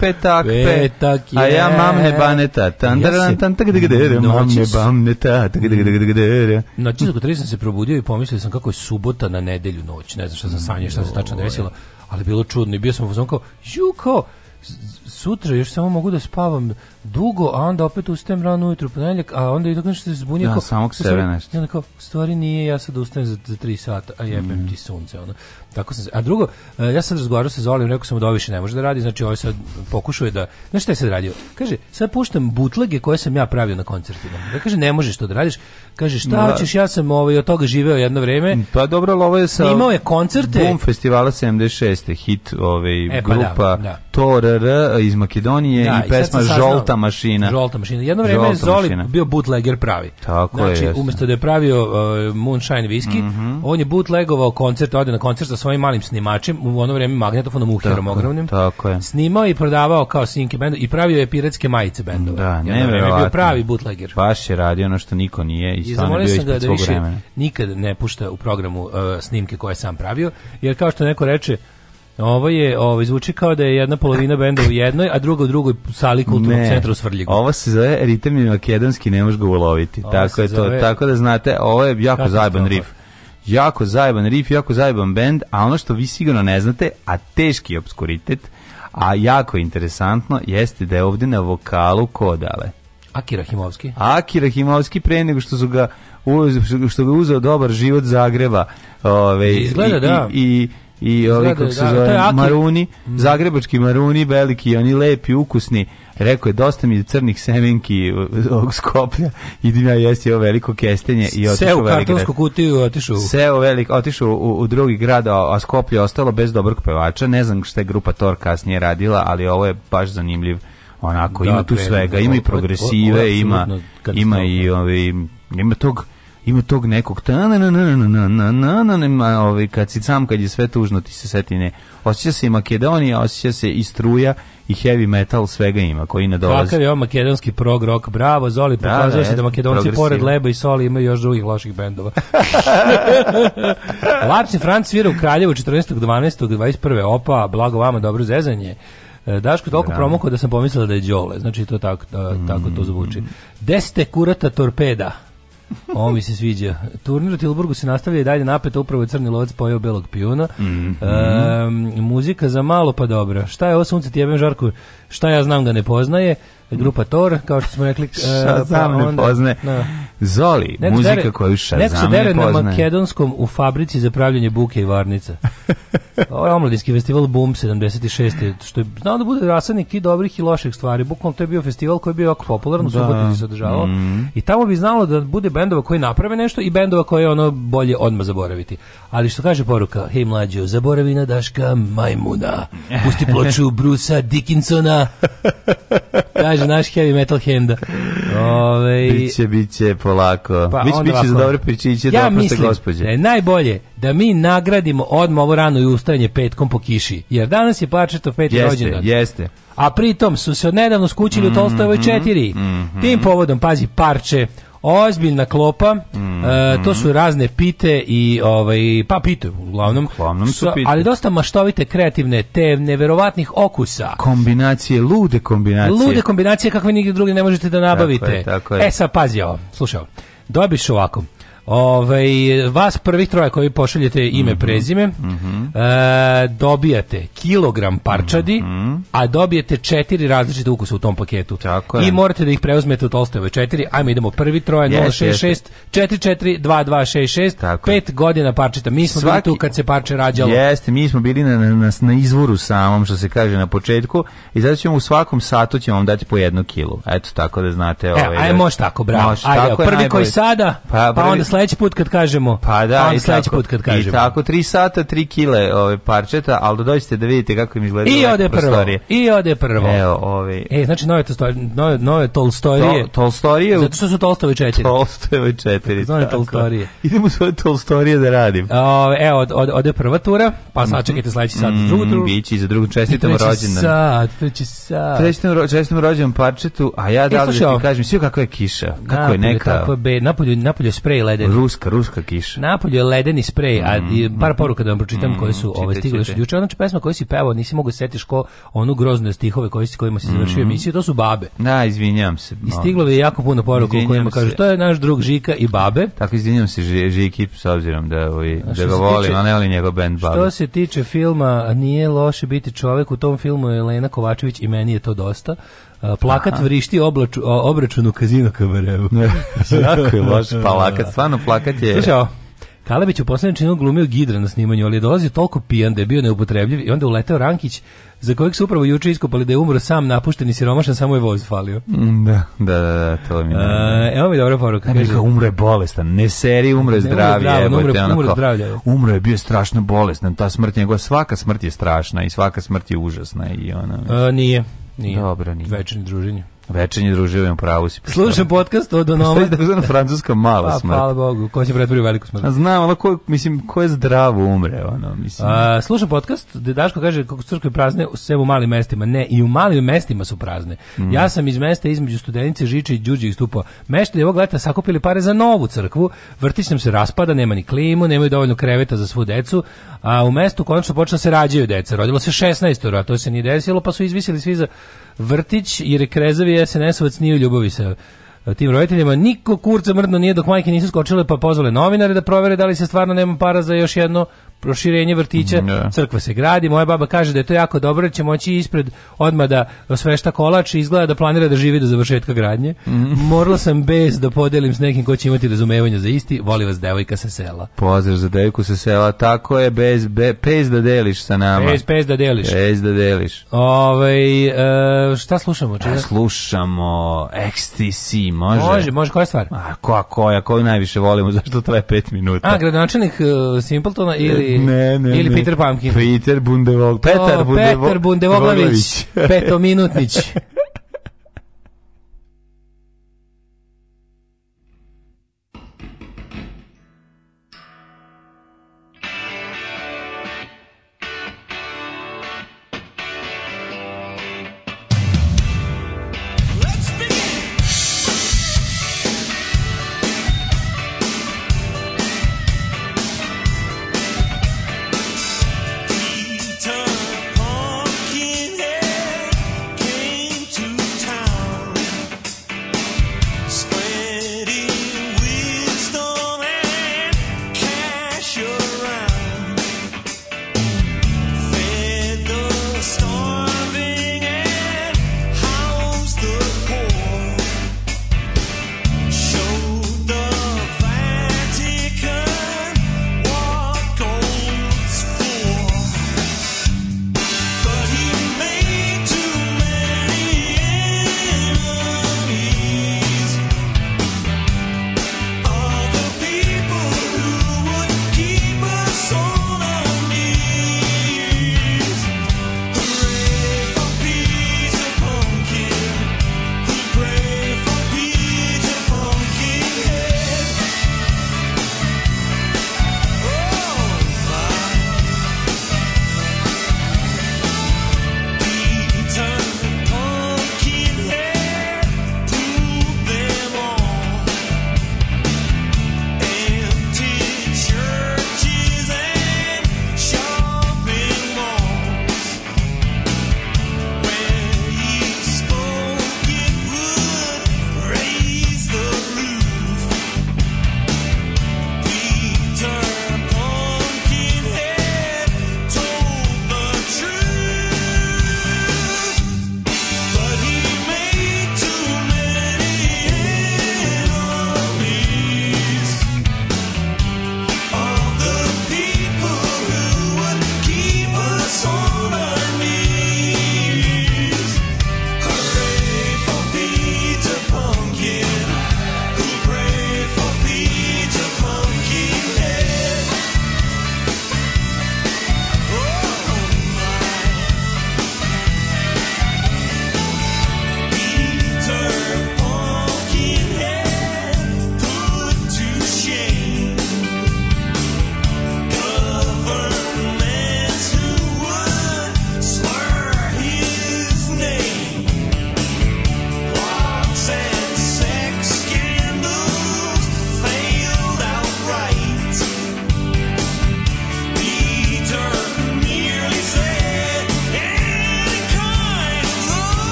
petak, petak je. A ja mamne baneta. Tandaran, tan, tak, tak, tak, mamne baneta. Tak, tak, tak, sam se probudio i pomislio sam kako je subota na nedelju noć. Ne znam šta sam sanjao, šta se tačno desilo. Ali bilo čudno i bio sam u fazonu kao, ju, kao, sutra još samo mogu da spavam dugo, a onda opet ustajem rano ujutru ponedeljak, a onda i tako nešto se zbunje. Ja, da, samog sebe nešto. I kao, stvari nije, ja sad ustajem za, za tri sata, a jebem mm. ti sunce. Ono. Tako sam, a drugo, e, ja sam razgovarao sa Zolim, rekao sam da više ne može da radi, znači ovaj sad pokušuje da, znaš šta je sad radio? Kaže, sad puštam butlege koje sam ja pravio na koncertima. Da kaže, ne možeš to da radiš. Kaže, šta da. hoćeš, ja sam ovaj, od toga živeo jedno vreme. Mm, pa dobro, ali ovo je sa... Imao je koncerte. Boom festivala 76. hit ovaj, e, pa da, grupa da, da. Torr iz Makedonije da, i pesma Žolta mašina. Žolta mašina. Jedno vreme je Zoli mašina. bio bootlegger pravi. Tako znači, je. umesto da je pravio uh, Moonshine whisky, mm -hmm. on je bootlegovao koncert, ode na koncert sa svojim malim snimačem, u ono vreme magnetofonom uherom ogromnim. Tako je. Snimao i prodavao kao sinke bendu i pravio je piratske majice bendova. Da, ne vreme je bio pravi bootlegger. Baš je radio ono što niko nije i, I stvarno bio ispred da svog vremena. Nikad ne pušta u programu uh, snimke koje sam pravio, jer kao što neko reče, Ovo je, ovo zvuči kao da je jedna polovina benda u jednoj, a druga u drugoj sali kulturnog centra u Svrljigu. Ovo se zove ritam je makedonski, ne možeš ga uloviti. Ovo tako je zove... to, tako da znate, ovo je jako zajeban riff. Jako zajeban riff, jako zajeban bend, a ono što vi sigurno ne znate, a teški obskuritet, a jako interesantno, jeste da je ovde na vokalu Kodale. Aki Rahimovski. Aki Rahimovski pre nego što su ga uz, što ga uzeo dobar život Zagreba, ove, ovaj, Izgleda, i, da. i, i i ovi kako da, se zove da, maruni, mm. zagrebački maruni, veliki, oni lepi, ukusni. Rekao je dosta mi crnih semenki ovog skoplja. Idim ja jesti ovo veliko kestenje i otišao Seo u kartonsku kutiju otišao. Seo velik, otišao u, u, drugi grad, a, a Skoplje ostalo bez dobrog pevača. Ne znam šta je grupa Tor kasnije radila, ali ovo je baš zanimljiv. Onako da, ima tu svega, ima i progresive, o, o, o, ima ima i ovi ima tog ima tog nekog ta na na na na na na na na ovaj kad si sam kad je sve tužno ti se seti ne osjeća se i Makedonija osjeća se i struja i heavy metal svega ima koji ne dolazi kakav je on makedonski prog rock bravo Zoli da, pokazuje da, se da, da Makedonci pored Leba i Soli imaju još drugih loših bendova Larci Franc svira u Kraljevu 14.12.21. opa blago vama dobro zezanje e, Daško toliko promukao da sam pomislila da je Đole znači to tako, da, tako to zvuči mm. Deste kurata torpeda Ovo mi se sviđa. Turnir u Tilburgu se nastavlja i dalje napeto, upravo je crni lovac pojeo belog pijuna. Mm -hmm. e, muzika za malo pa dobro. Šta je ovo sunce ti jebem žarku? šta ja znam da ne poznaje, grupa Tor, kao što smo rekli. Shazam uh, e, pa ne poznaje. No. Da. Zoli, nek muzika dere, koju Shazam ne poznaje. se dere na makedonskom u fabrici za pravljanje buke i varnica. Ovo je omladinski festival Boom 76. Što je znao da bude rasadnik i dobrih i loših stvari. Bukvalno to je bio festival koji je bio jako popularan, u da. Subotici se održavao. Mm. I tamo bi znalo da bude bendova koji naprave nešto i bendova koje ono bolje odmah zaboraviti. Ali što kaže poruka, hej mlađo, zaboravi na Daška Majmuna, pusti ploču Brusa Dickinsona, da. Kaže naš heavy metal henda. Ove, biće, biće polako. Pa, biće, biće za dobre pričiće ja da mislim, gospođe. Da najbolje da mi nagradimo odmah ovo rano i ustajanje petkom po kiši. Jer danas je plačeto peti jeste, rođendan. Jeste, jeste. A pritom su se odnedavno skućili mm -hmm, u mhm, Tolstojevoj 4. Mm -hmm. Tim povodom, pazi, parče, ozbiljna klopa, mm e, to su razne pite i ovaj pa pite uglavnom, uglavnom su pite. ali dosta maštovite, kreativne, te neverovatnih okusa. Kombinacije, lude kombinacije. Lude kombinacije kakve nigde drugi ne možete da nabavite. Tako je, tako je. E sad pazi ovo, slušaj. Dobiš ovako. Ove, ovaj, vas prvih troje koji pošaljete ime, mm -hmm. prezime, mm -hmm. e, dobijate kilogram parčadi, mm -hmm. a dobijete četiri različite ukusa u tom paketu. Tako je. I morate da ih preuzmete u Tolstojeve četiri. Ajmo idemo prvi troje 066 44 2266 Tako 5 godina parčeta. Mi smo Svaki... bili tu kad se parče rađalo. Jeste, mi smo bili na, na, na izvoru samom što se kaže na početku i zato ćemo u svakom satu ćemo vam dati po jedno kilo. Eto tako da znate, e, ovaj. E, aj može tako, bravo. Može, ajde, tako prvi najbolj... koji sada, pa, pa onda sledeći put kad kažemo. Pa da, i sledeći put kad kažemo. I tako 3 sata, 3 kile ove ovaj, parčeta, al da dođete da vidite kako im izgleda. I ode prvo. Prostorije. I ode prvo. Evo, ove. E, znači nove Tolstorije, nove nove Tolstorije. To, tolstorije. Zato što su Tolstovi 4. Tolstovi 4. Znači Tolstorije. Idemo svoje Tolstorije da radim. O, evo, od, od, ode prva tura, pa sačekajte mhm. sledeći sat, mm, drugu turu. Biće za drugu čestitam rođendan. Sad, treći sat. Trećem čestitam rođendan parčetu, a ja e, da e, ti kažem, sve kako je kiša, kako je neka. Kako je be, napolju, napolju sprej leden. Ruska, ruska kiša. Napolju je ledeni sprej, a mm-hmm. par poruka da vam pročitam mm, koje su ove stigle su znači, juče. Znači, pesma koju si pevao, nisi mogu da setiš ko onu grozne stihove koji s kojima si završio mm-hmm. emisiju, to su babe. Da, izvinjavam se. I stiglo je jako puno poruka u kojima kažu to je naš drug Žika i babe. Tako izvinjavam se Žiki s obzirom da ovi, ovaj, da ga volim, a ne volim njegov bend babe. Što se tiče filma, nije loše biti čovek, u tom filmu je Elena Kovačević i meni je to dosta plakat Aha. vrišti oblaču, obračun u kazino kabarevu. jako je loš plakat, stvarno plakat je... Slušao, Kalebić u poslednjem činu glumio Gidra na snimanju, ali je dolazio toliko pijan da je bio neupotrebljiv i onda uleteo Rankić, za kojeg su upravo juče iskopali da je umro sam napušten i siromašan, samo je voz falio. Mm, da, da, da, da, to mi je. A, evo mi dobra poruka. Ne, kaže, umro je bolestan, ne seri, umro je zdravlje. Umro je, umro, umro, zdravlje. umro je bio strašno bolestan, ta smrt njegova, svaka smrt je strašna i svaka smrt je užasna. I ona, A, nije. Nije. Dobro, nije. Večerni druženje. Večernje druživanje pravu si. Slušam podcast od onoma. Šta da je francuska mala pa, smrt? Hvala Bogu, ko se pretvorio veliku smrt. A znam, ali ko, mislim, ko je zdravo umre, ono, mislim. A, slušam podcast, gde Daško kaže kako crkve prazne u u malim mestima. Ne, i u malim mestima su prazne. Mm. Ja sam iz mesta između studenice Žiče i Đuđe istupao. Meštani ovog leta sakupili pare za novu crkvu, vrtić nam se raspada, nema ni klimu, nemaju dovoljno kreveta za svu decu, a u mestu konačno počela da se rađaju deca. Rodilo se 16 a to se nije desilo, pa su izvisili svi za Vrtić i Rekrezavi SNS-ovac nije u ljubavi sa eh, tim roditeljima. Niko kurca mrdno nije dok majke nisu skočile pa pozvale novinare da provere da li se stvarno nema para za još jedno proširenje vrtića, ne. Da. crkva se gradi, moja baba kaže da je to jako dobro, će moći ispred odma da svešta kolač izgleda da planira da živi do završetka gradnje. Mm Morala sam bez da podelim s nekim ko će imati razumevanje za isti, voli vas devojka sa sela. Pozdrav za devojku sa sela, tako je, bez, be, pez da deliš sa nama. Pez, pez da deliš. Pez da deliš. Ove, ovaj, e, šta slušamo? Čuda? Pa slušamo XTC, može? Može, može, koja stvar? A, koja, koja, koju najviše volimo, zašto traje pet minuta? A, gradonačelnik uh, Simpletona ili ne, ne, ili ne. Peter Pumpkin. Peter Bundevog, oh, Peter Bundevog, Petar Bundevoglavić, Petominutnić.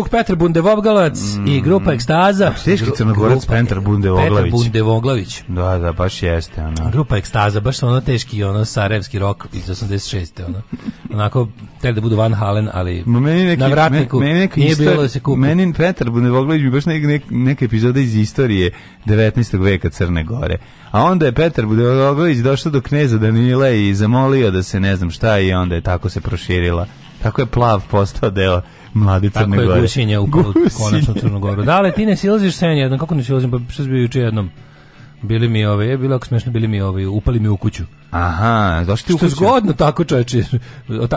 drug Petar Bundevogalac mm. i grupa mm. Ekstaza. Teški crnogorac Petar Bundevoglavić. Petar Bundevoglavić. Da, da, baš jeste. Ona. Grupa Ekstaza, baš ono teški, ono sarajevski rok iz 86. Ono. Onako, treba da budu Van Halen, ali meni neki, na vratniku meni, meni nije bilo da se kupi. Meni Petar Bundevoglavić mi baš nek, nek, neka epizoda iz istorije 19. veka Crne Gore. A onda je Petar Bundevoglavić došao do kneza Danile i zamolio da se ne znam šta i onda je tako se proširila. Tako je plav postao deo mlade Crne Gore. Tako je gusinja u konačno Crnu Goru. Da, ali ti ne silaziš sen jednom, kako ne silazim, pa što bi juče jednom? Bili mi ove, je bilo ako smešno, bili mi ove, upali mi u kuću. Aha, zašto ti u kuću? Što zgodno tako čoveče.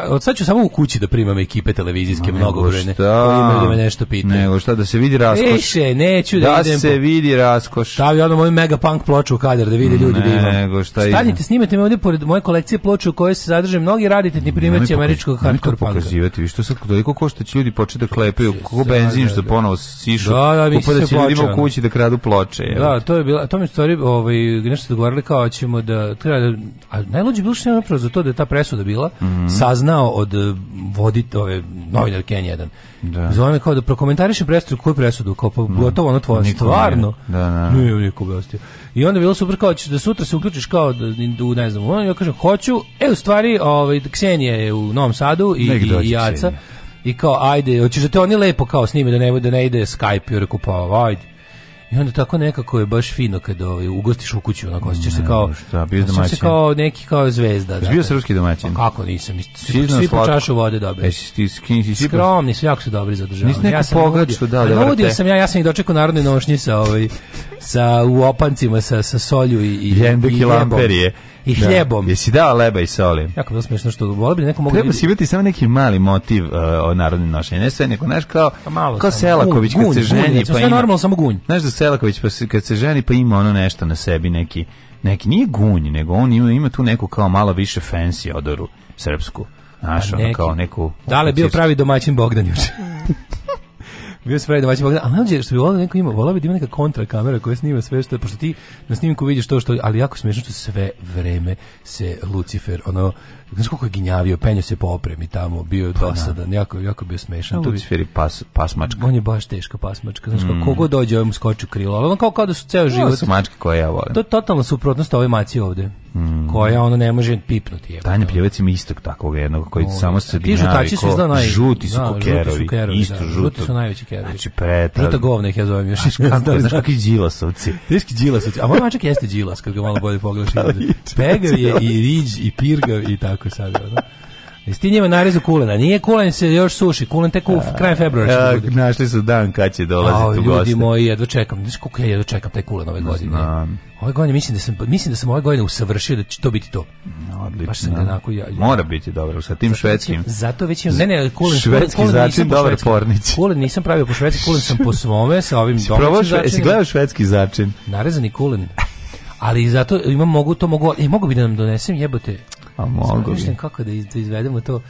Od sad ću samo u kući da primam ekipe televizijske no, mnogobrojne. Koji imaju da me nešto pitaju. Nego šta, da se vidi raskoš. Više, neću da, da idem. Da se vidi raskoš. Stavi ono moju mega punk ploču u kadar da vide mm, ljudi ne, da imam. Nego šta Stanite, snimate me ovdje pored moje kolekcije ploču u kojoj se zadrže mnogi raditetni primjerci američkog hardcore punka. pokazivati, vi što sad toliko košta da će ljudi početi da klepaju kako benzin što ponovo da, sišu. Da, da, mi se da će ljudima u kući da kradu ploče. Da, to je bila, to mi stvari bili, ovaj, nešto se dogovorili kao ćemo da, treba da, a najluđe bilo što je napravo za to da je ta presuda bila, mm -hmm. saznao od eh, vodite, ove, novinar Ken 1. Da. Zvao me kao da prokomentariše presudu, koju presudu, kao pa mm. gotovo ono tvoje, stvarno. Nije. Da, da. da. Nije niko objasnio. I onda je bilo super kao, ćeš da sutra se uključiš kao, da, da ne znam, ono, ja kažem, hoću, e, u stvari, ovaj, Ksenija je u Novom Sadu i, i, i Jaca. Ksenija. I kao, ajde, hoćeš da te oni lepo kao snime, da ne, da ne ide Skype, jer rekao, pa, ajde I onda tako nekako je baš fino kad ovaj ugostiš u kuću, onako se se kao šta, bio domaćin. se kao neki kao zvezda. da. bio dakle. srpski domaćin? Pa kako nisam, svi svi po čašu vode dobe. Jesi ti skin si skromni, sve jako su dobri za državu. Ja sam pogaču, da, da. Naudio sam ja, ja sam i dočekao narodne nošnje sa ovaj sa u opancima sa sa solju i i jendek i lamperije i da. hljebom. Da. Jesi dao leba i soli? Jako bilo smiješno što volio bi da neko mogu... Treba da si imati samo neki mali motiv uh, o narodnim nošenju. Ne sve neko, znaš, kao, pa malo kao Selaković gunj, kad se ženi gunj, znači pa sve normalno, samo gunj. Znaš da Selaković pa se, kad se ženi pa ima ono nešto na sebi, neki, neki nije gunj, nego on ima, ima tu neku kao malo više fancy odoru srpsku. Znaš, pa ono kao neku... Da li je bio pravi domaćin Bogdan juče? bio sve domaći pogled. A mlađe što bi volio da neko ima, volio bi da ima neka kontra kamera koja snima sve što je, pošto ti na snimku vidiš to što ali jako smešno što sve vreme se Lucifer ono Znaš kako je ginjavio, penjo se po opremi tamo, bio je pa da. dosadan, pa, jako, jako bio smešan. No, Luciferi pas, pasmačka. On je baš teška pasmačka, znaš kako, mm. kogo dođe, ovom ovaj skoči krilo, ali on kao kao da su ceo život... Ovo su mačke koje ja volim. To je totalna suprotnost ove maci ovde, mm. koja ono ne može pipnuti. Je, Tanja Pljevac ima istog takvog jednog, koji o, samo se gnjavi. Ti žutači su izgleda naj... Žuti su da, kokerovi, žuti su kerovi, da, isto da, Žuti su najveći kerovi. Znači preta... Žuta govna ih ja zovem još. Znaš kakvi džilasovci. Teški džilasovci, a moj mačak jeste džilas, kad ga malo bolje pogledaš. Pegav je i riđ i pirgav i tako kako je sad. Ono. Jesi njima narezu kulena? Nije kulen se još suši, kulen tek u kraj februara. našli su dan kad će dolaziti u goste. Ljudi moji, jedva čekam. Znaš koliko ja jedva čekam taj kulen ove godine? Znam. Ove godine mislim da sam mislim da sam ove godine usavršio da će to biti to. Odlično. Baš sam onako ja, ja, Mora biti dobro sa tim zato švedskim. zato već ne ne kulen švedski kulen, začin dobar pornić. Kulen nisam pravio po švedski, kulen sam po svome sa ovim domaćim začinom. Jesi gledao švedski začin? Narezani kulen. Ali zato imam mogu to mogu e, mogu bi da nam donesem jebote. A mogu bi. kako da, da, izvedemo to.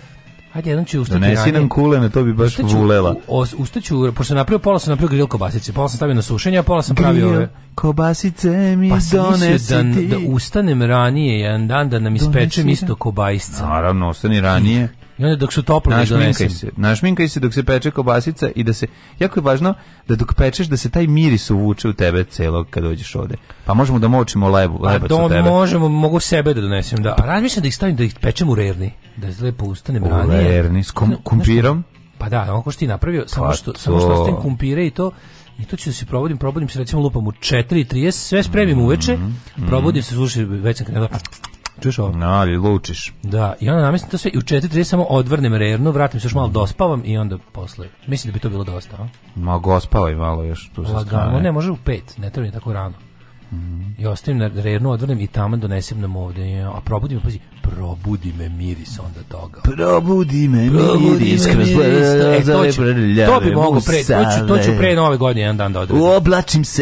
Hajde, jednom ću ustati Donesi nam kulene, to bi baš ustaću, volela. Ustaću, pošto sam napravio, pola sam napravio grill kobasice, pola sam stavio na sušenje, a pola sam grill, pravio ove... kobasice mi pa donesi da, ti. da ustanem ranije jedan dan, da nam ispečem isto kobasce. Naravno, ostani ranije. I onda dok su topli da našminkaj se, našminkaj se dok se peče kobasica i da se, jako je važno da dok pečeš da se taj miris uvuče u tebe celog kad dođeš ovde. Pa možemo da močimo lebu, pa lebac da u tebe. možemo, mogu sebe da donesem, da. A razmišljam da ih stavim, da ih pečem u rerni, da se lepo ustane branije. U rerni, s kom, kumpirom? Pa da, onako što ti napravio, samo pa što, to... samo što ostavim kumpire i to, i to ću da se probudim, probudim se recimo lupam u 4.30, sve spremim uveče, mm -hmm. probudim se, slušaj, već sam krenuo, pa lučeš ovo. Na, ali lučiš. Da, i onda namislim to sve i u 4.30 samo odvrnem rernu, vratim se još malo, dospavam i onda posle. Mislim da bi to bilo dosta, a? Ma, gospavaj malo još tu sa strane. Ne, može u 5, ne treba tako rano. Mm. I ostavim na rernu, odvrnem i tamo donesem nam ovde. A probudi me, pazi, probudi me miris onda toga. Probudi me probudi miris, kroz e, to, će, to bi mogo pre, to ću, to ću pre nove godine jedan dan da odredim. Oblačim se,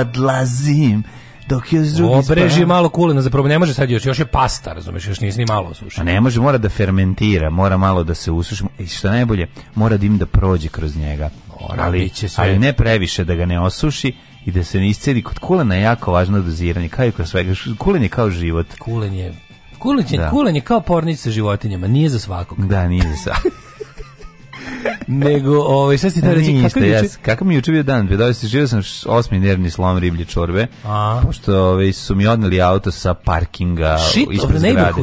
odlazim dok je s druge Obreži malo kulena, za zapravo ne može sad još, još je pasta, razumeš, još nije ni malo osušio. A ne može, mora da fermentira, mora malo da se usuši i što najbolje, mora da im da prođe kroz njega. Mora, ali, sve... ali ne previše da ga ne osuši, i da se ne iscedi kod kulena je jako važno doziranje kao i kod svega kulen je kao život kulen je kulen je, da. kulen je kao pornica sa životinjama nije za svakog da nije za svakog Nego, ovaj, šta si ti reći? kako, jas, kako mi juče bio dan? Vedao si, živio sam osmi nervni slom riblje čorbe, A. pošto ovaj, su mi odneli auto sa parkinga Shit ispred zgrade.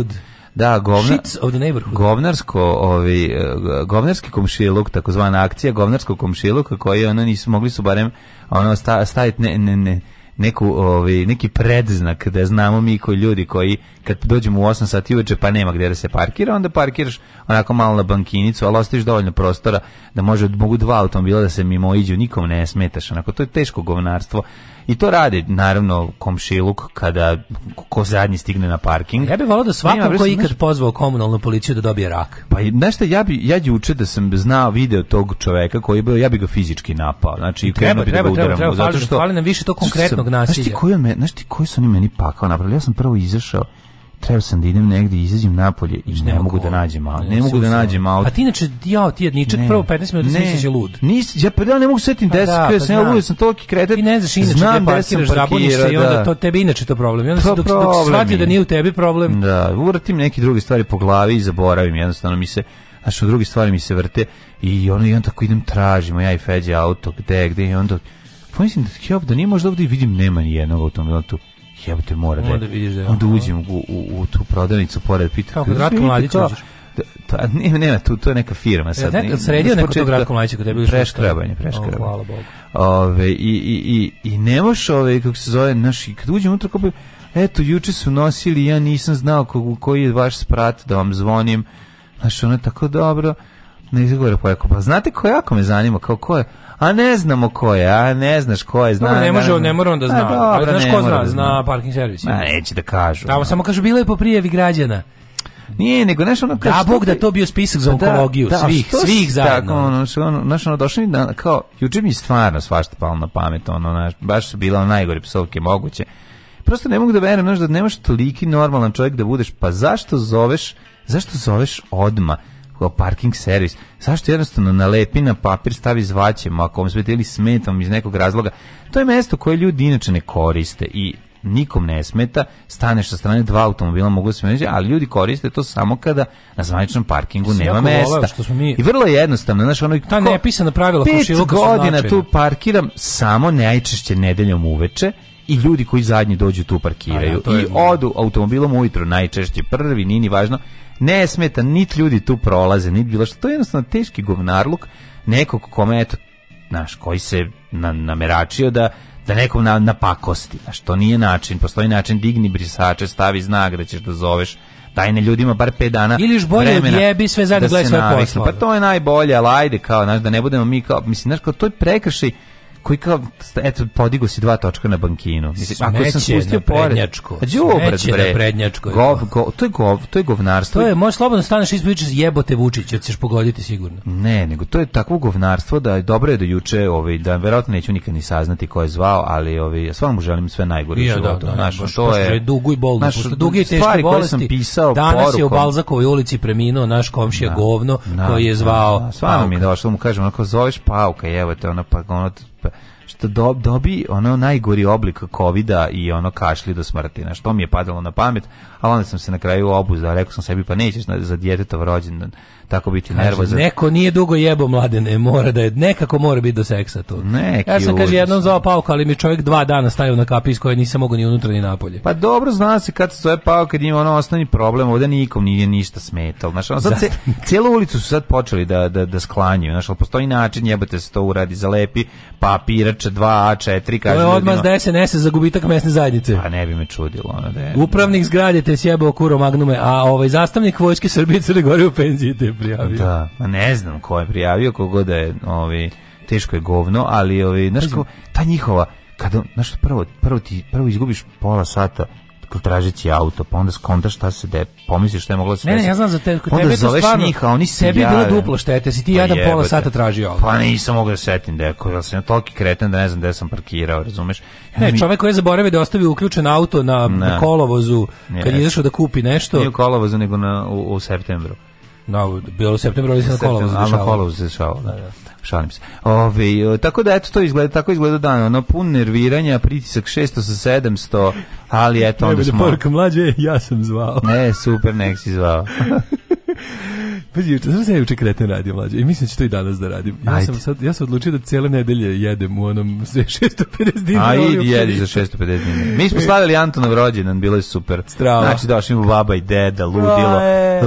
Da, govna, of the govnarsko, ovaj, eh, govnarski komšiluk, takozvana akcija govnarskog komšiluka, koji ono nisu mogli su barem ono, sta, staviti ne, ne, ne, neku, ovi, ovaj, neki predznak da znamo mi koji ljudi koji kad dođemo u 8 sati uveče pa nema gde da se parkira, onda parkiraš onako malo na bankinicu, ali ostaviš dovoljno prostora da može, mogu dva automobila da se mimo iđu, nikom ne smetaš, onako to je teško govnarstvo. I to radi, naravno, komšiluk kada ko zadnji stigne na parking. Ja bih volao da svako ko je ikad pozvao komunalnu policiju da dobije rak. Pa znaš ja, bi, ja juče da sam znao video tog čoveka koji je bio, ja bih ga fizički napao. Znači, I treba, treba, bi da ga treba, udaram, treba, zato što, fali nam više to konkretnog nasilja. Znaš ti koji, on me, znaš ti koji su oni meni pakao napravili? Ja sam prvo izašao treba sam da idem negdje, izađem napolje i ne, da ne mogu da nađem auto. Ne, ne mogu da nađem auto. Pa ti inače, ja, ti jedničak, prvo 15 minuta ne, misliš je lud. Nis, ja pa da ne mogu setim pa 10, da, pa sam ja lud, sam toliki kretet. Ti ne znaš inače Znam gde parkiraš, zabuniš se i onda da. to tebi inače to problem. I onda to pa dok, dok shvatio da nije u tebi problem. Da, uratim neke druge stvari po glavi i zaboravim, jednostavno mi se znači drugi stvari mi se vrte i ono i onda tako idem tražimo ja i Feđe auto gde gde i onda pomislim pa da kjop da nije možda ovde vidim nema ni jednog automobila tu jebote mora da, onda, vidiš da onda uđem u, u, u tu prodavnicu pored pita kako Ratko Mladić da, to, nema, nema, tu, to je neka firma e, sad. Ja, neka, sredio neko tog Ratko Mladića kod tebi? Preškrabanje, preškrabanje. Oh, hvala Bogu. Ove, i, i, i, I ne moš, ove, kako se zove, naš, kad uđem unutra, kao eto, juče su nosili, ja nisam znao kog, koji je vaš sprat, da vam zvonim. Znaš, ono je tako dobro. Ne izgovore pojako. Pa znate ko jako me zanima, kao ko je? A ne znamo ko je, a ne znaš ko je, zna. Dobro, ne može, ne moram da znam. ali znaš ko da zna, zna, parking servis. Ma neće da kažu. Tamo samo kažu bilo je po prijevi građana. Nije, nego znaš ono... Da, Bog da to bio spisak za pa da, onkologiju, da, svih, što, svih zajedno. Tako, ono, ono, znaš ono, došli da kao, juče mi stvarno svašta palo na pamet, ono, znaš, baš su bila najgore psovke moguće. Prosto ne mogu da verujem, znaš, da nemaš toliki normalan čovjek da budeš, pa zašto zoveš, zašto zoveš odma? kao parking servis. Zašto jednostavno nalepi na papir, stavi zvaćem, ako vam smeta ili smetam iz nekog razloga. To je mesto koje ljudi inače ne koriste i nikom ne smeta, staneš sa strane dva automobila mogu da se menjati, ali ljudi koriste to samo kada na zvaničnom parkingu nema mesta. Što smo mi... I vrlo jednostavno, znaš, ono ta nepisana pravila pet godina tu parkiram samo najčešće nedeljom uveče i ljudi koji zadnji dođu tu parkiraju ja, i odu automobilom ujutro najčešće prvi, nini važno ne smeta, nit ljudi tu prolaze, nit bilo što. To je jednostavno teški govnarluk nekog kome, eto, znaš, koji se na, nameračio da da nekom na, napakosti. Znaš, to nije način. Postoji način, digni brisače, stavi znak da ćeš da zoveš dajne ljudima bar 5 dana ili još bolje jebi sve zajedno da gledaj svoje posle pa to je najbolje ali ajde kao znaš da ne budemo mi kao mislim znaš kao to je prekršaj koji kao eto podigo se dva točka na bankinu. Mislim ako sam pustio prednjačko. A pa đubre bre. Na prednjačko. Gov, go, to je gov, to je govnarstvo. To je moj slobodno staneš i ispričaš jebote Vučić, jer ćeš pogoditi sigurno. Ne, nego to je takvo govnarstvo da je dobro je da juče, ovaj da verovatno neću nikad ni saznati ko je zvao, ali ovaj ja stvarno mu želim sve najgore u da, životu. Da, naš, baš, to je dugo i bolno, naš, dugi duge i teške bolesti. sam pisao danas porukom. je u Balzakovoj ulici preminuo naš komšija da, govno da, koji je da, zvao. Da, stvarno mi je došlo mu kažem, ako zoveš Pauka, evo te ona pa ono što dob, dobi ono najgori oblik kovida i ono kašlje do smrti. Na što mi je padalo na pamet, a onda sam se na kraju obuzdao, rekao sam sebi pa nećeš na, za djetetov rođendan tako biti nervozan. Neko nije dugo jebo mladene, mora da je, nekako mora biti do seksa tu. Neki ja sam, kaže, jednom zvao pauka, ali mi čovjek dva dana stavio na kapi iz koje nisam mogao ni unutra ni napolje. Pa dobro, zna se kad se zove pauka, kad ima ono osnovni problem, ovdje nikom nije ništa smetalo. Znaš, ono sad se, cijelu ulicu su sad počeli da, da, da sklanjuju, znaš, ali postoji način, jebate se to uradi, lepi papirač 2, a 4, kaže. To je odmaz da SNS za gubitak mesne zajednice. Pa ne bi me čudilo. Ono, da je, Upravnik zgrade te sjebao kuro magnume, a ovaj zastavnik vojske Srbije Crne Gore u penziji prijavio. Da, ne znam ko je prijavio, kogo da je, ovi, teško je govno, ali ovi, znaš, ko, ta njihova, kada, znaš, prvo, prvo, ti, prvo izgubiš pola sata tražeći auto, pa onda skontaš šta se de, pomisliš šta je moglo da se Ne, ne, ja znam za te, pa onda tebe zoveš stvarno, njih, a oni se Sebi je bilo duplo štete, si ti pa jedan pola sata tražio auto. Pa nisam mogao da setim, deko, ja sam toliki kreten da ne znam gde sam parkirao, razumeš? Ne, mi... čovek koji je zaboravio da ostavi uključen auto na, ne. na kolovozu, kad je izašao da kupi nešto. Nije u kolovozu, nego na, u, u septembru. No, bilo u septembru, ali se na kolovu zadešavalo. Na kolovu se dešavalo, da. da. da. Šalim se. Ove, tako da, eto, to izgleda, tako izgleda dan. Ono, pun nerviranja, pritisak 600 sa 700, ali eto, onda smo... Najbolje poruka mlađe, ja sam zvao. Ne, super, nek si zvao. Pazi, juče sam se juče kreten radio mlađe i mislim da ću to i danas da radim. Ja Ajde. sam sad ja sam odlučio da cele nedelje jedem u onom sve 650 dinara. Ajde, jedi za 650 dinara. Mi smo slavili Antonov rođendan, bilo je super. Strava. Znači došli mu baba i deda, ludilo,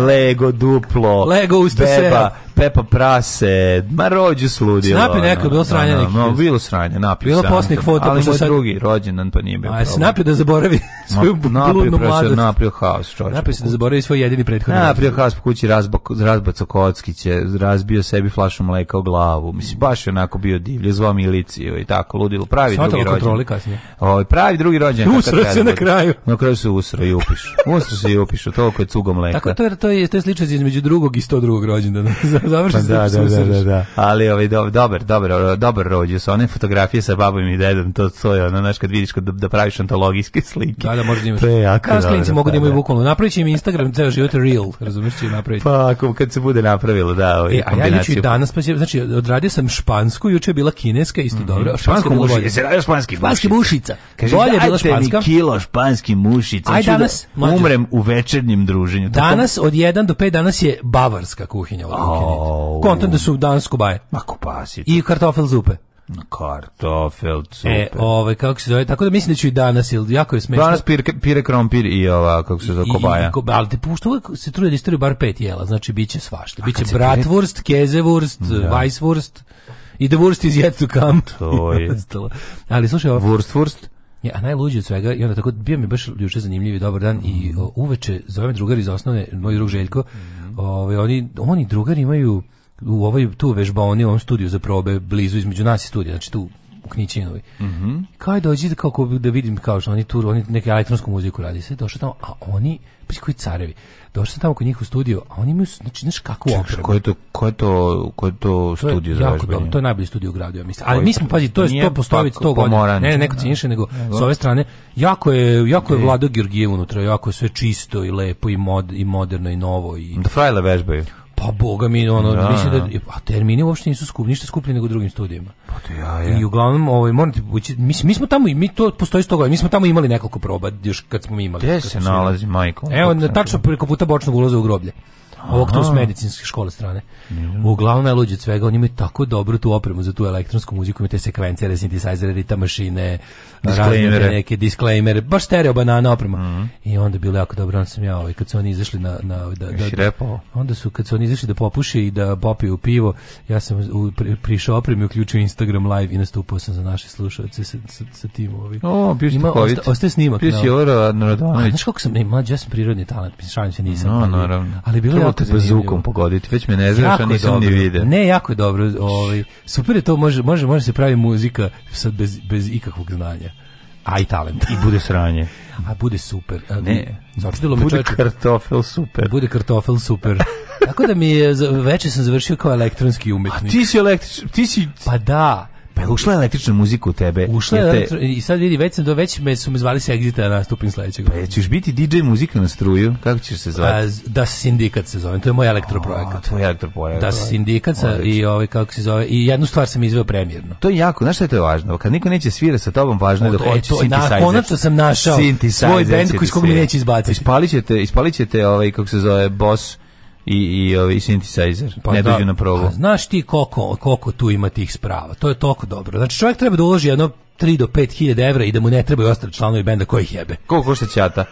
Lego duplo, Lego usta seba, Pepa prase, ma rođu sludilo. Snapi neko, bilo sranje no, no, bilo sranje, napio Bilo posnih fota. Ali moj sad... drugi rođendan, pa nije bio A se napio da zaboravi svoju bludnu mladost. Napio haos, čovječ. Napio se da zaboravi svoj jedini prethodni. Napio haos po kući razbok, Radba Cokockić razbio sebi flašu mleka u glavu. Mislim, baš je onako bio divlje, zvao miliciju i tako, ludilo. Pravi Svatalo drugi rođen. kontroli kasnije. O, ovaj, pravi drugi rođen. Usro se na da kraju. Na kraju se usro i upiš. usro se i upiš, toliko je cugo mleka. Tako, to je, to je, to je sličnost između drugog i sto drugog rođendana. Završi pa se da, da, da, da, da. Ali ovaj, dobar, dobar, dobar, dobar rođen One fotografije sa babom i dedom, to, to je ono, znaš, kad vidiš kad, da praviš antologijske slike. Da, da, možda imaš. To je jako da, dobro. mogu da pa imaju da. bukvalno. Napravići im Instagram ceo život real, razumiješ će napraviti. Pa, ako kad se bude napravilo, da, ovaj e, a ja juče danas pa znači odradio sam špansku, juče je bila kineska, isto mm -hmm. dobro. Špansko mušica, se radio španski španski mušica. Kaže, bolje bila španska. Mi kilo španski mušica. Aj da danas da umrem u večernjem druženju. Danas od 1 do 5 danas je bavarska kuhinja, ovaj Kontent da su danas kubaje. Ma kupasi. I kartofel zupe. Kartofel, e, super. E, ove, ovaj, kako se zove, tako da mislim da ću i danas, jer jako je smešno. Danas pire, pire krompir i ova, kako se zove, kobaja. I, ko, ali te pušta uvijek se truje da istoriju bar pet jela, znači bit će svašta. Biće bratwurst, pire... kezewurst, da. weisswurst i the wurst is yet to come. To je. ali slušaj ovo. Wurstwurst. Ja, a najluđi od svega, i onda tako, bio mi baš juče zanimljivi dobar dan mm. i o, uveče zove me drugar iz osnovne, moj drug Željko, mm. Ove, ovaj, oni, oni drugari imaju u ovoj tu vežbaoni u ovom studiju za probe blizu između nas i studija, znači tu u Knićinovoj. Mm -hmm. Kao dođi da kako da vidim kao što oni tu oni neke elektronsku muziku radi se, došao tamo, a oni pa koji carevi. Došao sam tamo kod njih u studio, a oni imaju, znači, znaš kakvu opremu. Ko to, ko to, ko to studio za vežbanje? Dobro, to je najbolji studio u gradu, ja mislim. Ali mi smo, pazi, to je 100 postovic tog godina. Ne, ne, neko ciniše, nego sa ove strane, jako je, jako je Vlado Georgijev unutra, jako je sve čisto i lepo i, mod, i moderno i novo. I... Da frajle vežbaju. Pa boga mi, ono, da, mislim da, da. a termini uopšte nisu skupi, ništa skuplji nego drugim studijima. Pa to da, ja, ja. I uglavnom, ovaj, morate, mi, mi smo tamo, mi to postoji sto godina, mi smo tamo imali nekoliko proba, još kad smo imali. Gde se nalazi, majko? Evo, tačno preko puta bočnog ulaza u groblje. Ovog tu s medicinske škole strane. Mm. Uglavnom je luđe svega, oni imaju tako dobru tu opremu za tu elektronsku muziku, imaju te sekvencere, sintetizajzere, rita mašine, disklejmere. neke disklejmere, baš stereo banana oprema. Mhm. I onda je bilo jako dobro, onda sam ja, ovaj, kad su oni izašli na... na da, da, da, onda su, kad su oni izašli da popuše i da popiju pivo, ja sam u, pri, prišao opremi, uključio Instagram live i nastupao sam za naše slušalce sa, sa, sa tim ovim. O, bio si osta, ostaje snimak. Bio si Jora Narodanović. Znaš kako sam, ne, mlađe, ja sam prirodni talent, mislim, šalim se nisam. No, naravno. Ali bilo je te bazukom pogoditi, već me ne znaš, a nisam dobro. ni vide. Ne, jako je dobro. Ovaj, super je to, može, može, može se pravi muzika sad bez, bez ikakvog znanja. A i talent. I bude sranje. A bude super. ne, začudilo me čovječe. Bude kartofel super. Bude kartofel super. Tako da mi je, veče sam završio kao elektronski umetnik. A ti si električ, ti si... Pa da, Pa je ušla električna muzika u tebe. Ušla je i sad vidi, već, sam do, već me su me zvali sa Exita na da nastupim sledećeg. Pa ćeš biti DJ muzika na struju? Kako ćeš se zvati? da sindikat se zove, to je moj elektroprojekat. Tvoj elektroprojekat. Da sindikat sa, i ovaj, kako se zove, i jednu stvar sam izveo premjerno. To je jako, znaš što je to važno? Kad niko neće svira sa tobom, važno je da e, hoće synthesizer. Konačno sam našao svoj bend koji kog mi neće izbaciti. Ispalićete, ispalićete ovaj, kako se zove, boss i i ovaj synthesizer pa ne da, dođu na probu. znaš ti koliko koliko tu ima tih sprava. To je toliko dobro. Znači čovjek treba da uloži jedno 3 do 5.000 € i da mu ne trebaju ostali članovi benda koji jebe. Koliko košta ćata?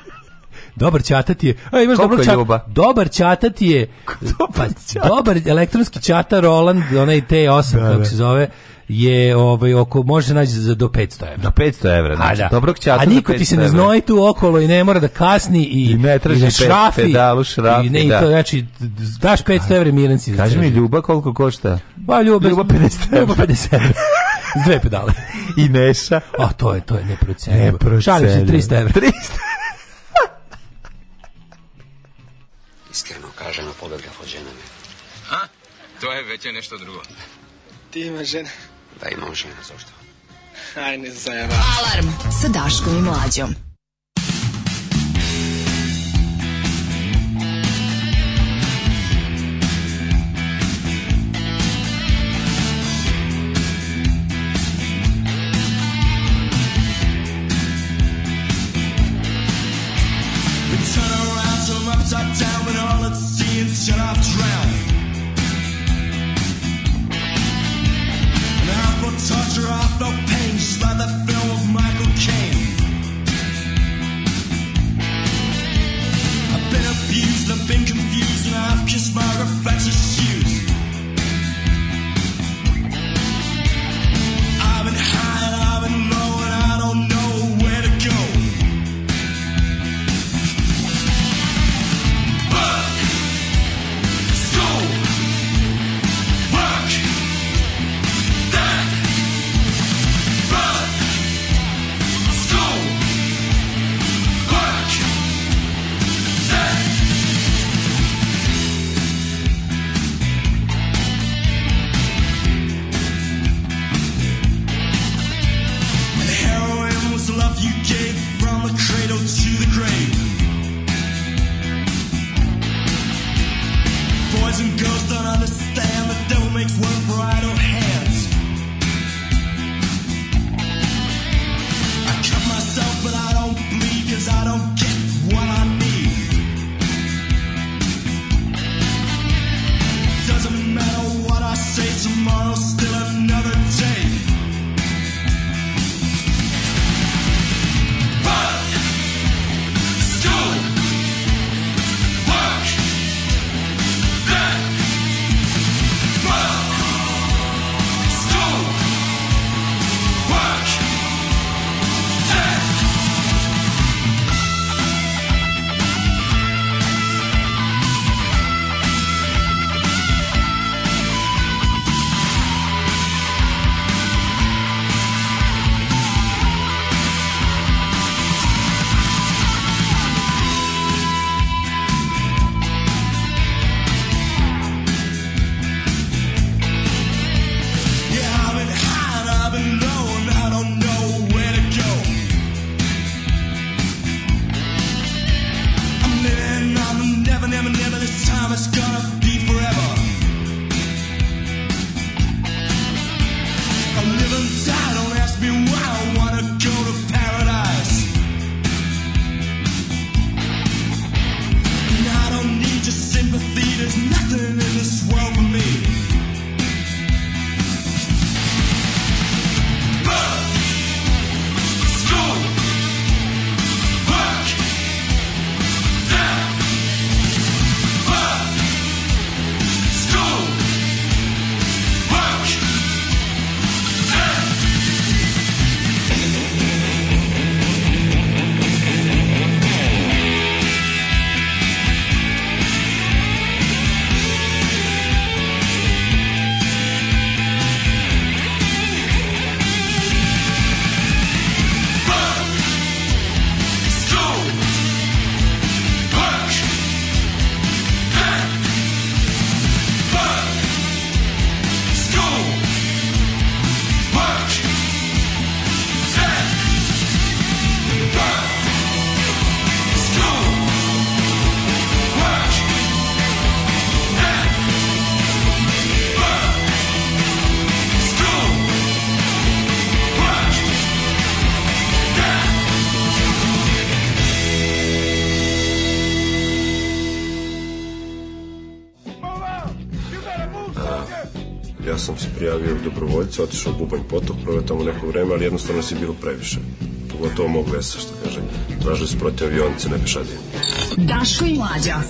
dobar ćata ti je, a imaš dobar dobro ljuba? dobar ćata ti je, dobar, pa, dobar elektronski ćata Roland, onaj T8, da, kako da. se zove, je ovaj oko može naći za do 500 €. Do 500 evra, Znači, da. dobrog ćata. A niko ti se ne znoji tu okolo i ne mora da kasni i, I ne traži da šrafi, pedalu šrafi. I ne, da. i to znači daš 500 evra miran si. Kaži mi Ljuba koliko košta? Ba Ljuba, Ljuba 50. Ljuba 50. S dve pedale. I Neša. A to je, to je neprocenjivo. Neprocenjivo. Šalim se 300 evra. 300 Iskreno kažem, pobega hođena me. A? To je već je nešto drugo. Ti ima žena taj može. Aj, ne zajeba. Alarm sa Daškom i Mlađom. turn around, so I'm upside down when all it seeing shut off drown. just my reflection. porodica otišla u Bubanj potok, prvo tamo neko vreme, ali jednostavno si bilo previše. Pogotovo mog vesa, što kažem. Tražili su protiv avionice na pešadinu. Daško i Mlađa.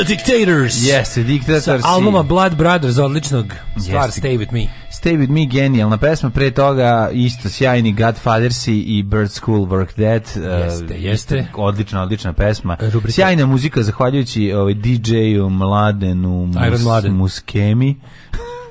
The Dictators. Yes, The Dictators. Sa albuma Blood Brothers, odličnog stvar yes, Stay With Me. Stay With Me, genijalna pesma, pre toga isto sjajni Godfathersi i Bird School Work That. Jeste, uh, jeste. Odlična, odlična pesma. Rubrika. Sjajna muzika, zahvaljujući ovaj, DJ-u, Mladenu, Iron Mus, Mladen. Muskemi.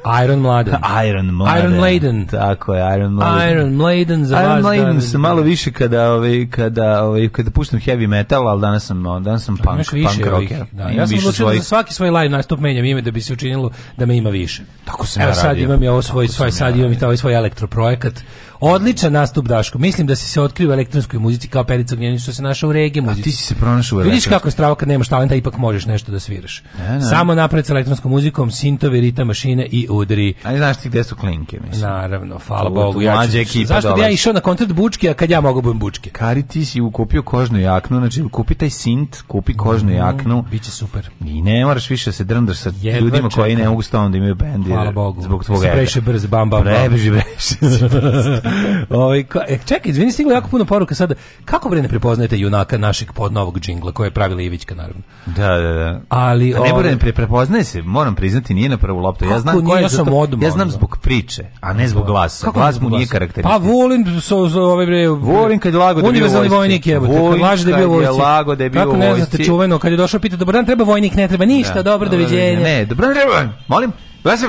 Iron Mladen. Iron Mladen. Iron Maiden. Tako je, Iron Mladen. Iron Mladen za Iron Mladen sam malo više kada, ovaj, kada, ovaj, kada puštam heavy metal, ali danas sam, danas sam punk, više punk rocker. Da, ja sam odlučio svoj... da svaki svoj live nastup menjam ime da bi se učinilo da me ima više. Tako sam Evo, ja sad imam ja ovo svoj, svoj sad ja imam i taj svoj elektroprojekat Odličan nastup Daško. Mislim da si se otkrio elektronskoj muzici kao Perica Gnjenić što se našao u regije muzici. A ti si se pronašao u Vidiš kako je strava kad nemaš talenta, ipak možeš nešto da sviraš. Ne, ne. Samo napred sa elektronskom muzikom, sintovi, ritam mašine i udri. Ali znaš ti gde su klinke, mislim. Naravno, hvala Bogu. Ja ću, ekipa zašto bi ja išao na koncert Bučke, a kad ja mogu budem Bučke? Kari, ti si ukupio kožnu jaknu, znači kupi taj sint, kupi kožnu mhm, jaknu. biće super. I ne moraš više da se drndaš sa Jedva ljudima čekam. koji ne mogu stalno da imaju bend. Hvala Bogu. Zbog tvoga. Previše brzo, bam, bam, bam. Previše, previše. Ovaj e, čekaj, izvini stiglo jako puno poruka sada. Kako bre ne prepoznajete junaka našeg novog džingla koji je pravila Ivićka naravno. Da, da, da. Ali a ne bre ovaj, ne prepoznaje se, moram priznati, nije na prvu loptu. Ja znam ko je ja, sam odmah, ja znam zbog priče, a ne zbog glasa. Kako Glas mu nije karakteristika. Pa volim so, so, ovaj bre. Volim kad lago da bio univerzalni vojnik je, kad laže da je bio vojnik. Lago da je bio Kako ne znate čuveno kad je došao pita dobar dan treba vojnik, ne treba ništa, da. dobro doviđenja. Ne, dobro treba. Molim. Vas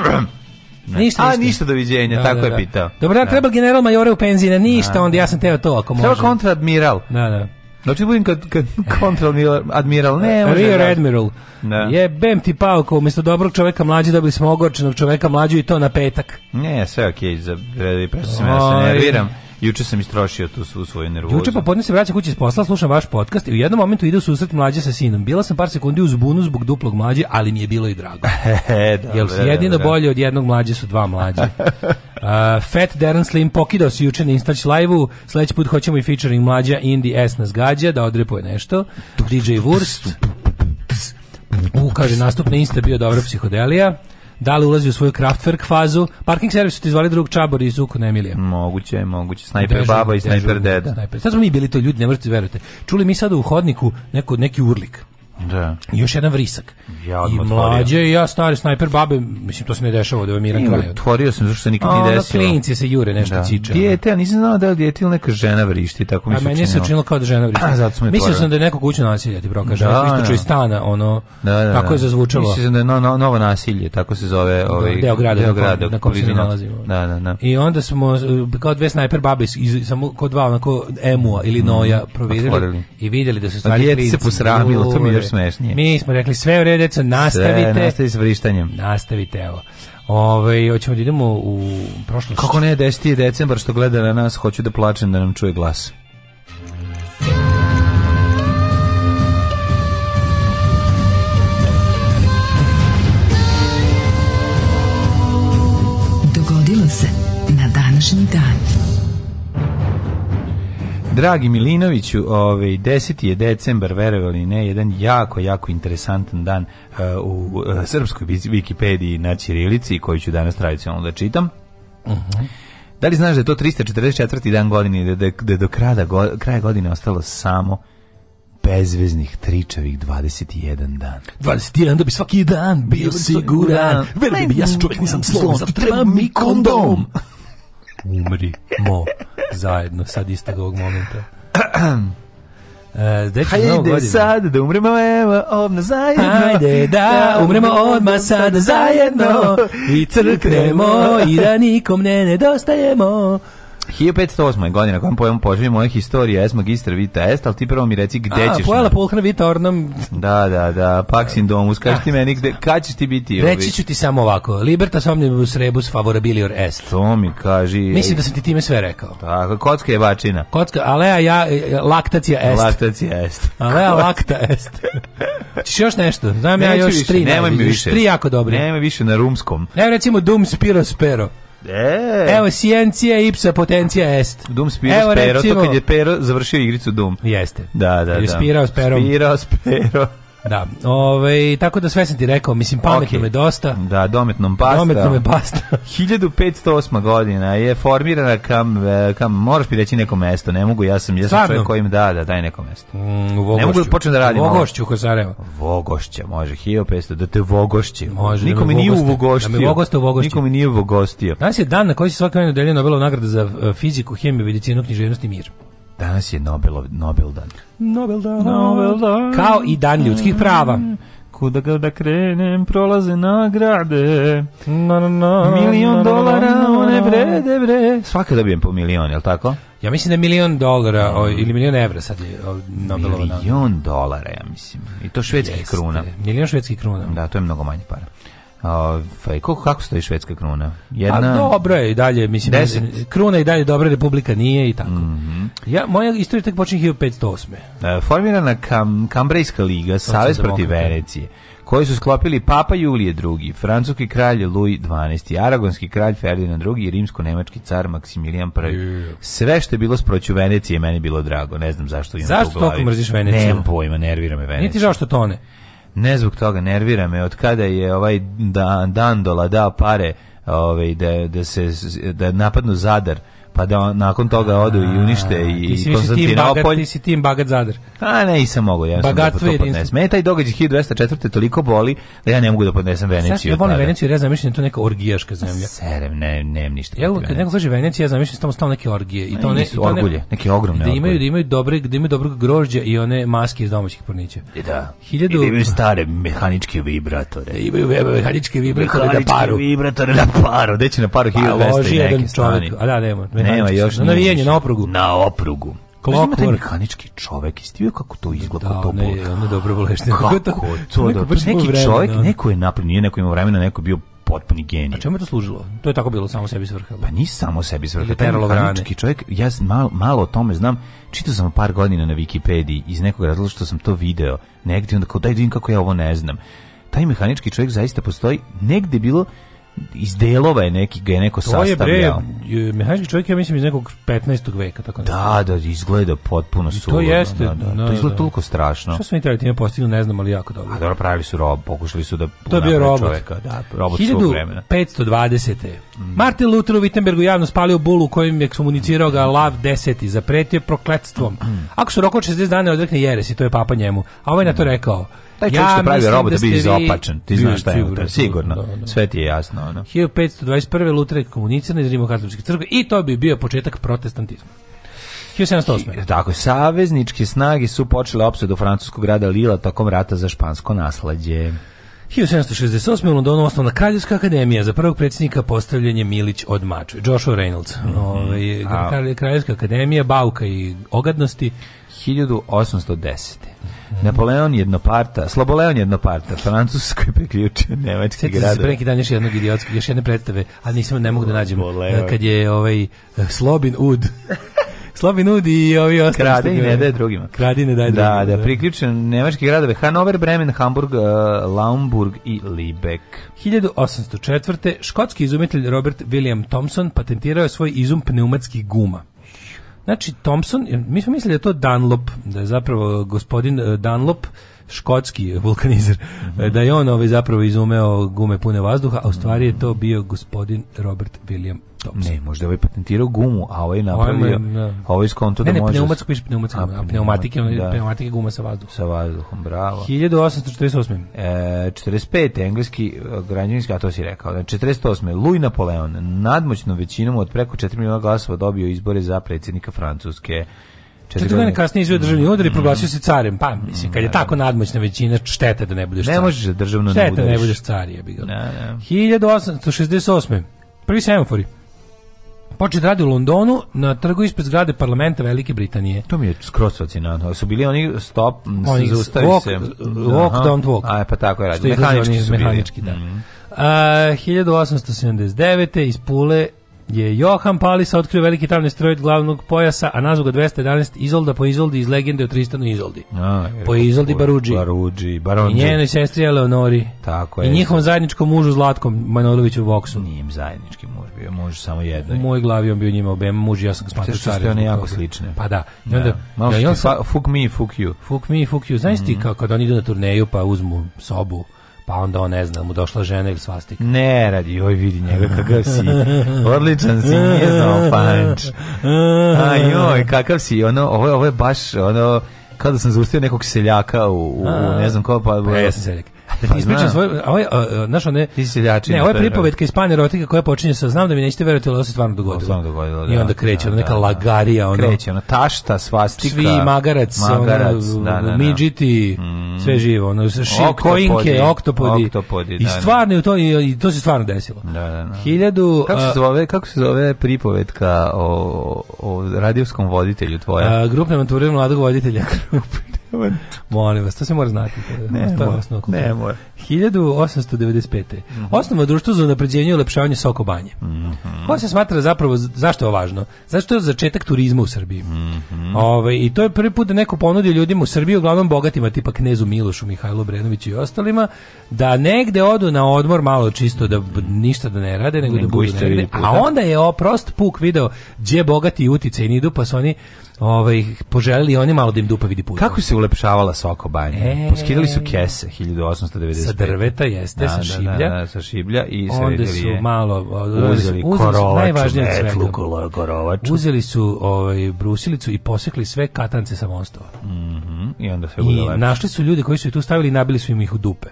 Ništa, A, ništa, doviđenja, da, tako da, da. je pitao. Dobro, da, treba general majore u penziji, ništa, onda ja sam teo to ako može. Treba kontradmiral. Da, da. Znači budem kad, kad kontradmiral, admiral, ne, može. Rear admiral. Da. Je, bem ti pauko, umjesto dobrog čoveka mlađi dobili smo ogorčenog čoveka mlađu i to na petak. Ne, sve okej, okay, za, presu sam ja se nerviram. Juče sam istrošio tu svu svoju nervozu. Juče popodne se vraćam kući iz posla, slušam vaš podcast i u jednom momentu ide u susret mlađe sa sinom. Bila sam par sekundi u zbunu zbog duplog mlađe, ali mi je bilo i drago. da, Jel se da, da, jedino da, bolje od jednog mlađe su dva mlađe. Uh, Fat Darren Slim pokidao se juče na Instač live-u, sledeći put hoćemo i featuring mlađa Indie S nas gađa, da odrepuje nešto. DJ Wurst. U, kaže, nastup na Insta bio dobra psihodelija da li ulazi u svoju Kraftwerk fazu. Parking servis su ti zvali drug Čabor iz Zuko Nemilija. Moguće moguće. Snajper dežu, baba i dežu, snajper deda. Snajper. Sad smo mi bili to ljudi, ne možete verujete. Čuli mi sad u hodniku neko, neki urlik. Da. I još jedan vrisak. Ja I mlađe i ja stari snajper babe, mislim to se ne dešava da je miran kraj. Otvorio sam zašto se nikad nije desilo. A klinci se jure nešto da. ciče. Dijete, ja nisam znao da je dijete ili neka žena vrišti, tako mi se činilo. A meni se činilo kao da žena vrišti. A, zato Mislio sam da je neko kućno nasilje, ti bro kaže, da, isto iz da. stana, ono, da, da, da. tako je zazvučalo. Mislio sam da je no, no, novo nasilje, tako se zove ovaj deo grada, deo grada na kom se nalazimo. Da, da, da. I onda smo e, kao dve snajper babe samo kod dva onako emua ili mm. noja proverili i videli da se stvari klinci. se posramilo, to mi je smešnije. Mi smo rekli sve u redecu, nastavite. Sve, nastavite s vrištanjem. Nastavite, evo. Ove, ovaj, hoćemo da idemo u prošlost. Kako ne, 10. decembar što gleda na nas, hoću da plačem da nam čuje glas. Dragi Milinoviću, ovaj 10. je decembar, verovali ne, jedan jako jako interesantan dan uh, u uh, srpskoj Wikipediji na ćirilici koji ću danas tradicionalno da čitam. Uh mhm. -huh. Da li znaš da je to 344. dan godine da, da, da do kraja, kraja godine ostalo samo bezveznih tričavih 21 dan. 21 da bi svaki dan bio siguran. Veruj mi, ja sam čovjek, nisam slon, zato treba mi kondom umri mo zajedno sad istog ovog momenta. Uh, Hajde sad da umremo odmah zajedno Hajde da, da umremo odma sad zajedno I crknemo i da nikom ne nedostajemo 1508. godina, kojom pojem poživi moja historija, es magistra vita est, ali ti prvo mi reci gde A, ćeš. A, pojela polhna vita ornom. Da, da, da, paksin domus, kaži ti meni gde, kad ćeš ti biti? Reći ću ti samo ovako, libertas omnibus rebus favorabilior est. To mi kaži. Mislim da sam ti time sve rekao. Tako, kocka je bačina. Kocka, alea ja, e, e, laktacija est. Laktacija est. Alea lakta est. Češ još nešto? Znam Neću ja još više, tri. Nemoj mi više. Tri jako dobri. Nemoj više na rumskom. Evo recimo dum spiro spero. E. Evo, sciencija ipsa potencija est. Dum spiro Evo, spero, recimo, to kad je pero završio igricu Dum. Jeste. Da, da, da. Je spirao spero. Spirao spero. Da, ovaj, tako da sve sam ti rekao, mislim, pametno okay. me dosta. Da, dometnom pasta. Dometno me pasta. 1508. godina je formirana kam, e, kam moraš mi reći neko mesto, ne mogu, ja sam, ja sam čovjek kojim da, da, daj neko mesto. Mm, u Ne mogu da počnem da radim. U Vogošću, ko Sarajevo. Vogošća, može, 1500, da te vogošće. Može, Niko da me nije u Vogošću. Da me Vogošću u vogošće. Niko mi nije u da Vogošću. Danas je dan na koji se svake godine delje Nobelova nagrada za e, fiziku, hemiju, medicinu, književnost i mir. Danas je Nobelov, Nobel dan. Nobel dan. Nobel dan. Kao i dan ljudskih prava kuda ga da krenem prolaze nagrade na, na, na, milion dolara one vrede bre svaka dobijem po milion, jel tako? Ja mislim da milion dolara o, ili milion evra sad je o, Nobelova Milion dolara, ja mislim. I to švedskih kruna. Milion švedskih kruna. Da, to je mnogo manje para. Ovaj kako kako stoji švedska kruna? Pa Jedna A dobro je i dalje, mislim deset. kruna i dalje dobra republika nije i tako. Mm -hmm. Ja moja istorija tek počinje 1508. E, formirana Kam, Kambrejska liga, savez protiv Venecije koji su sklopili Papa Julije II, francuski kralj Louis XII, aragonski kralj Ferdinand II i rimsko-nemački car Maksimilijan I. Sve što je bilo sproću Venecije meni bilo drago, ne znam zašto imam Zašto toliko mrziš Veneciju? Nemam pojma, nervira me Venecija. Niti ti žao što tone? Ne zbog toga, nervira me. Od kada je ovaj da, Dandola dao pare ovaj, da, da, se, da napadnu Zadar, pa da nakon toga odu i unište i ti Konstantinopolj. Bagat, ti si tim Bagat Zadar. A ne, nisam mogao, ja sam da to podnesem. Mene taj događaj 1204. toliko boli da ja ne mogu da podnesem Veneciju. Sad ja volim Veneciju jer ja zamišljam da to neka orgijaška zemlja. Serem, ne, nemam ništa. Ja, kad neko kaže Venecija, ja zamišljam tamo stalno neke orgije. I to ne, su orgulje, neke ogromne da imaju, da imaju, dobre, da imaju dobro grožđa i one maske iz domaćih pornića. I e, da. Hiljadu... I da imaju stare mehaničke vibratore. Da imaju mehaničke vibratore mehaničke da paru. Mehaničke vibratore da paru. Gde će na paru 1200 pa, i neke stani? A da, nema. Nema još na navijenje, na oprugu. Na oprugu. Pa Clockwork. Ima mehanički čovek, isti bio kako to izgleda, da, to ne, ono dobro bolešno. Kako to? to neko da, neki vremena, čovek, da. neko je napravio, nije neko imao vremena, neko bio potpuni genije. A čemu je to služilo? To je tako bilo samo sebi svrha. Da. Pa ni samo sebi svrha. Taj mehanički čovjek, ja malo, malo o tome znam, čitao sam par godina na Wikipediji iz nekog razloga što sam to video negdje, onda kao daj da vidim kako ja ovo ne znam. Taj mehanički čovjek zaista postoji, negde bilo iz delova je neki ga je neko to sastavljao. To je bre, mehanički čovjek ja mislim iz nekog 15. veka tako. Da, da, izgleda potpuno sulo. To jeste, da, da, da, to izgleda da. toliko strašno. Što su oni taj time postigli, ne znam, ali jako dobro. A dobro pravili su rob, pokušali su da To je bio robot, čovjeka, da, robot 1520. Mm. Martin Luther u Wittenbergu javno spalio bulu kojim je komunicirao ga Lav 10 i zapretio prokletstvom. Mm. Ako su rok 60 dana odrekne jeres i to je papa njemu. A ovaj mm. na to mm. rekao: Taj čovjek ja što pravi robot da, da bi izopačen, ti znaš šta je unutra, sigurno. Da, da. Sve ti je jasno. Ono. 1521. Lutrek komunicirana iz Rimokatoličke crkve i to bi bio početak protestantizma. 1708. Tako, savezničke snage su počele opsadu francuskog grada Lila tokom rata za špansko naslađe. 1768. u Londonu osnovna Kraljevska akademija za prvog predsjednika postavljanje je Milić od Mačve, Joshua Reynolds. Mm -hmm. Ove, Kraljevska akademija, bauka i ogadnosti 1810. Napoleon jednoparta, Sloboleon jednoparta, Francuskoj je priključio nemački grad. Sjeti se preki dan još jednog idiotskog, još jedne predstave, ali nisam, ne mogu da nađem, eh, kad je ovaj eh, Slobin Ud. Slobin Ud i ovi ostali. Krade i ne daje drugima. Krade i ne daje da, drugima. Da, da, priključen nemački gradove Hanover, Bremen, Hamburg, uh, Laumburg i Libek. 1804. škotski izumitelj Robert William Thompson patentirao svoj izum pneumatskih guma. Znači, Thompson, mi smo mislili da je to Dunlop, da je zapravo gospodin e, Dunlop, škotski vulkanizer, mm -hmm. da je on ovaj zapravo izumeo gume pune vazduha, a u stvari je to bio gospodin Robert William Thompson. Ne, možda je ovaj patentirao gumu, a ovaj, ovaj napravio, da. ovaj, ovaj skonto da ne, ne, da može... Ne, pneumatsko piše pneumatsko, a, da, pneumatike, da. pneumatike guma sa vazduhom. Sa vazduhom, bravo. 1848. E, 45. engleski e, građanski, a to si rekao, 48. Znači Louis Napoleon nadmoćnom većinom od preko 4 miliona glasova dobio izbore za predsjednika Francuske. Četiri godine kasnije izveo državni udar i mm. proglasio se carem. Pa, mislim, kad je da, tako da. nadmoćna većina, šteta da ne budeš car. Ne možeš da državno ne budeš. Šteta da ne budeš car, je bilo. 1868. Prvi semafori početi radi u Londonu na trgu ispred zgrade parlamenta Velike Britanije. To mi je skroz fascinantno. Su bili oni stop, oni zaustavi walk, se. Walk, Aha. don't walk. Aj, e, pa tako je radi. Mehanički su bili. Mehanički, da. Mm -hmm. A, 1879. iz Pule je Johan Palisa otkrio veliki travni stroj glavnog pojasa, a nazvu ga 211 Izolda po Izoldi iz legende o Tristanu Izoldi. A, po Izoldi Baruđi. Baruđi, Baronđi. I njenoj sestri Eleonori. Tako je. I njihovom zajedničkom mužu Zlatkom Manojloviću Voksu. im zajednički muž, bio muž samo jedno. U moj glavi on bio njima obema muž, ja sam ga smatrao Sve da one jako slične. Pa da. I da. onda, Malo ja, fuck me, fuck you. Fuck me, fuck you. Znaš ti mhm. kako kad oni idu na turneju pa uzmu sobu, pa onda on ne zna, mu došla žena ili svastika. Ne radi, joj vidi njega kakav si, odličan si, nije znao panč. A joj, kakav si, ono, ovo, ovo je baš, ono, kada sam zaustio nekog seljaka u, u, u ne znam ko, pa... Pa ja sam seljak. Da pa ti ispričam svoje, ovaj, znaš one, ti si ljači, ne, ovo je da. pripovetka iz pan koja počinje sa, znam da mi nećete verovati, ali ovo se stvarno dogodilo. Stvarno dogodilo, da. I onda kreće, da, neka da, da. lagarija, ono. Kreće, ono, tašta, svastika. Svi, magarac, magarac ono, da, midžiti, mm. sve živo, ono, ši, kojinke, oktopodi. Oktopodi, da. I stvarno, i to, i to se stvarno desilo. Da, da, da. Hiljadu... Kako se zove, kako se zove pripovetka o, o radijskom voditelju tvoja? A, grupne mature mladog voditelja. mora. Molim vas, to se mora znati. Ne, mora. Ne, mora. 1895. Mm -hmm. Osnova društva za unapređenje i ulepšavanje Soko banje. Mm -hmm. Ko se smatra zapravo, zašto je važno? Zašto je začetak turizma u Srbiji? Mm -hmm. Ove, ovaj, I to je prvi put da neko ponudi ljudima u Srbiji, uglavnom bogatima, tipa Knezu Milošu, Mihajlo Brenoviću i ostalima, da negde odu na odmor malo čisto, da ništa da ne rade, nego, da nego da budu negde. a onda je oprost puk video gdje bogati i uticajni idu, pa su oni ovaj, poželili oni malo da im dupa vidi put. Kako se ulepšavala Soko banja? E, Poskidali su kese 1895. Sa drveta jeste, da, sa da, da, šiblja. Da, da, sa šiblja i sa Onda su malo uzeli, uzeli korovač, metlu, Uzeli su ovaj, brusilicu i posekli sve katance sa mostova. Mm I onda sve I našli su ljude koji su je tu stavili i nabili su im ih u dupe.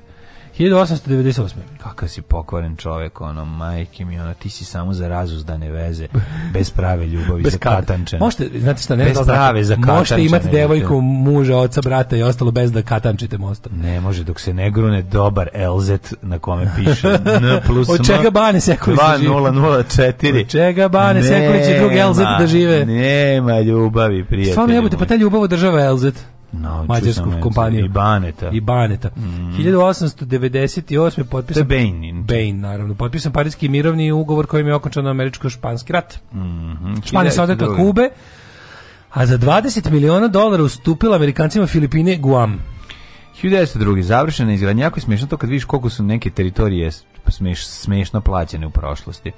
1898. Kakav si pokvaren čovjek, ono, majke mi, ono, ti si samo za razuzdane veze, bez prave ljubavi, bez za katančene. Možete, znate šta, ne bez da prave, za Možete imati devojku, muža, oca, brata i ostalo bez da katančite mostom. Ne može, dok se ne grune dobar LZ na kome piše N plus Od čega Bane Sekulić da žive? 2004. Od čega Bane Sekulić i drug LZ da žive? Nema ljubavi, prijatelji. Stvarno, jebate, pa ta ljubav država LZ. No, mađarsku kompaniju. I Baneta. I Baneta. Mm. 1898. potpisan... To je Bain. Bain, naravno. Potpisan Parijski mirovni ugovor kojim je okončan američko-španski rat. Mm -hmm. Španija se odrekla Kube, a za 20 miliona dolara ustupila Amerikancima Filipine Guam. 1902. završena izgradnja. Jako je smiješno to kad vidiš koliko su neke teritorije smiješ, smiješno plaćene u prošlosti.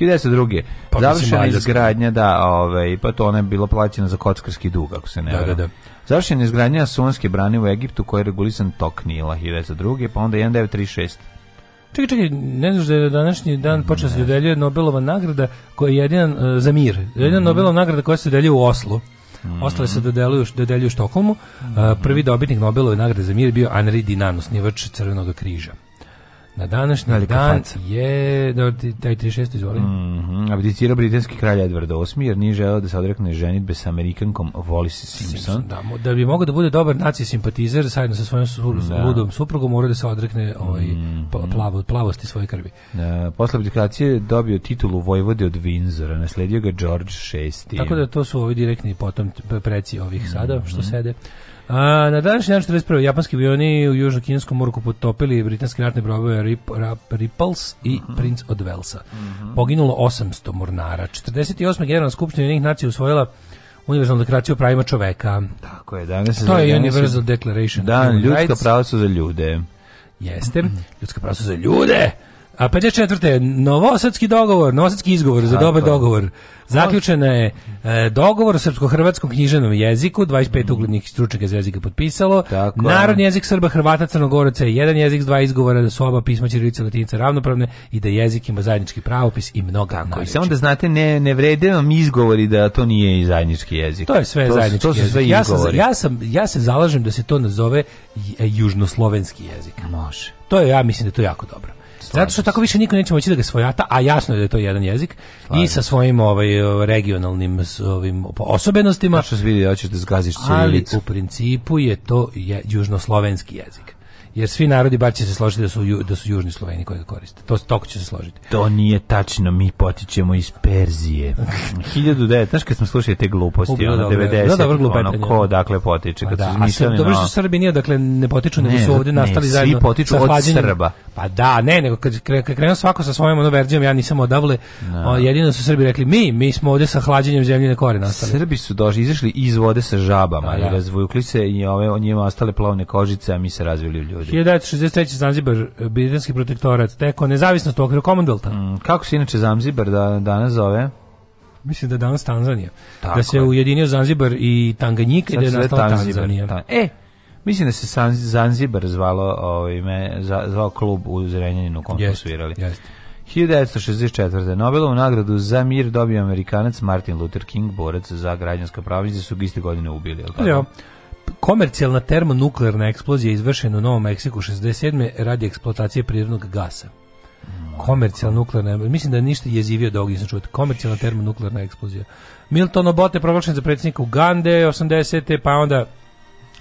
1902. Pa, završena izgradnja, da, ovaj, pa to ona je bila plaćena za kockarski dug, ako se ne da, da, da. Završena je izgradnja Suanske brane u Egiptu koji je regulisan tok Nila 1902. pa onda 1936. Čekaj, čekaj, ne znaš da je današnji dan počeo da se dodeljuje Nobelova nagrada koja je jedina uh, za mir. Jedina mm. Nobelova nagrada koja se dodeljuje u Oslu. Mm. Ostale se dodeljuju, dodeljuju u Štokholmu. Uh, prvi mhm. dobitnik Nobelove nagrade za mir je bio Henri Dinan, osnivač Crvenog križa. Na današnji Velika dan faca. je, da, taj 36. izvoli. Mm -hmm. Abdicirao britanski kralj Edward VIII, jer nije želeo da se odrekne ženitbe sa Amerikankom Wallis Simpson. Simpson da, da bi mogao da bude dobar naci simpatizer, sajedno sa svojom da. ludom suprugom, mora da se odrekne ovaj, mhm. plavo, plavosti svoje krvi. Da, posle abdikacije dobio titulu vojvode od Windsora, nasledio ga George VI. Tako da to su ovi direktni potom preci ovih mhm. sada, mm -hmm. što sede. A, na današnji dan 41. japanski avioni u južno-kineskom moru potopili britanski ratne brobove Rip, Rap, Ripples i uh mhm. -huh. Prince od Velsa. Uh mhm. -huh. Poginulo 800 mornara. 48. generalna skupština jednih nacija usvojila univerzalnu deklaraciju o pravima čoveka. Tako je, danas je... To je Universal Declaration. Da, mhm. ljudska prava su za ljude. Jeste, ljudska prava su za ljude! A 54. Novosadski dogovor, Novosadski izgovor za dobar dogovor. Zaključena je e, dogovor o srpsko-hrvatskom književnom jeziku, 25 uglednih stručnjaka za jezika potpisalo. Tako Narodni jezik Srba, Hrvata, Crnogoraca je jedan jezik s dva izgovora, da su oba pisma ćirilica i latinica ravnopravne i da jezik ima zajednički pravopis i mnogo Tako, i samo da znate, ne, ne vrede vam izgovori da to nije i zajednički jezik. To je sve to, zajednički to su jezik. ja, sam, ja, sam, ja se zalažem da se to nazove južnoslovenski jezik. Može. To je, ja mislim da to jako dobro. Zato što tako više niko neće moći da ga svojata, a jasno je da je to jedan jezik Slažim. i sa svojim ovaj regionalnim ovim osobenostima. Da Što se vidi, hoćeš da zgaziš Ali u principu je to je južnoslovenski jezik jer svi narodi bar će se složiti da su da su južni Sloveni koji ga koriste. To toko će se složiti. To nije tačno, mi potičemo iz Perzije. 1900, znaš kad smo slušali te gluposti, ono 90, da, da, da, da dobro, ono ko dakle potiče, pa kad da, su mislili. Dobro što Srbi nije, dakle ne potiču, nego su ovdje nastali zajedno. Svi potiču od Srba. Pa da, ne, nego kad kad krenuo svako sa svojom ono verzijom, ja nisam odavle. No. jedino su Srbi rekli mi, mi smo ovde sa hlađenjem zemljine kore nastali. Srbi su došli, izašli iz vode sa žabama i razvukli se i ove njima ostale plavne kožice, a mi se razvili u ljudi pobedi. 1963. Zanzibar, e, britanski protektorat, teko nezavisnost okviru Commonwealtha. Mm, kako se inače Zanzibar da, danas zove? Mislim da je danas Tanzanija. Da tako da se je. ujedinio Zanzibar i Tanganjika i da je nastala Tanzanija. Ta, e, Mislim da se Zanzibar zvalo, ovo ovaj, ime, zvao klub u Zrenjaninu u kom jest, su svirali. Jeste. 1964. Nobelovu nagradu za mir dobio Amerikanac Martin Luther King, borac za građanska prava, da su ga iste godine ubili, je li tako? Jo komercijalna termonuklearna eksplozija izvršena u Novom Meksiku 67. radi eksploatacije prirodnog gasa. Komercijalna nuklearna, mislim da ništa jezivio od ovog nisam čuo. Komercijalna termonuklearna eksplozija. Milton Obote proglašen za predsjednika Ugande 80. pa onda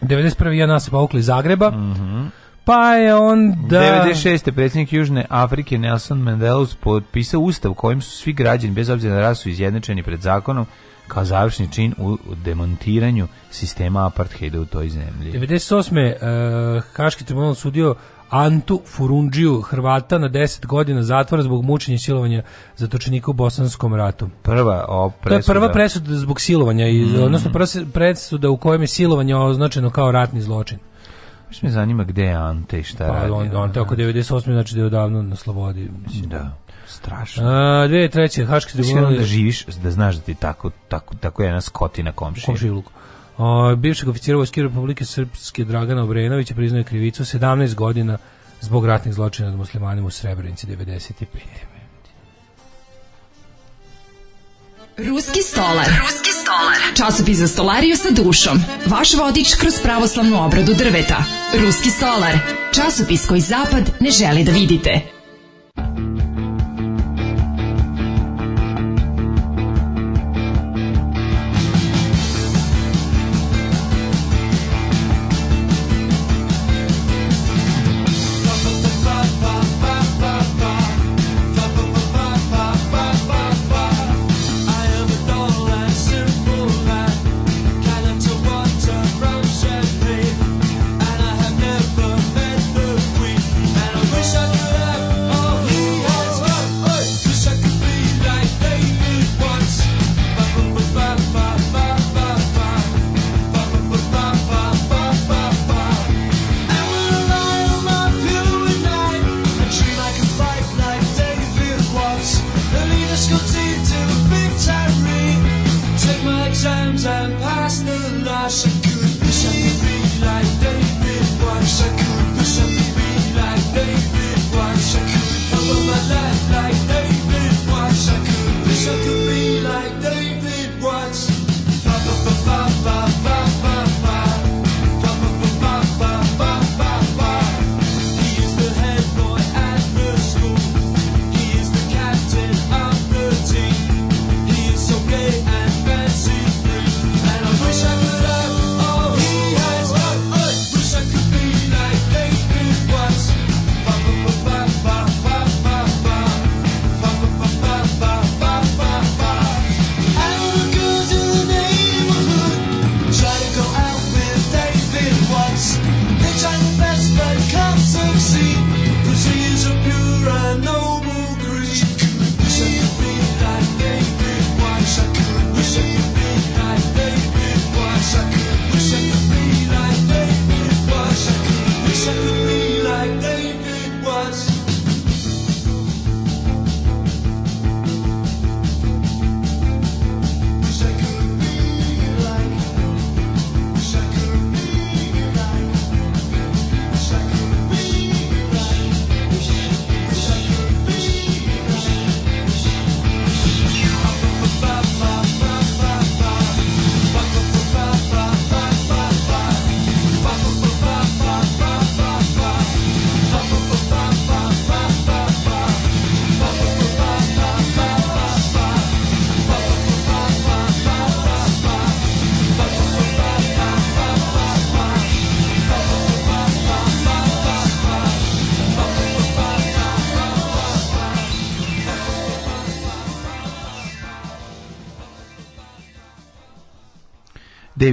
91. ja nas povukli Zagreba. Mm -hmm. Pa je onda... 96. predsjednik Južne Afrike Nelson Mandela potpisao ustav kojim su svi građani, bez obzira na rasu, izjednačeni pred zakonom kao završni čin u demontiranju sistema apartheida u toj zemlji. 98. Uh, eh, Haški tribunal sudio Antu Furundžiju Hrvata na 10 godina zatvora zbog mučenja i silovanja zatočenika u Bosanskom ratu. Prva o, presuda. To je prva presuda zbog silovanja, i, mm. odnosno prva presuda u kojem je silovanje označeno kao ratni zločin. Još me zanima gde je Ante i šta pa, radi. On, on, on, tako 98. znači da je odavno na slobodi. Mislim, da strašno. A, dve, treće, Haški tribunal... da živiš, da znaš da ti tako, tako, tako je jedna skotina komšija. Komšija luku. O, bivšeg oficira Vojske Republike Srpske Dragana Obrenovića priznaje krivicu 17 godina zbog ratnih zločina nad muslimanima u Srebrenici 95. Ruski stolar. Ruski stolar. Časopis za stolariju sa dušom. Vaš vodič kroz pravoslavnu obradu drveta. Ruski stolar. Časopis koji zapad ne želi da vidite.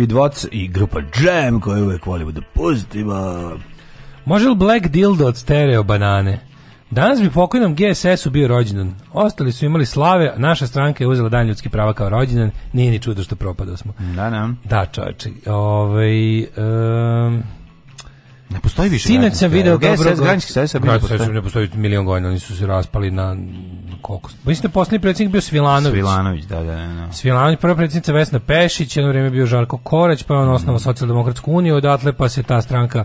David Watts i grupa Jam koju uvek volimo da pustimo. Može li Black Dildo od stereo banane? Danas bi pokojnom GSS-u bio rođendan. Ostali su imali slave, a naša stranka je uzela dan ljudski prava kao rođendan. Nije ni čudo što propadao smo. Da, da. Da, čovječe. Ovaj, um, ne postoji više. Sinoć sam video dobro... GSS, dobro. GSS, ne postoji milion godina, oni su se raspali na koliko? Mislim da poslednji predsednik bio Svilanović. Svilanović, da, da, da. Svilanović, prva predsjednica Vesna Pešić, jedno vreme bio Žarko Koreć, pa je on osnovao mhm. socijaldemokratsku uniju, odatle pa se ta stranka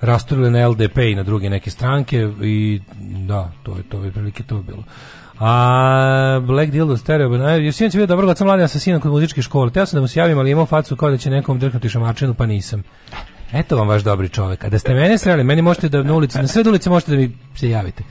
rasturila na LDP i na druge neke stranke i da, to je to je prilike to je bilo. A Black Deal Dildo Stereo Banana, pa jer sinoć vidio dobrog oca mladina sa sinom kod muzičke škole. Teo sam da mu se javim, ali imao facu kao da će nekom drknuti šamačinu, pa nisam. Eto vam vaš dobri čovek. A da ste mene sreli, meni možete da na ulici, na sred ulici možete da mi se javite.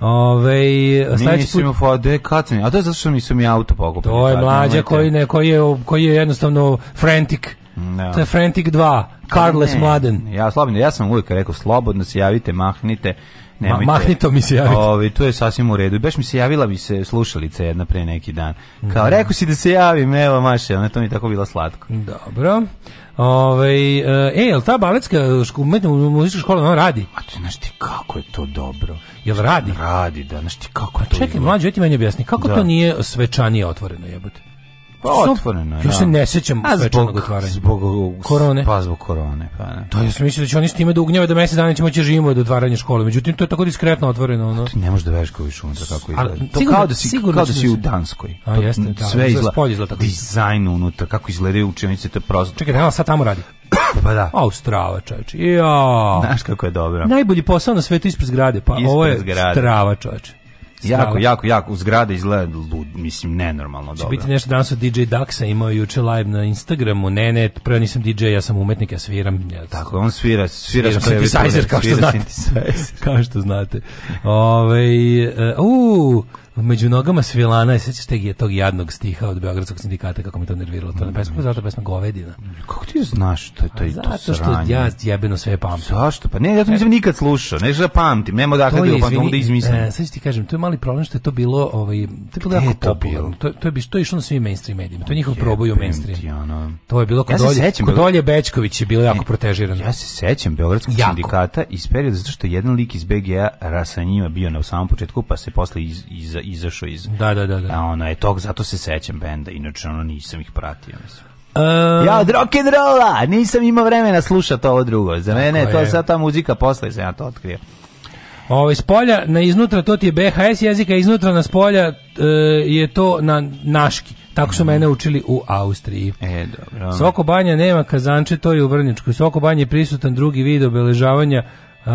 Ove, sledeći put... Fode, kacanje, a to je zato što nisu mi auto pokupili. To je mlađa koji, ne, koji, je, koji je jednostavno frantic. No. Da. To je Frantic 2, Carless ne, Mladen. Ja slobodno, ja sam uvijek rekao slobodno se javite, mahnite Ma, mahnito mi se javiti. Ovi, to je sasvim u redu. Baš mi se javila mi se slušalica jedna pre neki dan. Kao, da. rekao si da se javim, evo Maše, ona to mi tako bila slatko. Dobro. Ove, e, e, jel ta baletska muzička škola ona radi? A ti znaš ti kako je to dobro. Jel radi? Radi, da, znaš ti kako je pa to Čekaj, mlađi, joj ti meni objasni, kako da. to nije svečanije otvoreno jebote? Pa otvoreno ja. Ja se da. ne sećam svečanog otvaranja. Zbog korone. Pa zbog korone, pa ne. Da. To da, ja sam mislio da će oni s time da ugnjave da mesec dana ćemo će živimo do otvaranja škole. Međutim to je tako diskretno otvoreno, ono. Ti ne možeš da veš koji šunca kako je. Ali, to sigurno, kao da si sigurno kao da si u Danskoj. A to, jeste, da, sve izgleda. izgleda dizajn unutra kako izgledaju učionice, to je prosto. Čekaj, nema, sad tamo radi. pa da. A strava, čoveč. Ja. Znaš kako je dobro. Najbolji posao na svetu ispred zgrade, pa ispred ovo je zgrade. strava, čoveč. Jako, jako, jako. U zgrade izgleda lud, mislim, nenormalno dobro. Če biti nešto danas od DJ Daxa, imao juče live na Instagramu. Ne, ne, prvo nisam DJ, ja sam umetnik, ja sviram. Ja, Tako, on svira, svira synthesizer, kao, kao što znate. Kao što znate. Ove, ovaj, uh, uh među nogama svilana je sećaš te tog jadnog stiha od beogradskog sindikata kako me to nerviralo to na mm. pesmu zato pesma govedina kako ti znaš to je to i pa to zato što ja jebeno sve pamtim zašto pa ne ja to nisam e. nikad slušao ne da pamtim nema da kad je pa onda izmislim e, sad ti kažem to je mali problem što je to bilo ovaj to je bilo jako popularno to to je bi što išlo na svim mainstream medijima to je njihov proboj u mainstream to je bilo kod dolje kod dolje Bečković je bilo jako protežirano ja se sećam beogradskog sindikata iz perioda zato što jedan lik iz BGA njima bio na samom početku pa se posle iz, iz izašao iz da, da, da, da. Ono, je tog, zato se sećam benda, inače ono nisam ih pratio. Mislim. Uh, ja od rock nisam imao vremena slušati ovo drugo. Za mene je. to je sad ta muzika posle sam ja to otkrio. Ovo ovaj, iz polja na iznutra to ti je BHS jezika, iznutra na spolja e, je to na naški. Tako su mene učili u Austriji. E, dobro. Svoko banja nema kazanče, to je u Vrničkoj. Svoko banje je prisutan drugi vid obeležavanja Uh,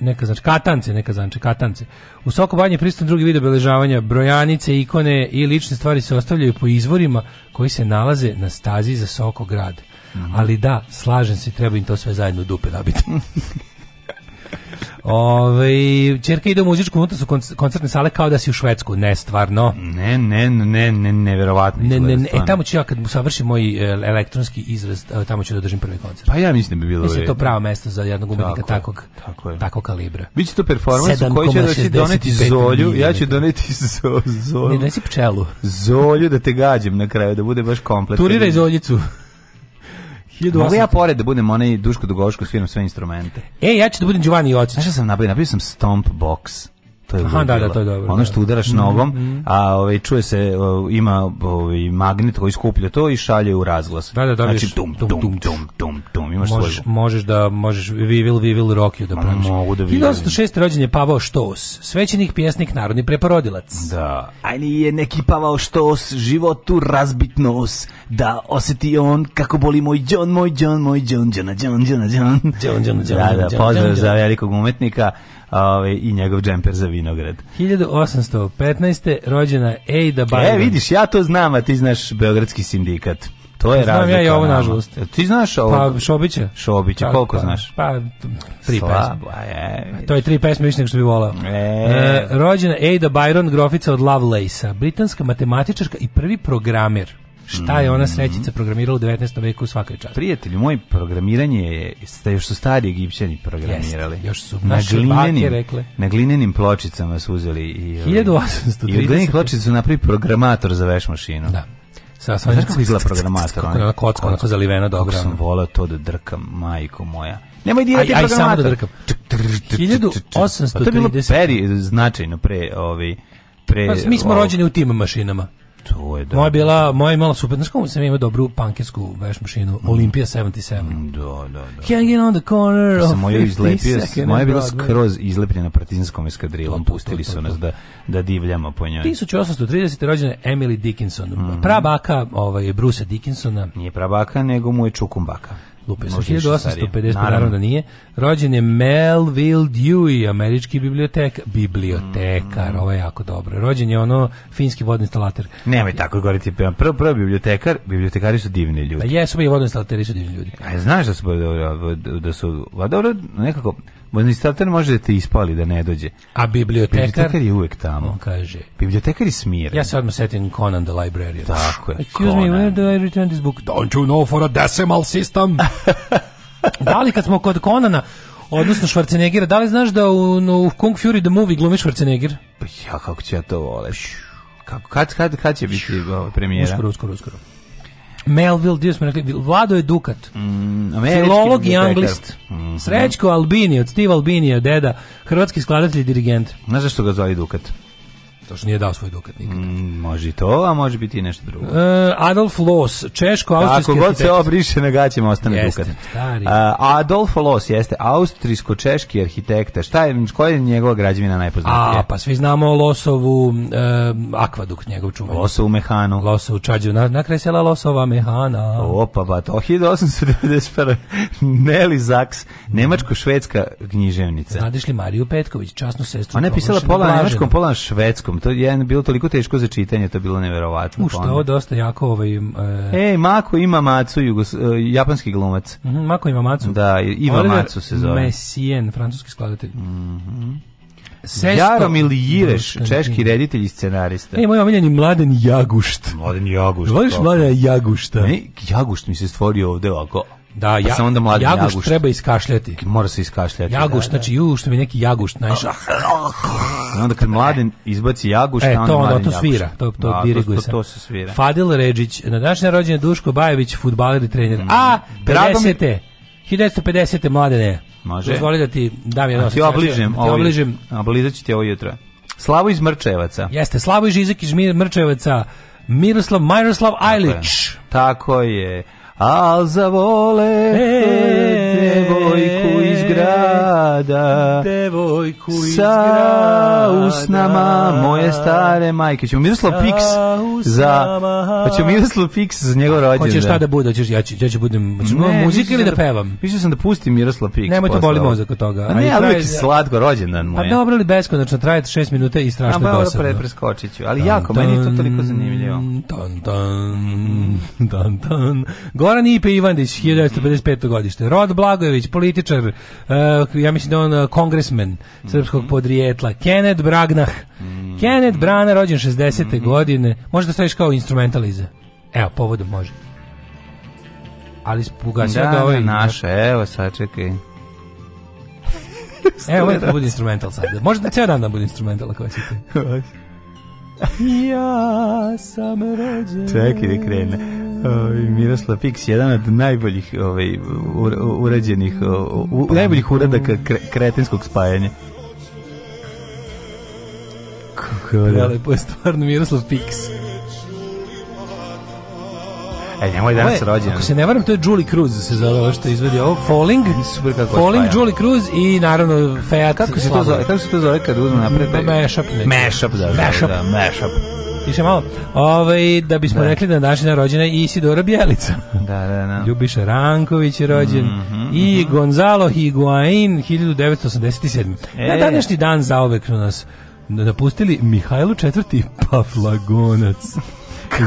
neka znači katance, neka znači katance. U Soko Banji prisutan drugi video beležavanja, brojanice, ikone i lične stvari se ostavljaju po izvorima koji se nalaze na stazi za Sokograd. Mm -hmm. Ali da, slažem se, treba im to sve zajedno dupe nabiti. Ovaj čerka ide u muzičku, unutra su koncertne sale kao da si u Švedsku, ne stvarno. Ne, ne, ne, ne, neverovatno. Ne, ne, ne, e, tamo ću ja kad mu savršim moj e, elektronski izraz, e, tamo ću da držim prvi koncert. Pa ja mislim da bi bilo. Mislim je to pravo mesto za jednog umetnika takog, tako je. takog kalibra. Biće to performans koji će da će doneti zolju, ja ću doneti zo, zolju. Ne, donesi pčelu. Zolju da te gađem na kraju, da bude baš komplet. Turiraj zoljicu. 1800... Mogu ja pored da budem onaj Duško Dugoško, sviram sve instrumente. E, ja ću da budem Giovanni Jocić. Znaš što sam napravio? Napravio sam Stomp Box. To je Aha, da, da, to je dobro. Ono da. što udaraš mhm, nogom, mhm. a ovaj čuje se ima ovaj magnet koji skuplja to i šalje u razglas. Da, da, da, znači tum tum tum tum tum, tum imaš možeš, svoj. Možeš da možeš vi will we will rock you da praviš. Mogu da vidim. 1906. rođenje Pavao Štos, svećenik, pjesnik, narodni preporodilac. Da. Ali je neki Pavao Štos životu razbit nos, da oseti on kako boli moj John, moj John, moj John, John, John, John, John. John, John, John. Da, da, pozdrav za velikog umetnika ovaj, i njegov džemper za vinograd. 1815. rođena Ejda Byron. E, vidiš, ja to znam, a ti znaš Beogradski sindikat. To je Znam razlika, ja i ovo, nažalost. Ti znaš ovo? Pa, Šobića. Šobića, pa, koliko pa, znaš? Pa, tri Slabo, pesme. Je, to je tri pesme više nego što bi volao. E. E, rođena Ada Byron, grofica od Lovelace-a, britanska matematičarka i prvi programer. Šta je ona srećica programirala u 19. veku u svakoj čast. Prijatelji, moj programiranje je ste još su stari Egipćani programirali. Jest, još su na glinenim, rekle. na glinenim pločicama su uzeli i 1830. I od glinenih pločica su napravi programator za veš mašinu. Da. Sa sa kako izgleda programator, kako ona kocka, kako zalivena dobro. Sam volao to da drkam, majko moja. Nemoj dirati aj, aj, samo da drkam. 1830. Pa to je bilo peri značajno pre, ovi, ovaj, pre... Pa, mi smo rođeni u tim mašinama. To je da. Moja da, bila, da. moja imala super, znaš kako sam imao dobru pankersku veš mašinu, mm. Olympia 77. Mm, da, da, da. Hanging on the corner pa of moja izlepio, moja je bila skroz izlepljena partizanskom eskadrilom, pustili su nas da, da divljamo po njoj. 1830. rođena Emily Dickinson, mm -hmm. prabaka ovaj, Brusa Dickinsona. Nije prabaka, nego mu je čukumbaka. Lupe sam 1850, pa naravno da nije. Rođen je Melville Dewey, američki bibliotek, bibliotekar, mm. ovo je jako dobro. Rođen je ono finski vodinstalater. Nemoj tako govoriti, prvo prvo bibliotekar, bibliotekari su divni ljudi. Pa jesu, pa i vodinstalateri su divni ljudi. A znaš da su da su, da, da su a dobro nekako administrator može da te ispali da ne dođe. A bibliotekar? Bibliotekar je uvek tamo. kaže. Bibliotekar je smire. Ja se odmah setim Conan the Librarian. Tako je. Excuse Conan. me, where do I return this book? Don't you know for a decimal system? da li kad smo kod Conana, odnosno Schwarzeneggera, da li znaš da u, u Kung Fury the Movie glumi Schwarzenegger? Pa ja, kako ću ja to vole? Kako, kad, kad, kad će biti premijera? Uskoro, uskoro, uskoro. Melville, gdje smo rekli, Vlado je Dukat, mm, filolog i anglist, mm -hmm. Srećko Albini, od Steve Albinija, deda, hrvatski skladatelj i dirigent. Znaš zašto ga zove Dukat? To što nije dao svoj dukat nikad. Mm, može i to, a može biti i nešto drugo. E, Adolf Loos, češko-austrijski Ako god se obriše na gaćima, ostane jeste, dukat. Stari. Adolf Loos jeste austrijsko-češki arhitekta. Šta je, koja je njegova građevina najpoznatija? A, pa svi znamo Loosovu e, akvadukt njegov čuveni. Losovu mehanu. Loosovu čađu, na, na kraj sela Losova mehana. Opa, ba, to 1891. Nelly Zaks, nemačko-švedska književnica. Znadeš li Mariju Petković, časnu sestru? Ona je pisala pola na nemačkom, pola na švedskom Engleskom. To je bilo toliko teško za čitanje, to je bilo neverovatno. U što pa ovo dosta jako ovaj... E... Ej, Mako ima Macu, jugos, e, japanski glumac. Mm -hmm, Mako ima Macu. Da, Iva Oliver Macu se zove. Messien, francuski skladatelj. Mm -hmm. Sesto... Jaromil Jireš, češki reditelj i scenarista. E, moj omiljeni Mladen Jagušt. Mladen Jagušt. Voliš Mladen Jagušta? Ne, Jagušt mi se stvorio ovde ovako Da, pa ja, onda mladi jaguš, jaguš, treba iskašljati. Mora se iskašljati. Jaguš, da, da. znači, ju, što bi neki jaguš, znaš. onda kad mladi izbaci jaguš, e, to onda to svira, to, to da, diriguje to, to, to se svira. Fadil Redžić, na današnje rođendan Duško Bajević, fudbaler i trener. Mm. A, te. 1950. mladene. Može. Dozvoli da ti dam jedan osjećaj. Da ti obližem. Ti obližem. Oblizat ću ti ovo jutro. Slavo iz Mrčevaca. Jeste, Slavo iz Žizek iz Mrčevaca. Miroslav Miroslav Ajlić. Tako je. Tako je al zavole e, devojku iz grada devojku iz grada usnama moje stare majke ćemo Miroslav Pix za hoćemo Miroslav Pix za njegov rođendan hoćeš šta da bude hoćeš ja ću ja ću budem ne, muzika ili da, da pevam mislio sam da pustim Miroslav Pix nemoj te boli mozak od toga ne ali uvijek slatko rođendan moj a pa dobro li beskonačno traje 6 minuta i strašno pa, dosadno a dobro pre, preskočiću ali jako meni je to toliko zanimljivo dan dan tan tan Goran Ipe Ivandić, 1955. godište. Rod Blagojević, političar, uh, ja mislim da on uh, kongresmen srpskog mm -hmm. podrijetla. Kenneth Bragnah. Mm -hmm. Kenneth Brana, rođen 60. Mm -hmm. godine. Možda staviš kao instrumentaliza. Evo, povodom može. Ali spugasio da, da ovaj... Da, naša, evo, sačekaj. evo, ovaj da, da bude instrumental sad. da ceo dan da bude instrumental ako hoćete ja sam rođen. Čekaj da krene. Miroslav Fiks, jedan od najboljih ovaj, urađenih, u, pa, najboljih uradaka kre, kretinskog spajanja. Kako je? Prelepo je stvarno Miroslav Fiks. E, njemu je danas rođen. Ako se ne varam, to je Julie Cruz da se zove ovo što izvodi ovo. Falling, super kako Falling, Julie Cruz i naravno Fiat. Kako se to zove, kako se to zove kad uzme napred? Pa mashup. Mashup, da, da, da. Mashup. Da, mashup. Piše malo. Ove, ovaj, da bismo da. rekli da naš dan rođena Isidora Bjelica. Da, da, da. Ljubiša Ranković je rođen. Mm -hmm, I mm -hmm. Gonzalo Higuain 1987. E. Na današnji dan zaovek su nas napustili Mihajlo IV. Paflagonac.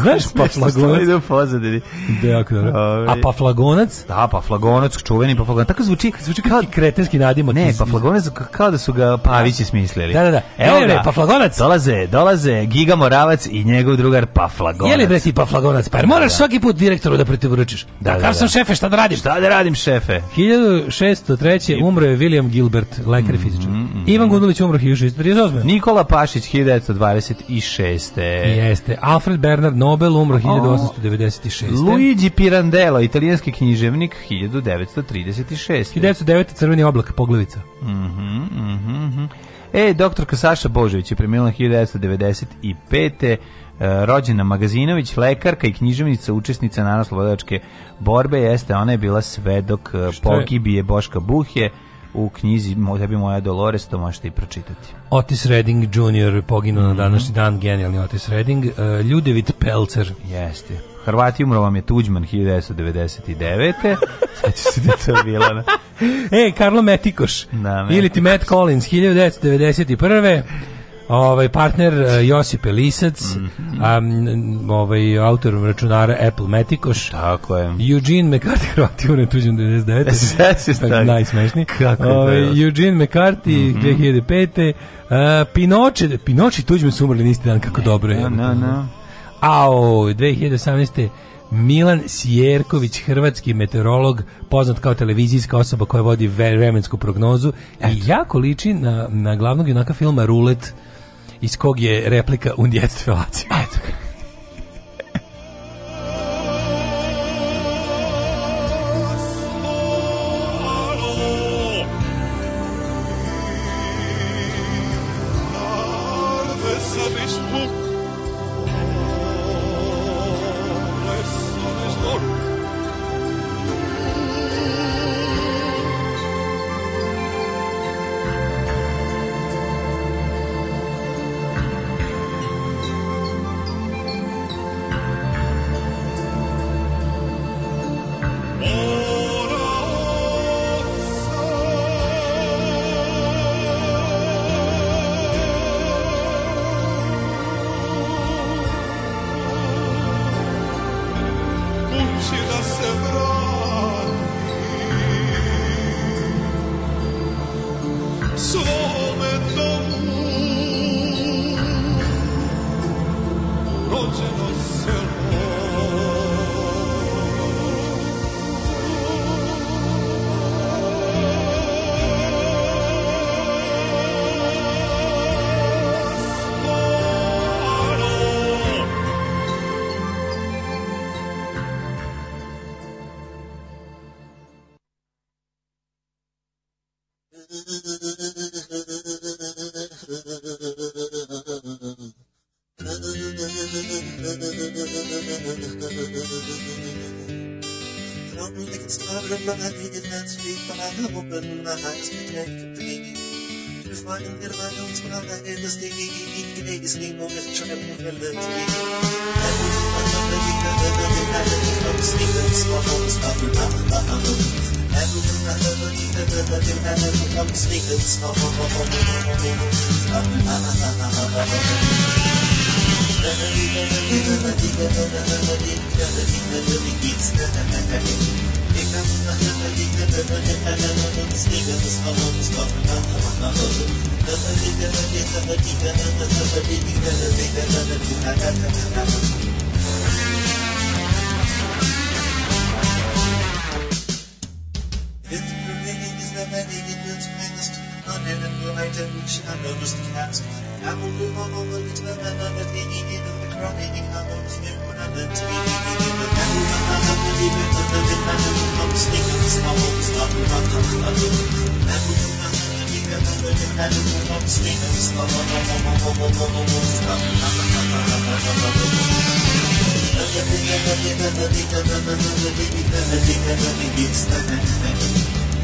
Znaš pa flagonac? Ide da u pozadini. Da, jako dobro. Ovaj. A paflagonac? Da, paflagonac, čuveni paflagonac. Tako zvuči, zvuči kao kretenski nadimo. Ne, paflagonac flagonac kao da su ga Pavići da. smislili. Da, da, da. Evo ga, pa flagonac. Dolaze, dolaze Giga Moravac i njegov drugar pa flagonac. Je li bre ti pa flagonac? Pa da, moraš svaki put direktoru da protivručiš. Da, da, da. Kar sam šefe, šta da radim? Šta da radim, šefe? 1603. umro je William Gilbert, lekar mm, fizičar. Mm, mm, Ivan mm. Gundulić umro 1638. Nikola Pašić 1926. Jeste. Alfred Bernard Leonard Nobel umro 1896. Luigi Pirandello, italijanski književnik 1936. 1909. Crveni oblak, poglavica. Mhm, mm mhm, mm mhm. E, doktorka Saša Božović je preminula 1995. E, rođena Magazinović, lekarka i književnica, učesnica narodoslobodačke borbe, jeste, ona je bila svedok e, pogibije Boška Buhje u knjizi Tebi moja Dolores, to možete i pročitati. Otis Redding Jr. poginuo mm -hmm. na mhm. današnji dan, genijalni Otis Redding. Uh, Ljudevit Pelcer. Jeste. Hrvati umro vam je Tuđman 1999. Sveća se da to bilo. Na... e, Karlo Metikoš. Da, Metikoš. Ili ti Matt Collins 1991. Ovaj partner eh, Josip Elisac, mm -hmm. um, ovaj autor računara Apple Metikoš. Tako je. Eugene McCarthy Hrvati u netuđem 99. Pa, najsmešniji. Kako je ovaj, Eugene McCarthy mm -hmm. 2005. Uh, Pinoče, Pinoči tuđme su umrli niste dan, kako ne, dobro je. No, no, no. Ao, 2018. Milan Sjerković, hrvatski meteorolog, poznat kao televizijska osoba koja vodi vremensku prognozu Eto. i jako liči na, na glavnog junaka filma Roulette iz kog je replika und jetzt sneakers. Oh, oh, oh, Sneakers, collected which I noticed the cats. I will move on over the twelve and under the eating of the crying. I want to live when I live to be eating. I will not have to leave it under the man of the mum's sneaking small ones, not the man of the other. I will not have to leave it under the man of the mum's sneaking small ones, not the other.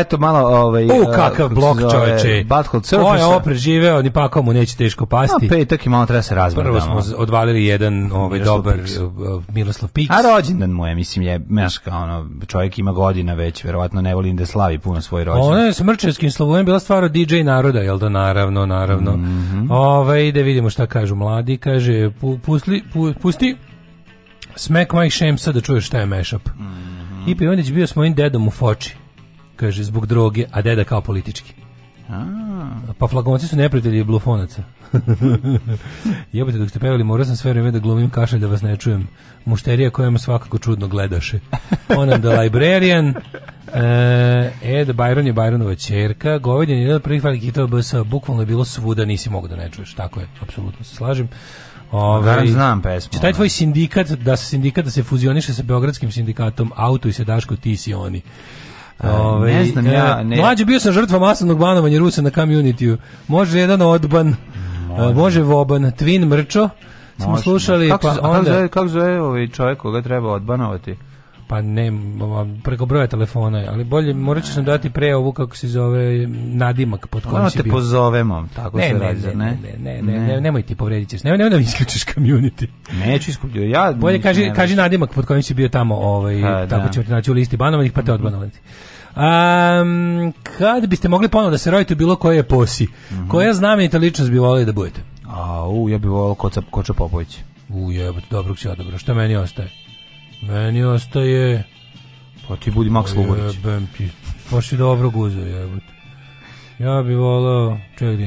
Eto malo ovaj U eh, kakav blok čoveče. Battle Surface. je opreživeo ni pakao mu neće teško pasti. No, petak i malo treba se razmati. Prvo smo odvalili jedan ovaj Miroslav dobar Piks. Eh, eh, Miroslav Piks. A rođendan mu je, mislim je, meška ono, čovjek ima godina već, verovatno ne volim da slavi puno svoj rođendan. Ona je s mrčevskim bila stvar od DJ naroda, jel da naravno, naravno. Mm -hmm. Ovaj ide vidimo šta kažu mladi, kaže pu, pusli, pu, pusti Smack my shame sad da čuješ šta je mashup. Mm -hmm. I Pivanić bio s mojim dedom u Foči kaže, zbog droge, a deda kao politički. A. Pa flagonci su neprijatelji blufonaca. Jebate, dok ste pevali, morao sam sve vreme da glumim kašalj da vas ne čujem. Mušterija koja me svakako čudno gledaše. Ona da Librarian, e, Ed Byron je Byronova čerka, Govedin je jedan od prvih velikih hitova BS, bukvalno je bilo svuda, nisi mogu da ne čuješ. Tako je, apsolutno se slažem. Ove, ovaj, znam pesmu. Šta je tvoj sindikat, da sindikat da se fuzioniše sa Beogradskim sindikatom, auto i se Daško, ti si oni. Ove, ovaj, ne znam ja, ne. Mlađe bio sam žrtva masovnog banovanja Rusa na community -u. Može jedan odban, može, može voban, Twin Mrčo. Smo slušali kako, pa onda kako zove, kako zove ovaj čovjek koga treba odbanovati? pa ne preko broja telefona, ali bolje morat ćeš nam dati pre ovu kako se zove nadimak pod kojim bio. si te bio. pozovemo, tako ne, se ne, radi, ne? Ne, ne, ne, ne, ne, nemoj ti povredit ćeš, nemoj, nemoj da mi isključiš community. Neću isključio, ja... Bolje kaži, kaži nadimak pod kojim si bio tamo, ovaj, ha, tako da. ćemo ti naći u listi banovanih, pa te mhm. odbanovanih. Um, kad biste mogli ponovno da se rodite u bilo koje posi, mm -hmm. koja znamenita ličnost bi volili da budete? A, u, ja bi volio Koca, Koča Popović. U, jebate, dobro si dobro, Šta meni ostaje? Meni ostaje... Pa ti budi Maks pa Lugorić. Jebem ti, baš si dobro guzo, jebate. Ja bi volao, čekaj da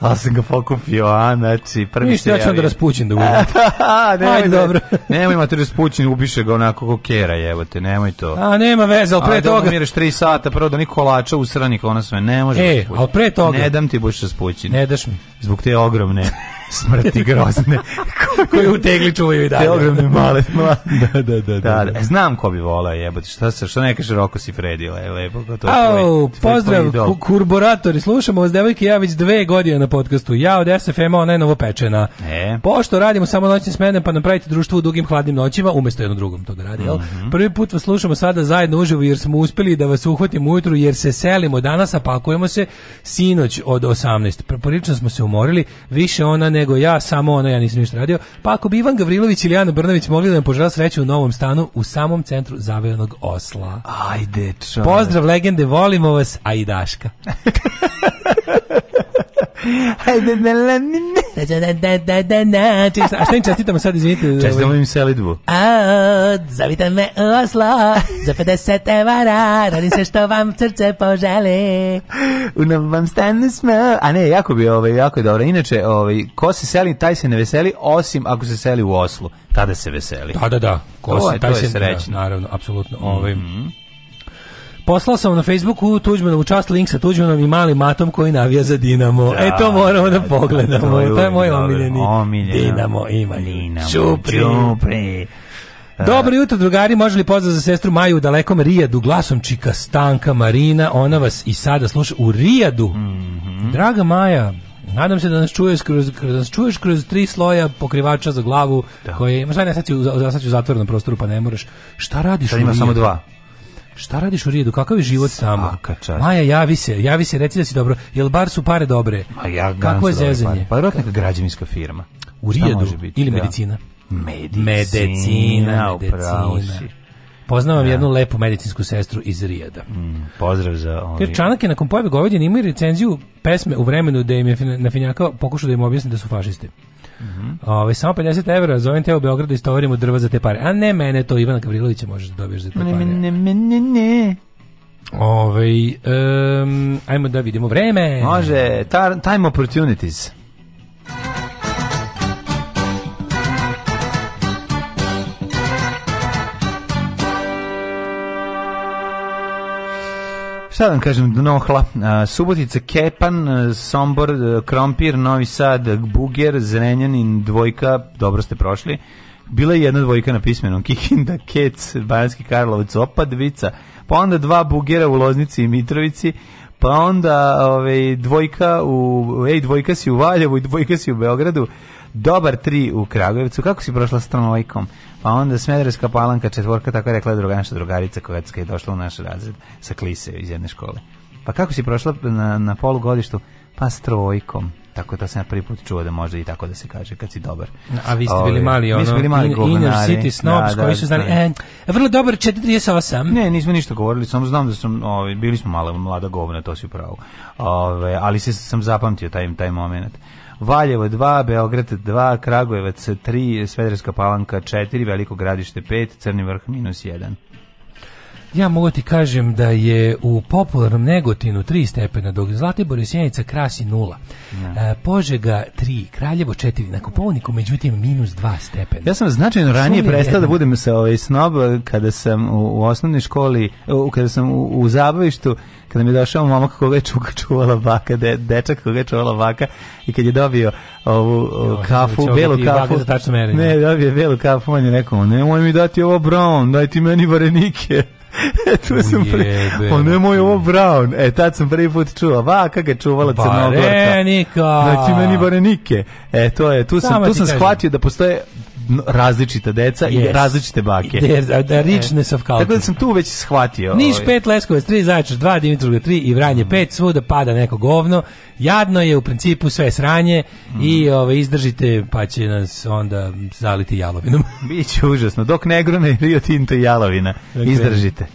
ali sam ga pokupio, a znači prvi Ništa, ja ću onda raspućen da uvijem. nemoj, Ajde, dobro. nemoj mater raspućen, ubiše ga onako kokera, evo te, nemoj to. A, nema veze, ali pre toga. Ajde, tri sata, prvo da niko kolača usrani kao sve, ne može. E, ali pre toga. Ne dam ti buš raspućen. Ne daš mi zbog te ogromne smrti grozne koje u čuvaju i dalje. Te ogromne male. male. da, da, da, da, da. E, znam ko bi volao jebati. Šta se, šta ne kaže Roko si Fredi, le, lepo. Pa to Au, tvoj, pozdrav, tvoj kurboratori. Slušamo vas, devojke, ja već dve godine na podcastu. Ja od SFM-a, ona je novopečena. E. Pošto radimo samo noćne smene, pa napravite društvo u dugim hladnim noćima, umjesto jednom drugom to da radi. Mm -hmm. Prvi put vas slušamo sada zajedno uživo, jer smo uspeli da vas uhvatimo ujutru, jer se selimo danas, a pakujemo se sinoć od 18. Prilično smo se umorili, više ona nego ja, samo ona, ja nisam ništa radio. Pa ako bi Ivan Gavrilović ili Ana Brnović mogli da nam požela sreću u novom stanu u samom centru zavejanog osla. Ajde, čovjek. Pozdrav legende, volimo vas, a i Daška. Hajde, da, da, da, da, da, da, da, Čista, a šta im čestitamo sad, izvinite? Čestitamo ovaj? im selidbu. A, zavita me osla, Oslo, za 50 evara, radim se što vam srce poželi. U vam stanu smo. A ne, jako bi, ovo, ovaj, jako je dobro. Inače, ovaj, ko se seli, taj se ne veseli, osim ako se seli u Oslu. Tada se veseli. Da, da, da. Ko se, taj se, da, srećno. naravno, apsolutno. Ovaj, mm -hmm. Poslao sam na Facebooku Tuđmanovu čast link sa Tuđmanom i malim matom koji navija za Dinamo. Da, e to moramo da, da pogledamo. to, je moj omiljeni. Omiljeno. Dinamo ima. Dinamo. Čupri. Čupri. Da. Dobro jutro, drugari, može li pozdrav za sestru Maju u dalekom Rijadu, glasom čika Stanka Marina, ona vas i sada sluša u Rijadu. Mm -hmm. Draga Maja, nadam se da nas čuješ kroz, kroz, da nas čuješ kroz tri sloja pokrivača za glavu, da. koje, možda ne, sad si u, sad si u zatvorenom prostoru, pa ne moraš. Šta radiš sad ima samo dva. Šta radiš u Rijedu? Kakav je život tamo? Maja, javi se, javi se, reci da si dobro. Jel bar su pare dobre? A ja Kako je da zezanje? Pa neka građevinska firma. U Rijedu ili da? medicina? Medicina, medicina. Upravo Poznavam ja. Da. jednu lepu medicinsku sestru iz Rijeda. Mm, pozdrav za ovi. Jer Čanak je nakon pojave Govedina imao recenziju pesme u vremenu da im je na Finjaka pokušao da im objasni da su fašiste. Mm -hmm. Ove, samo 50 evra, zovem te u Beogradu da i stovarimo drva za te pare. A ne mene, to Ivana Gavrilovića možeš da dobiješ za te pare. Ne, ne, ne, ne. Ove, um, ajmo da vidimo vreme. Može, tar, time opportunities. Time opportunities. Sad da vam kažem, Nohla, Subotica, Kepan, Sombor, Krompir, Novi Sad, Buger, Zrenjanin, Dvojka, dobro ste prošli. Bila je jedna dvojka na pismenom, Kikinda, Kec, Bajanski Karlovac, Opadvica, pa onda dva Bugera u Loznici i Mitrovici, pa onda ovaj, dvojka u, ej, dvojka si u Valjevu i dvojka si u Beogradu, dobar tri u Kragujevcu. Kako si prošla s tramvajkom? Pa onda Smederevska palanka četvorka, tako je rekla druga naša drugarica koja je došla u naš razred sa klise iz jedne škole. Pa kako si prošla na, na polugodištu? Pa s trojkom. Tako da sam ja prvi put čuo da može i tako da se kaže kad si dobar. A vi ste bili mali, ono, mi bili mali in, inner eh? city snobs da, da, koji su znali, da. e, vrlo dobar 438. Ne, nismo ništa govorili, samo znam da sam, ovi, bili smo mala, mlada govna, to si upravo. Ove, ali se, sam zapamtio taj, taj moment. Valjevo 2, Beograd 2, Kragujevac 3, Svederska palanka 4, Veliko gradište 5, Crni vrh minus 1. Ja mogu da ti kažem da je u popularnom Negotinu 3 stepena, dok Zlatibor i Sjenica krasi 0. Ja. E, Požega 3, Kraljevo 4, na Kupovniku međutim minus 2 stepena. Ja sam značajno ranije prestao da budem sa ovaj snob kada sam u, u osnovnoj školi, u, kada sam u, u zabavištu, kada mi je došao momak koga je čuka čuvala baka, de, dečak koga je čuvala baka i kad je dobio ovu o, kafu, belu kafu, ne, dobio belu kafu, on je rekao, nemoj mi dati ovo brown, daj ti meni varenike. tu sam pre... Ono je moj ovo Brown. E, tad sam prvi put čuo. Vaka ga čuvala Crnogorka. Barenika! Znači, meni Barenike. E, to je. Tu sam, tu sam shvatio da postoje različita deca yes. i različite bake. Da a, e. a richness of Tako da sam tu već shvatio. Niš 5, ovaj. Leskovac 3, Zaječar 2, Dimitrovga 3 i Vranje 5, mm. svuda pada neko govno. Jadno je u principu sve sranje mm. i ove, ovaj, izdržite pa će nas onda zaliti jalovinom. Biće užasno. Dok ne grune Rio Tinto i jalovina. Izdržite.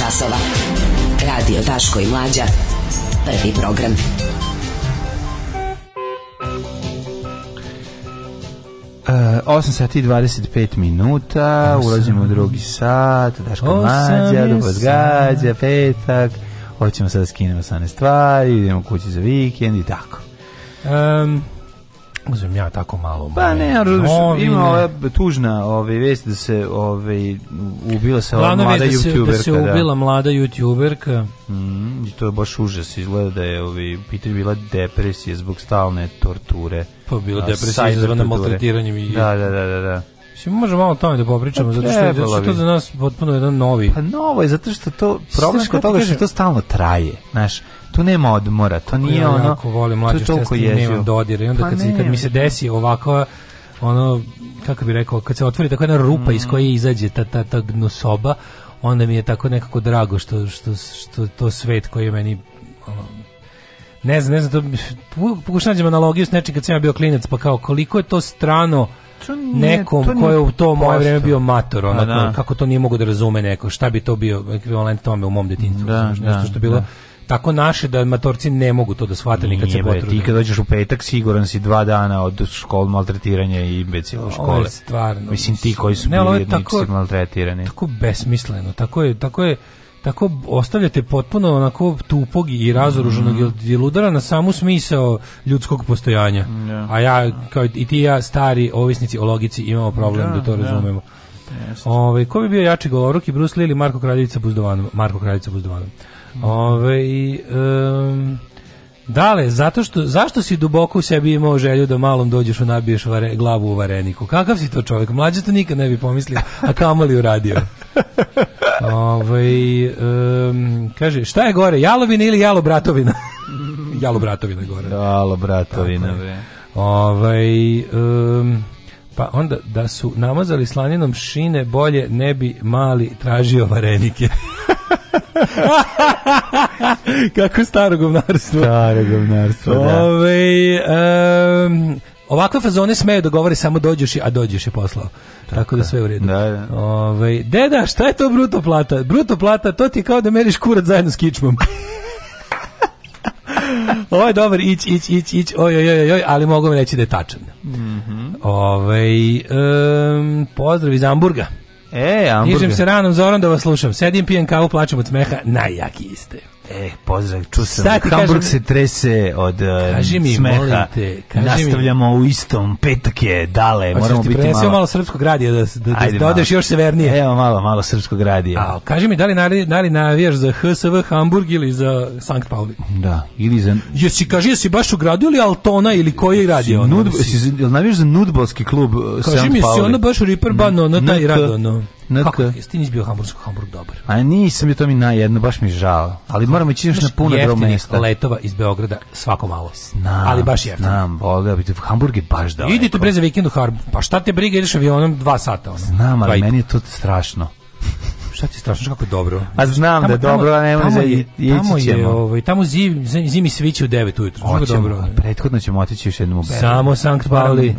časova. Radio Daško i Mlađa. Prvi program. Uh, eh, 8 sati i 25 minuta, 8. ulazimo u drugi sat, Daško Mlađa, Dubo Zgađa, petak, hoćemo sad da skinemo sane stvari, idemo kući za vikend i tako. Um, uzmem ja tako malo. Pa ne, ima ova tužna ove, vesti da se ove, ubila se ova mlada da, da youtuberka. Da se ubila da. mlada youtuberka. Mm, I to je baš užas. Izgleda da je ovi, Peter bila depresija zbog stalne torture. Pa bila depresija izazvana maltretiranjem. I... Da, da, da, da. da. Mislim, možemo malo o tome da popričamo, pa zato što, zato što to za nas potpuno jedan novi. Pa novo je, zato što to, problem kod toga što to stalno traje, znaš, tu nema odmora, to pa nije ja ono... Ja volim mlađe štestu, nemam dodira i onda pa kad, ne, se, kad mi se desi ovakva ono kako bi rekao kad se otvori tako jedna rupa mm. iz koje izađe ta ta ta gnosoba onda mi je tako nekako drago što što što to svet koji je meni ono, ne znam, ne znam, pokušam nađem analogiju s nečim kad sam ja bio klinac, pa kao koliko je to strano to nije, nekom to nije ko je u to moje vrijeme bio mator, ono, pa da. kako to nije mogu da razume neko, šta bi to bio ekvivalent tome u mom detinjstvu, da, nešto da, što bilo da tako naše da matorci ne mogu to da shvate ni kad se potrude. Ti kad dođeš u petak siguran si dva dana od škol maltretiranja i imbecila škole. Ovo je stvarno. Mislim ti koji su ne, bili je tako, maltretirani. Tako besmisleno, tako je, tako je tako ostavljate potpuno onako tupog i razoruženog mm. -hmm. jer na samu smisao ljudskog postojanja. Yeah. Da. A ja, kao i ti ja, stari ovisnici o logici, imamo problem yeah, da, da to da. razumemo. Yeah. Yes. Ove, ovaj, ko bi bio jači goloruk i Bruce Lee ili Marko Kraljevica Buzdovanom? Marko Kraljevica Buzdovanom. Mm. Ove, um, Dale, zato što, zašto si duboko u sebi imao želju da malom dođeš u nabiješ vare, glavu u vareniku? Kakav si to čovjek? Mlađe to nikad ne bi pomislio, a kamoli uradio. Ove, um, kaže, šta je gore, jalovina ili jalo bratovina? jalo bratovina gore. Jalo bratovina, bre. Ovaj, um, pa onda da su namazali slaninom šine bolje ne bi mali tražio varenike. Kako staro govnarstvo. Staro govnarstvo, da. Ove, um, ovakve fazone smeju da govore samo dođeš, a dođeš je poslao. Tako, da sve u redu. Da, da. Ove, deda, šta je to bruto plata? Bruto plata, to ti kao da meriš kurac zajedno s kičmom. Ovo je dobar, ić, ić, ić, ić, oj, oj, oj, oj, ali mogu vam reći da je tačan. Mm -hmm. Ove, um, pozdrav iz Amburga. E, Hamburger. Nižem se ranom zorom da vas slušam. Sedim, pijem kavu, plačem od smeha. Najjaki ste. E, pozdrav, ču sam, da Hamburg kažem, se trese od e, kaži mi, smeha. Molim te, kaži Nastavljamo mi. u istom, petak je, dale, Hoćeš moramo biti malo... malo srpskog radija, da, da-, da, Ajde, da odeš još severnije. Evo malo, malo srpskog radija. A, kaži mi, da li, nari, da li navijaš za HSV Hamburg ili za Sankt Pauli? Da, ili za... Jesi, kaži, jesi baš u gradu ili Altona ili koji radio? Nud, si, navijaš za nudbalski klub e, Sankt Pauli? Kaži mi, si ono baš u Riperbanu, ono taj rado, ono... NK. Kako jesi ti nisi bio Hamburg, Hamburg dobar? A nisam je to mi najjedno, baš mi žao. Ali moramo ići još na puno dobro mesta. letova iz Beograda svako malo. Znam, ali baš jeftino. Znam, volio bi Hamburg je baš daleko. Idite bre za vikend u Hamburg. Pa šta te briga, ideš avionom dva sata. Ono. Znam, ali meni je to strašno. šta ti strašno kako je dobro. A znam tamo, da je tamo, dobro, a nemoj može ići ćemo. Tamo je, ovaj, tamo zimi zimi sviće u 9 ujutru. Hoćemo, dobro. Prethodno ćemo otići još jednom u Berlin. Samo Sankt Pauli.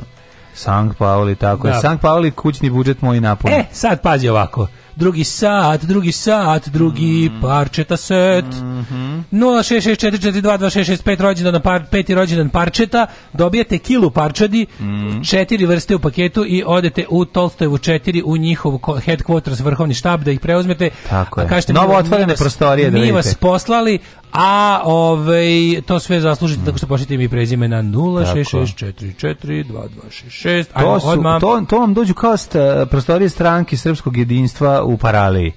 Sankt Pauli, tako da. je. Sankt Pauli, kućni budžet moj napun. E, sad pazi ovako. Drugi sat, drugi sat, drugi mm. parčeta set. Mm -hmm. 06644226665 rođendan, par, peti rođendan parčeta. Dobijete kilu parčadi, mm. četiri vrste u paketu i odete u Tolstojevu 4 u njihov headquarters, vrhovni štab, da ih preuzmete. Tako je. Kažete, Novo otvorene prostorije Mi vas da poslali, A ovaj, to sve zaslužite tako što pošljete mi prezime na 066442266. To, su, to, to vam dođu kao sta, prostorije stranke Srpskog jedinstva u Paraliji.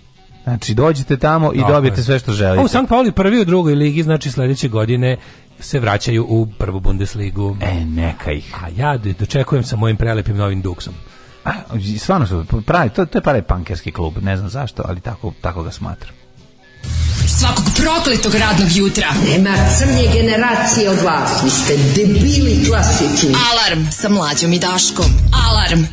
Znači, dođete tamo i Dobre. dobijete sve što želite. A u St. Pauli prvi u drugoj ligi, znači sledeće godine se vraćaju u prvu Bundesligu. E, neka ih. A ja dočekujem sa mojim prelepim novim duksom. A, stvarno su, pravi, to, to je pravi pankerski klub, ne znam zašto, ali tako, tako ga smatram. Svakog prokletog radnog jutra. Nema crnje generacije od vas. Vi ste debili klasici. Alarm sa mlađom i daškom. Alarm.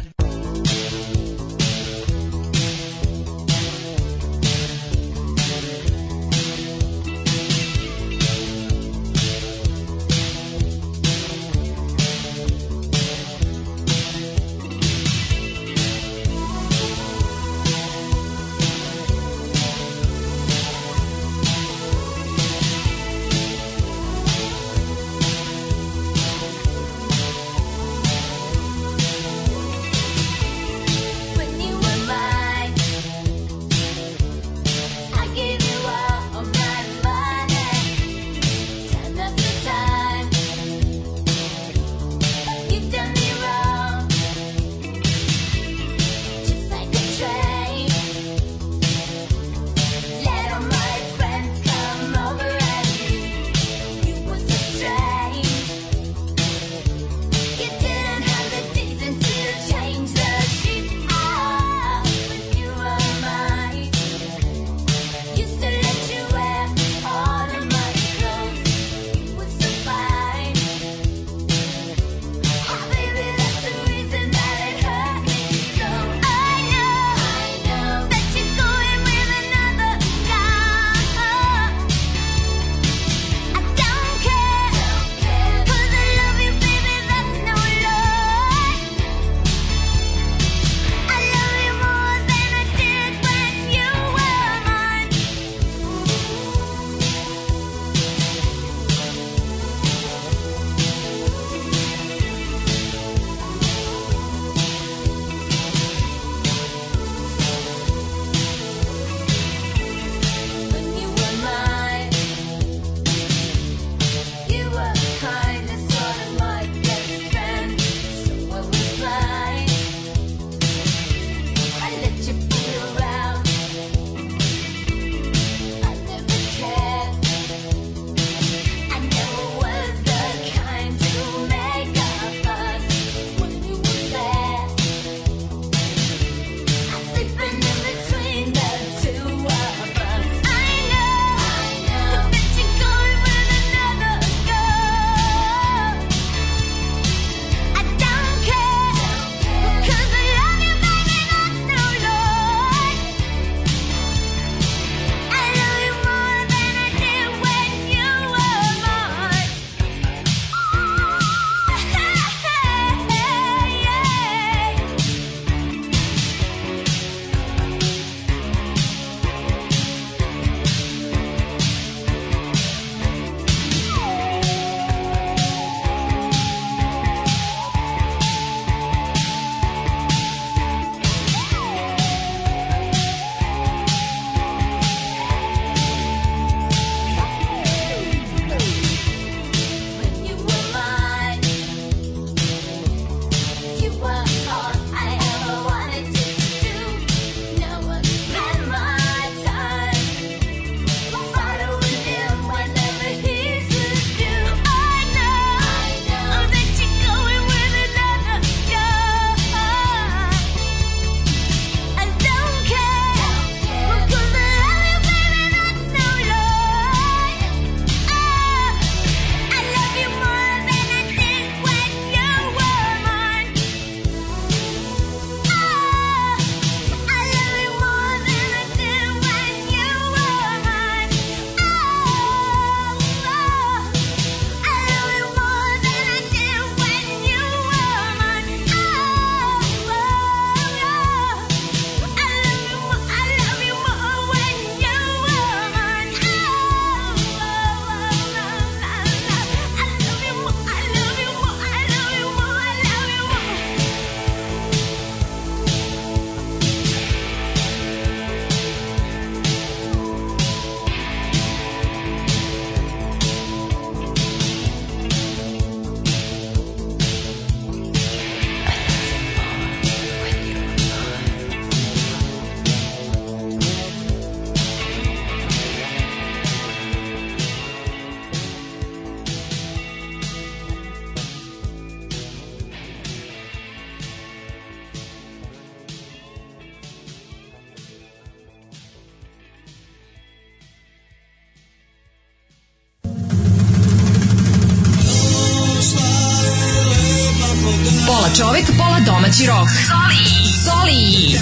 domaći rok. Zoli! Zoli!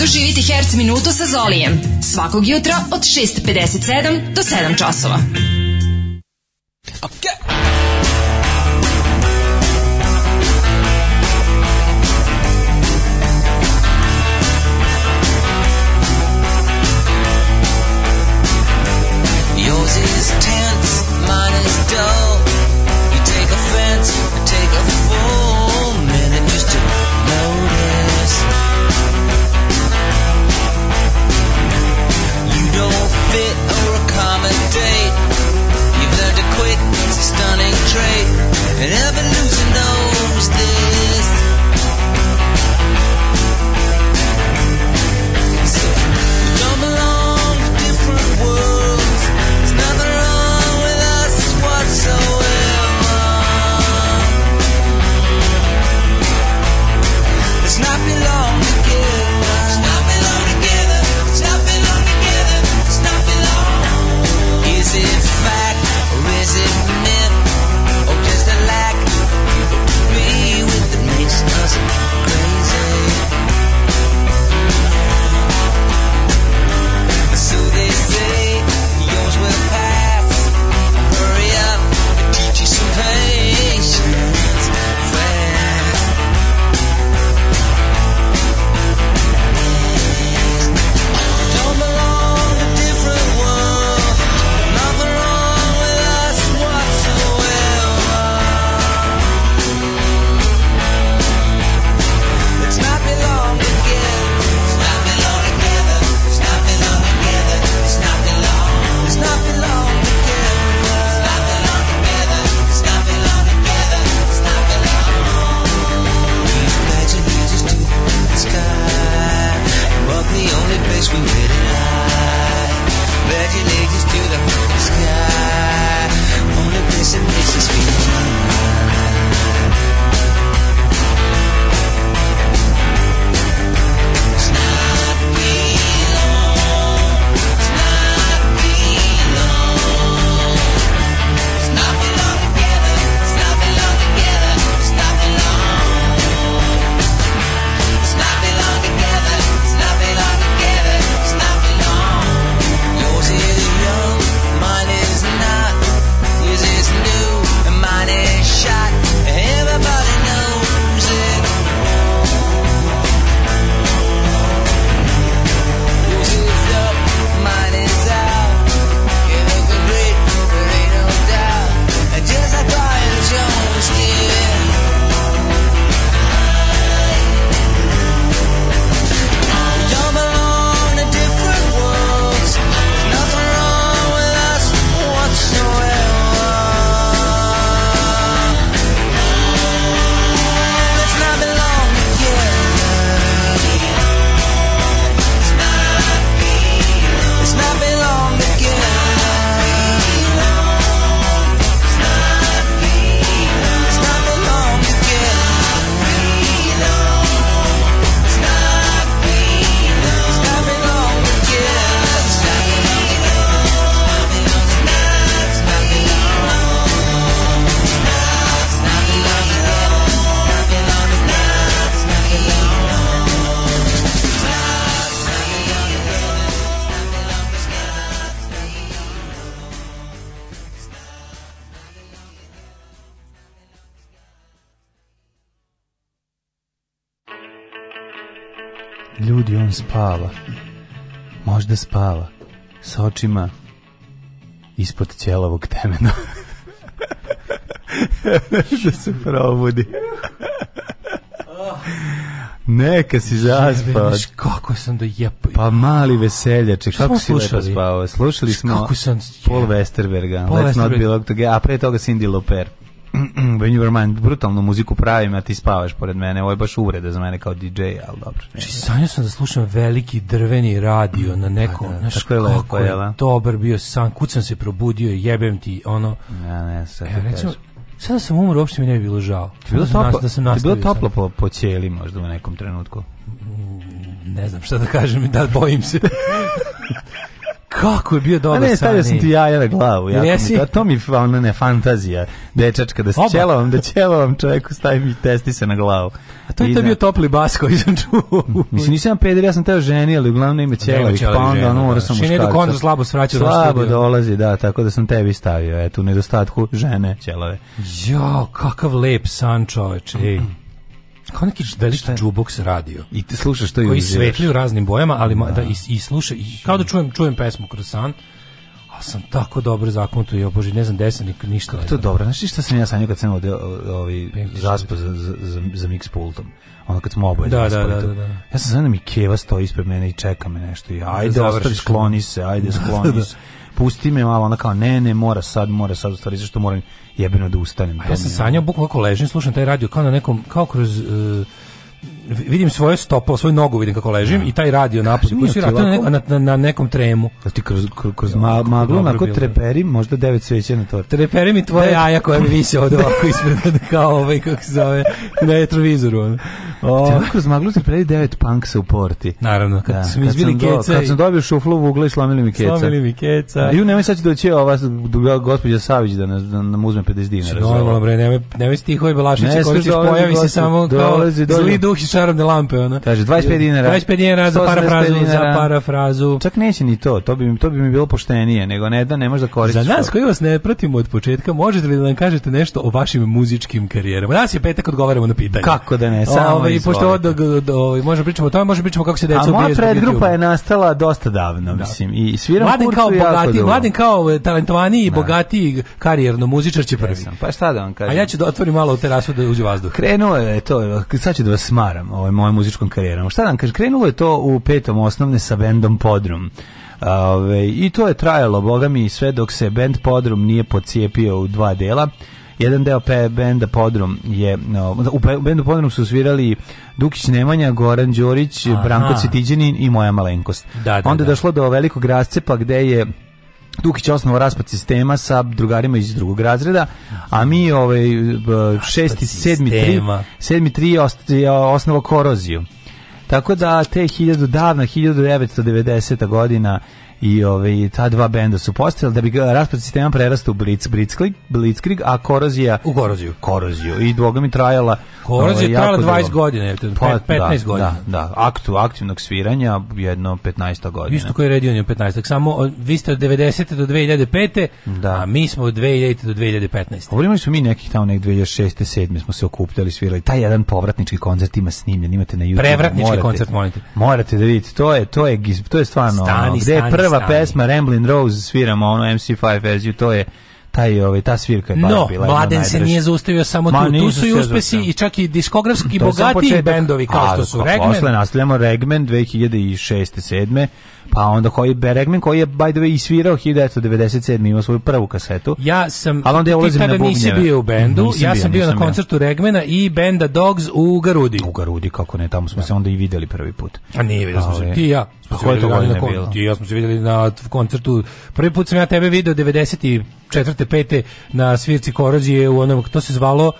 Doživite Herc minutu sa Zolijem. Svakog jutra od 6.57 do 7 časova. spava. Možda spava. Sa očima ispod ćelovog temena. da se probudi. Neka si zaspao. kako sam da jep. Pa mali veseljače, kako si lepo spavao. Slušali smo kako sam, Paul Westerberga, Paul Let's Westerberg. Not Be Locked A pre toga Cindy Loper. When you were mine, brutalnu muziku pravim, a ti spavaš pored mene. Ovo je baš uvreda za mene kao DJ, ali dobro. Znači, sanjao sam da slušam veliki drveni radio na nekom, pa da, znaš, tako je lepo, kako je da? dobar bio san, kud sam se probudio, jebem ti, ono. Ja, ne, e, sad Evo, recimo, Sada sam umro, uopšte mi ne bi bilo žao. Ti bilo toplo, da sam ti bilo toplo po, po cijeli možda u nekom trenutku? Mm, ne znam šta da kažem, da bojim se. Kako je bio dobar A ne, stavio sam ti jaja na glavu. Ja, jesi? Mi, to, to mi ona ne fantazija. Dečačka, da ćelavam, da ćelavam čovjeku, stavim i testi se na glavu. A to je to da. bio topli bas koji sam čuo. Mislim, nisam peder, ja sam teo ženi, ali uglavnom ima ćelavih, pa onda ono da. mora sam znači, muškarca. ne do konca slabo svraća. Slabo dolazi, da, tako da sam tebi stavio, eto, u nedostatku žene ćelave. Jo, kakav lep san čoveč, ej kao neki veliki jukebox radio. I ti slušaš što je koji svetli u raznim bojama, ali da. da i, i sluša i kao da čujem čujem pesmu kroz san. A sam tako dobro zakonto i oboži, ne znam desenik ništa. to je dobro, znači šta sam ja sanjao kad sam ovde ovi zaspo za, za, za, za mix pultom? Ono kad smo oboje da, da, da, da, Ja sam znam da Keva stoji ispred mene i čeka me nešto. I ajde, ostavi, skloni se, ajde, skloni se pusti me malo, ona kao, ne, ne, mora sad, mora sad, u stvari, zašto moram jebeno da ustanem. A ja sam sanjao, bukvalno ležim, slušam taj radio, kao na nekom, kao kroz... Uh, vidim svoje stopo, svoju nogu vidim kako ležim i taj radio napolju koji svira na, na, na, nekom tremu. Jel ti kroz, kroz, kroz ma, maglu onako treperi, možda devet sveće na torti. Treperi mi tvoje jaja koja mi vise ovde ovako ispred kao ovaj, kako se zove, na retrovizoru. O. Ti ovaj. kroz maglu treperi devet punksa u porti. Naravno, kad da, smo izbili keca. Kad sam dobio šuflu u ugla i slomili mi keca. Slomili mi keca. Ju, nemoj sad će doći ova gospođa Savić da, nam da nam uzme 50 dinara. Normalno, bre, nemoj, nemoj stihove koji koristiš, pojavi se samo kao zli duh čarobne lampe, ona. Kaže 25 dinara. 25 dinara za parafrazu, dinara. za parafrazu. Čak neće ni to, to bi mi to bi mi bilo poštenije, nego ne da ne može da koristi. Za nas koji vas ne pratimo od početka, možete li da nam kažete nešto o vašim muzičkim karijerama? Nas je petak odgovaramo na pitanja. Kako da ne, samo Ove, ovaj, i pošto od, ovaj, možemo pričamo o tome, možemo pričamo kako se deca ubijaju. A moja grupa je nastala dosta davno, da. mislim, i sviram mladen kao bogati, mladen kao e, talentovani i da. bogati karijerno muzičar će prvi. pa šta da vam kažem? A ja ću da otvorim malo terasu da uđe vazduh. Krenuo je to, sad ću da vas smaram bavim ovaj, mojom muzičkom karijerom. Šta da kažem, krenulo je to u petom osnovne sa bendom Podrum. Ove, ovaj, I to je trajalo, boga mi, sve dok se bend Podrum nije pocijepio u dva dela. Jedan deo pe benda Podrum je u bendu Podrum su svirali Dukić Nemanja, Goran Đorić, Aha. Branko Citiđanin i moja malenkost. Da, da, Onda je da. došlo do velikog rascepa gde je Dukić osnovao raspad sistema sa drugarima iz drugog razreda, a mi ovaj šesti, sedmi, tri, sedmi, tri osnova koroziju. Tako da te 1000 davna 1990. godina i ovaj ta dva benda su postavili da bi raspad sistema prerastao u Blitz Blitzkrieg, Blitzkrieg a korozija u koroziju koroziju i dvoga mi trajala Horac je trajala 20 godina, 15 pa da, godina. Da, da, aktu aktivnog sviranja jedno 15 godina. Isto koji je redio je 15, samo vi ste od 90. do 2005. Da. A mi smo od 2000. do 2015. Govorimo smo mi nekih tamo nek 2006. 7. smo se okupljali, svirali. Taj jedan povratnički koncert ima snimljen, imate na YouTube. Prevratnički morate, koncert, molite. Morate da vidite, to je, to je, to je stvarno stani, ono, gde stani, je prva stani. pesma Ramblin' Rose, sviramo ono MC5 as to je taj ovaj ta svirka je no, bila Mladen se nije zaustavio samo Ma, tu. Tu su i uspesi i čak i diskografski bogati bendovi kao a, što su Regmen. Posle nastavljamo Regmen 2006. 7. Pa onda koji Beregmen koji je by the way isvirao svirao 1997 imao svoju prvu kasetu. Ja sam ali onda ja ulazim na bubnjeve. Nisi bio u bendu, nisam ja bio, sam bio na koncertu ja. Regmena i benda Dogs u Garudi. U Garudi kako ne, tamo smo ja. Da. se onda i videli prvi put. A nije ovaj, pa videli smo se. Ti ja. Pa ko je to godine bilo? Ti ja smo se videli na koncertu. Prvi put sam ja tebe video 94. 95. na svirci Korozije u onom, to se zvalo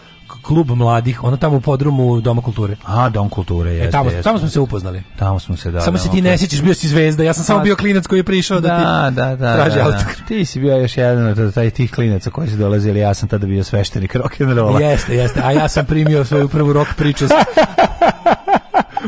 klub mladih, ono tamo u podrumu Doma kulture. A, Dom kulture, e, jeste. E, tamo, jeste. tamo smo se upoznali. Tamo smo se, da. Samo da, se ti ne sjećaš, bio si zvezda, ja sam samo pa, bio klinac koji je prišao da, da ti da, da, da, traži da, da. Ti si bio još jedan od taj, tih klinaca koji su dolazili, ja sam tada bio sveštenik rock'n'rolla. Jeste, jeste, a ja sam primio svoju prvu rock priču sa...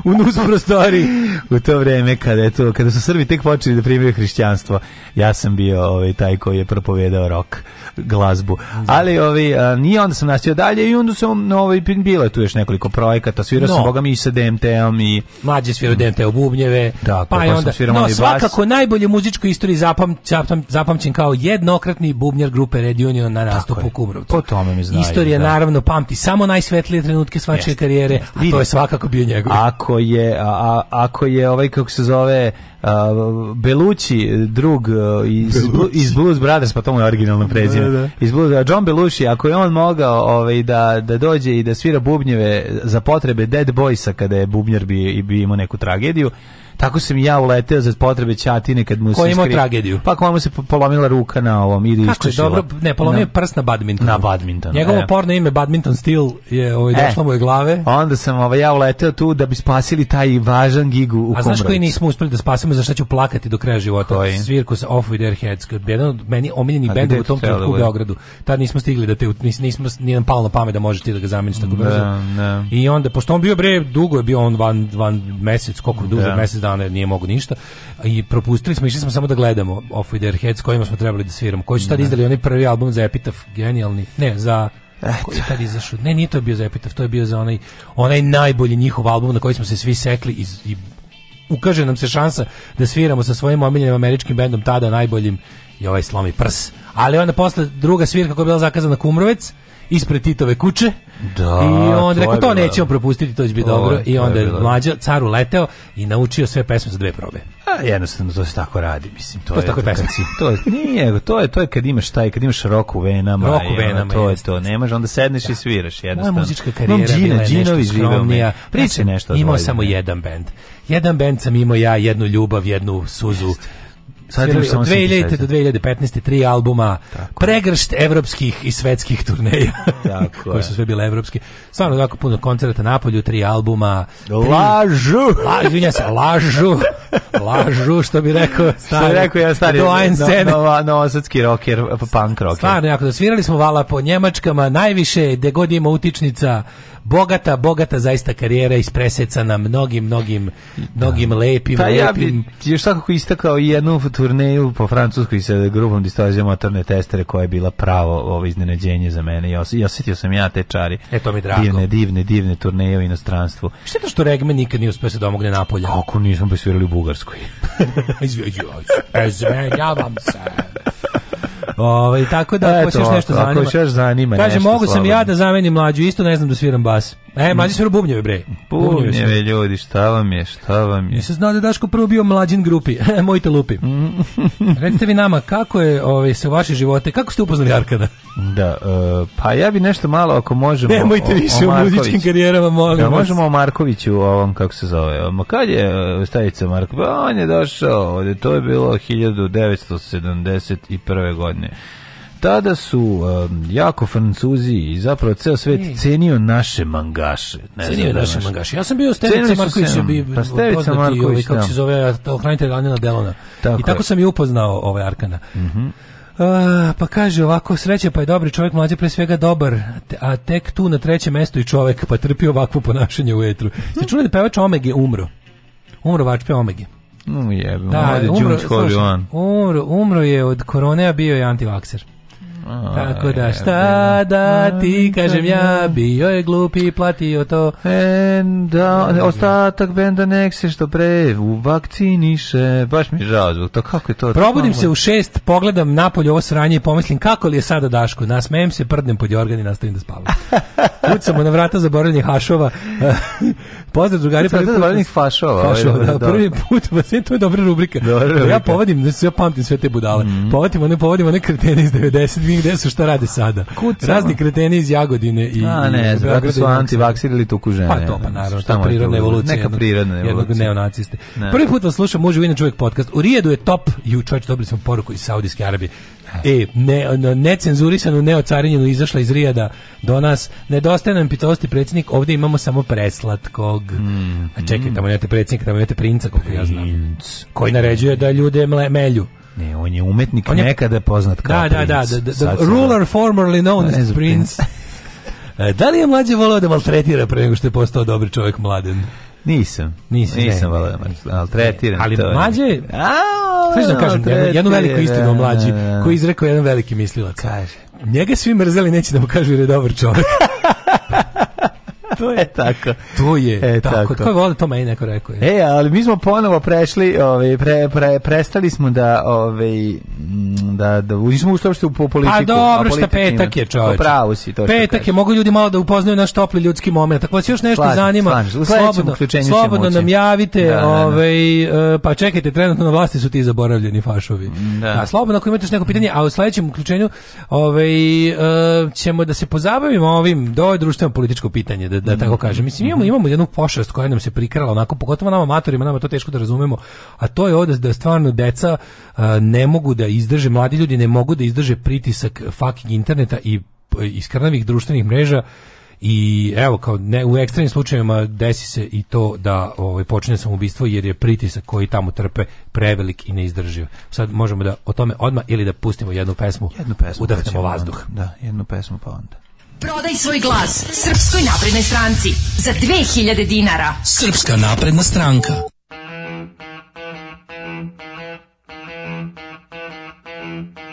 u nus prostoriji. u to vreme kada je to, kada su Srbi tek počeli da primaju hrišćanstvo, ja sam bio ovaj taj koji je propovedao rok glazbu. Ali ovi ovaj, nije onda sam nastavio dalje i onda sam ovaj bilo tu još nekoliko projekata, svirao no. sam bogami i sa DMT-om i mlađe svirao DMT u bubnjeve. Tako, pa, pa i onda no, svakako bas. najbolje muzičku istorije zapam, zapam, zapamćen kao jednokratni bubnjar grupe Red Union na nastupu u Kumrovcu. Po tome mi znaju, Istorija da. naravno pamti samo najsvetlije trenutke svačije karijere, a to je svakako bio njegov. Ako ako je a, ako je ovaj kako se zove a, Belucci drug e, iz Belucci. iz Blues Brothers pa to mu je originalno prezime da, da. da. iz Blues John Belushi ako je on mogao ovaj da da dođe i da svira bubnjeve za potrebe Dead Boysa kada je bubnjar bi i bi imao neku tragediju Tako sam ja uleteo za potrebe Ćatine kad mu se Koji tragediju? Pa kako mu se polomila ruka na ovom ili Kako je dobro, ne, polomio na, prst na badmintonu. Na badmintonu. Njegovo e. porno ime Badminton Steel je ovaj e. došlo e. mu je glave. Onda sam ovaj ja uleteo tu da bi spasili taj važan gigu u Kumroviću. A znaš koji nismo uspeli da spasimo, za šta ću plakati do kraja života? Koji? Svirku sa Off With Their Heads, jedan od meni omiljeni bend u tom da trenutku u Beogradu. Tad nismo stigli da te nismo, nismo ni nam na pamet da možeš ti da ga zameniš tako brzo. Da, da. I onda pošto on bio bre dugo je bio on van van mesec, koliko duže mesec dana jer nije mogu ništa. I propustili smo, išli smo samo da gledamo Off With Their Heads kojima smo trebali da sviramo. Koji su tad da. izdali onaj prvi album za Epitaph, genijalni, ne, za... Eto. Koji je tad izašao? Ne, nije to bio za Epitaph, to je bio za onaj, onaj najbolji njihov album na koji smo se svi sekli i, i ukaže nam se šansa da sviramo sa svojim omiljenim američkim bendom tada najboljim i ovaj slomi prs. Ali onda posle druga svirka koja je bila zakazana Kumrovec, ispred Titove kuće. Da, I on rekao, to nećemo propustiti, to će biti dobro. I onda je mlađa caru leteo i naučio sve pesme za dve probe. A jednostavno to se tako radi, mislim, to, to je tako pesmici. To je nije, to je to je kad imaš taj, kad imaš rok u venama, rok u venama, to je to. Nemaš onda sedneš da. i sviraš jednostavno. Moja muzička karijera Džina, bila je nešto skromnija. Priče nešto. Imao da. samo jedan bend. Jedan bend sam imao ja, jednu ljubav, jednu suzu. Jeste Sad svirali od 2000. do 2015. tri albuma, tako. pregršt evropskih i svetskih turneja, tako koji su sve bile evropski. Stvarno jako puno koncerta na polju, tri albuma. Lažu! Lažu! Lažu, se, lažu! lažu, što bi rekao stari. Što bi rekao ja stari, do no, no, novosadski rocker, punk rocker. Stvarno, jako da svirali smo vala po Njemačkama, najviše, gde god ima utičnica, bogata, bogata zaista karijera ispresecana mnogim, mnogim, mnogim da. lepim, pa, lepim. Ja bi još svakako istakao i jednu turneju po Francuskoj sa grupom distorzije motorne testere koja je bila pravo ovo iznenađenje za mene. Ja, ja osjetio sam ja te čari. E, to mi drago. Divne, divne, divne turneje u inostranstvu. Što je to što Regme nikad nije uspio da se domogne napolja? Kako nismo pa svirali u Bugarskoj? Izvinjavam e, se. Ovaj tako da Eto, još nešto zanima. Kaže mogu sam ja da zamenim mlađu, isto ne znam da sviram bas. E, mlađi svira bubnjeve, bre. Bubnjeve, bubnjeve ljudi, šta vam je, šta vam je. Nisam znao da je Daško prvo bio mlađin grupi. E, mojte lupi. Recite vi nama, kako je ovaj, se vaše živote, kako ste upoznali Arkada? Da, uh, pa ja bi nešto malo, ako možemo... Nemojte više o, o, muzičkim karijerama, molim da, vas. možemo o Markoviću, o ovom, kako se zove. Ma kad je e, Stavica Marković? Pa on je došao, to je bilo 1971. godine tada su um, jako Francuzi i zapravo ceo svet Ej. cenio naše mangaše. Ne cenio znam, da naše mangaše. Ja sam bio Stevica Marković, je da. bio pa Stevica Marković, ovaj, kako se da. zove, hranitelj Anina Delona. Tako I tako je. sam i upoznao ovaj Arkana. Mhm. Mm Uh, pa kaže ovako, sreće pa je dobri čovjek, mlađe pre svega dobar, a tek tu na trećem mestu i čovjek pa trpi ovakvo ponašanje u etru. Ste čuli da pevač Omege umro? Umro vačpe Omege. No jebe, da, umro, slušaj, umro, umro je od korone, a bio je antivakser. Tako da šta da ti kažem ja, bio je glup i platio to. Enda, ostatak benda nek se što pre u vakciniše. Baš mi je žao zbog to. Kako je to? Probudim se u šest, pogledam napolje ovo sranje i pomislim kako li je sada Daško. Nasmejem se, prdnem pod jorgan i nastavim da spavam. Kucamo na vrata zaboravljenih hašova. Pozdrav drugari. Da, prvi put, fašova. Fašova, da, prvi put. to je dobra rubrika. Ja povodim, ja pamtim sve te budale. Mhm. Povodimo, ne povodimo, ne kretene iz 90 vidim gde su šta rade sada. Kucama. Razni kreteni iz Jagodine i A ne, zato su antivaksiri ili tuku žene. Pa to, pa naravno, šta da prirodna evolucija. Neka prirodna evolucija. neonaciste. Ne. Prvi put vas slušam, može inače uvijek podcast. U Rijedu je top, i u čovječ dobili smo poruku iz Saudijske Arabije. E, ne, ne, necenzurisanu, neocarinjenu izašla iz Rijada do nas. Nedostaje nam pitosti predsjednik, ovdje imamo samo preslatkog. Mm, A čekaj, mm. tamo imate predsjednika, tamo imate princa, koliko ja znam. Koji naređuje da ljude melju. Ne, on je umetnik on je... nekada poznat kao da, da, da princ. Da, da, da, da, da ruler formerly known as prince. da li je mlađe volao da maltretira pre nego što je postao dobri čovjek mladen? Nisam. Nisam, nisam volao da maltretiram. Ali e, mlađe... Sve što da kažem, jednu veliku istinu o mlađi, koji je izrekao jedan veliki mislilac. Kaže. Njega svi mrzeli, neće da mu kažu jer je dobar čovjek. to je e, tako. To je e, tako. tako. Kako to meni neko rekao? E, ali mi smo ponovo prešli, ovaj pre, pre, prestali smo da ovaj da, da nismo uopšte u politiku. Pa a dobro, pa što petak je, čovječ. Pravo si to Petak je, mogu ljudi malo da upoznaju naš topli ljudski moment. Ako vas još nešto slažim, zanima, slažim. slobodno, slobodno nam javite, da, da, da. ovaj, eh, pa čekajte, trenutno na vlasti su ti zaboravljeni fašovi. Da. A da, slobodno ako imate još neko pitanje, a u sledećem uključenju ovaj, eh, ćemo da se pozabavimo ovim, do društveno političko pitanje, da, da tako mhm. kažem. Mislim, imamo, imamo jednu pošast koja nam se prikrala, onako, pogotovo nama matorima, nama to teško da razumemo, a to je ovdje da stvarno deca eh, ne mogu da izdrže mladi mladi ljudi ne mogu da izdrže pritisak fucking interneta i iskrnavih društvenih mreža i evo kao ne, u ekstremnim slučajevima desi se i to da ovaj počinje samoubistvo jer je pritisak koji tamo trpe prevelik i neizdrživ. Sad možemo da o tome odma ili da pustimo jednu pesmu, jednu pesmu udahnemo pa vazduh. Onda, da, jednu pesmu pa onda. Prodaj svoj glas Srpskoj naprednoj stranci za 2000 dinara. Srpska napredna stranka. mm-hmm.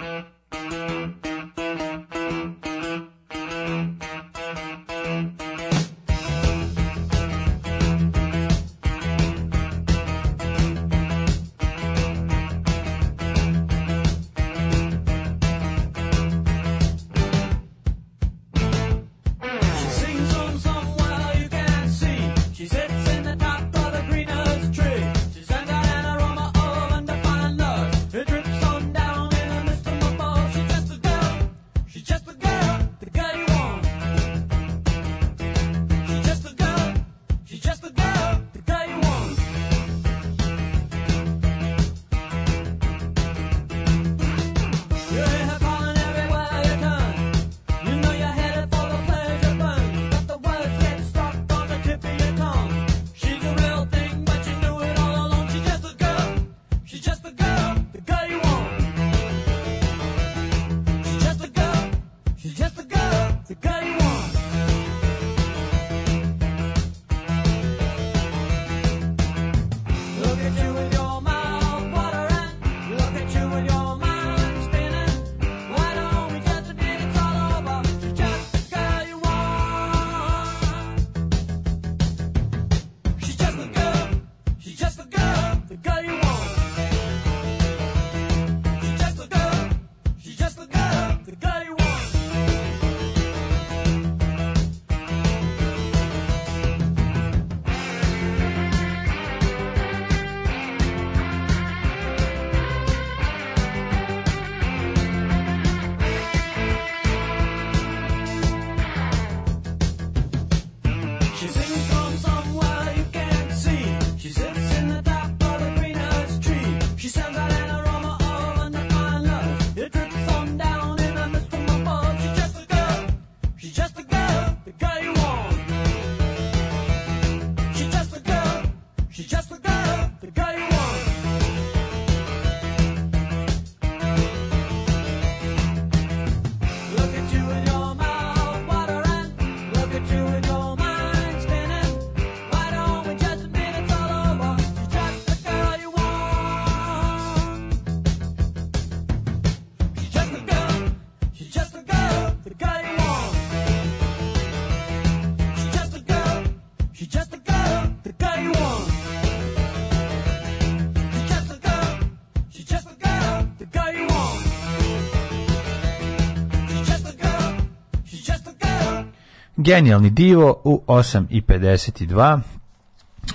genijalni divo u 8.52,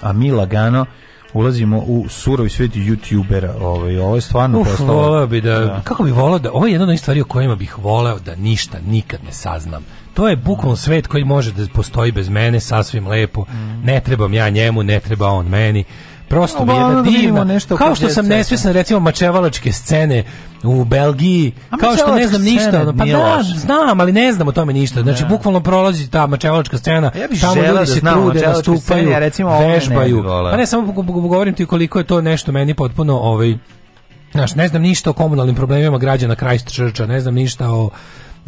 a mi lagano ulazimo u surovi svijet youtubera. Ovaj, ovo je stvarno Uf, postalo... bi da, da, Kako bi voleo da... Ovo je jedna od stvari o kojima bih voleo da ništa nikad ne saznam. To je bukvalno svet koji može da postoji bez mene, sasvim lepo. Ne trebam ja njemu, ne treba on meni prosto mi jedna da divna. Nešto kao što sam nesvjestan da. recimo mačevalačke scene u Belgiji, A kao što ne znam ništa, pa da, znam, ali ne znam o tome ništa. Znači da. bukvalno prolazi ta mačevalačka scena, ja tamo ljudi se trude, nastupaju, scena, recimo vežbaju. pa ne samo govorim ti koliko je to nešto meni potpuno ovaj Znaš, ne znam ništa o komunalnim problemima građana Christchurcha, ne znam ništa o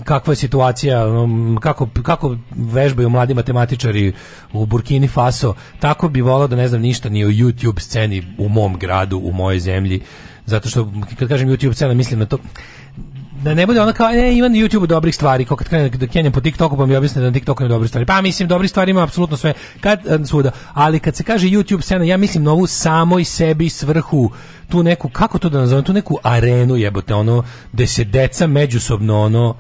kakva je situacija, um, kako, kako vežbaju mladi matematičari u Burkini Faso, tako bi volao da ne znam ništa ni o YouTube sceni u mom gradu, u mojoj zemlji, zato što kad kažem YouTube scena mislim na to da ne bude ona kao ne, ima na YouTubeu dobrih stvari, kao kad krenem da kenjem po TikToku pa mi objasne da na TikToku ima dobrih stvari. Pa mislim dobrih stvari ima apsolutno sve. Kad e, svuda, ali kad se kaže YouTube scena, ja mislim na ovu samoj sebi svrhu tu neku kako to da nazovem, tu neku arenu jebote, ono gde se deca međusobno ono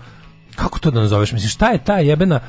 kako to da nazoveš? Mislim, šta je ta jebena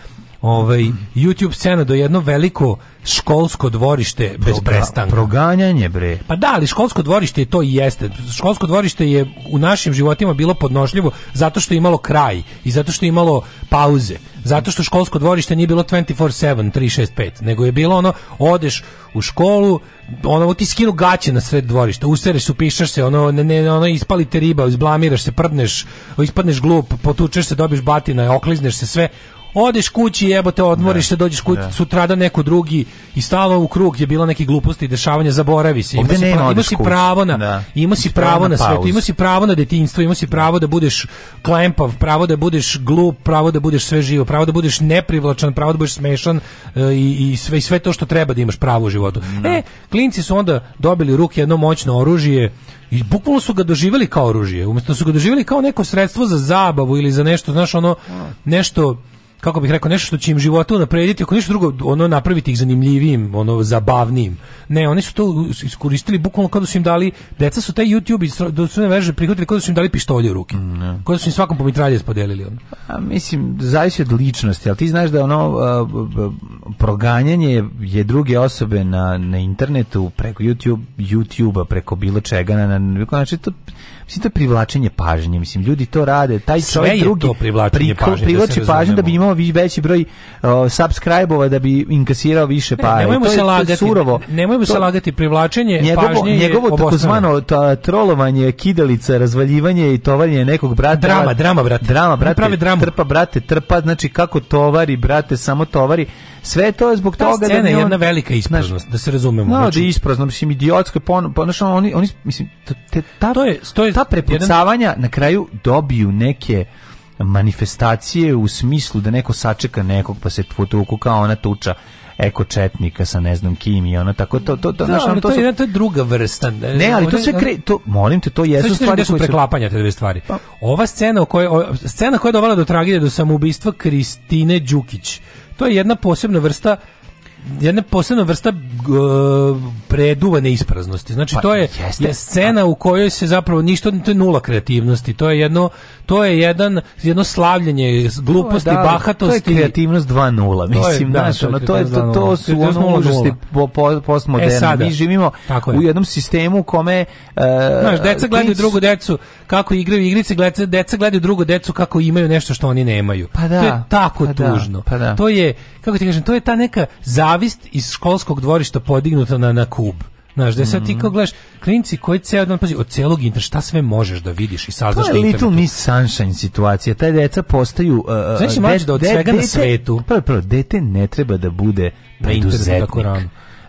ovaj YouTube scena do jedno veliko školsko dvorište Proga, bez prestanka. Proganjanje bre. Pa da, ali školsko dvorište je to i jeste. Školsko dvorište je u našim životima bilo podnošljivo zato što je imalo kraj i zato što je imalo pauze. Zato što školsko dvorište nije bilo 24/7 365, nego je bilo ono odeš u školu, ono ti skinu gaće na sred dvorišta, usereš, upišaš se, ono ne, ne ono ispalite riba, izblamiraš se, prdneš, ispadneš glup, potučeš se, dobiješ batina, oklizneš se sve odeš kući, jebote, odmoriš se, dođeš kući, sutra da neko drugi i stalo u krug je bila neki gluposti i dešavanja, zaboravi se. Ima si, ima si pravo na, da. ima si pravo na sve, ima si pravo na detinjstvo, ima si pravo da budeš klempav, pravo da budeš glup, pravo da budeš sve živo, pravo da budeš neprivlačan, pravo da budeš smešan eh, i, i sve i sve to što treba da imaš pravo u životu. No. Da. E, klinci su onda dobili ruk jedno moćno oružje i bukvalno su ga doživjeli kao oružje, umjesto da su ga doživjeli kao neko sredstvo za zabavu ili za nešto, znaš, ono, nešto kako bih rekao nešto što će im životu naprediti, ako ništa drugo ono napraviti ih zanimljivijim, ono zabavnijim. Ne, oni su to iskoristili bukvalno kad su im dali deca su te YouTube i društvene veže prihvatili kad su im dali pištolje u ruke. Mm, Kada su im svakom pomitralje podelili ono. A, mislim zavisi od ličnosti, al ti znaš da ono a, proganjanje je druge osobe na, na internetu preko YouTube, YouTubea, preko bilo čega na, na znači to mislim to je privlačenje pažnje, mislim ljudi to rade, taj Sve čovjek drugi to privlačenje prikl, pažnje, da privlači da pažnju da bi imao veći broj uh, subscribe-ova da bi inkasirao više pare. Ne, to se je, lagati, je surovo. Nemojmo se lagati privlačenje njegovo, pažnje. Njegovo takozvano trolovanje, kidalica, razvaljivanje i tovarnje nekog brata. Drama, drama brate. Drama brate. Trpa brate, trpa, znači kako tovari brate, samo tovari Sve to je zbog toga da je on, jedna velika ispraznost, da se razumemo. No, da znači, da isprazno, mislim idiotsko pon, ponašano pa, oni oni mislim te, ta to je, to je ta prepucavanja jedan... na kraju dobiju neke manifestacije u smislu da neko sačeka nekog pa se potuku kao ona tuča eko četnika sa ne znam kim i ona tako to to to da, znaš, to, to, su... to je druga vrsta. Ne, ne ali to sve kre to molim te to jesu stvari koje su preklapanja te dve stvari. Pa. Ova scena koja scena koja je dovela do tragedije do samoubistva Kristine Đukić. To je jedna posebna vrsta jedna posebna vrsta uh, preduvane ispraznosti. Znači pa, to je, je scena u kojoj se zapravo ništa to je nula kreativnosti. To je jedno to je jedan jedno slavljenje gluposti, to je, da, bahatosti. To je kreativnost 2.0, mislim, znači, da, ono, to, je, to, to su ono užasti po, po, postmoderni. E, Mi živimo je. u jednom sistemu u kome uh, znaš, deca gledaju drugu decu kako igraju igrice, gleda, deca gledaju drugu decu kako imaju nešto što oni nemaju. Pa da, to je tako pa da, tužno. Da, pa da. To je kako ti kažem, to je ta neka za zavist iz školskog dvorišta podignuta na, na kub. Znaš, da sad ti mhm. kao gledaš, klinci koji ceo dan, pazi, od celog interneta, šta sve možeš da vidiš i saznaš na internetu. To je Little Miss Sunshine situacija, taj deca postaju... Uh, uh Znaš, imaš da od de, svega dete, na svetu... Prvo, prvo, dete ne treba da bude preduzetnik.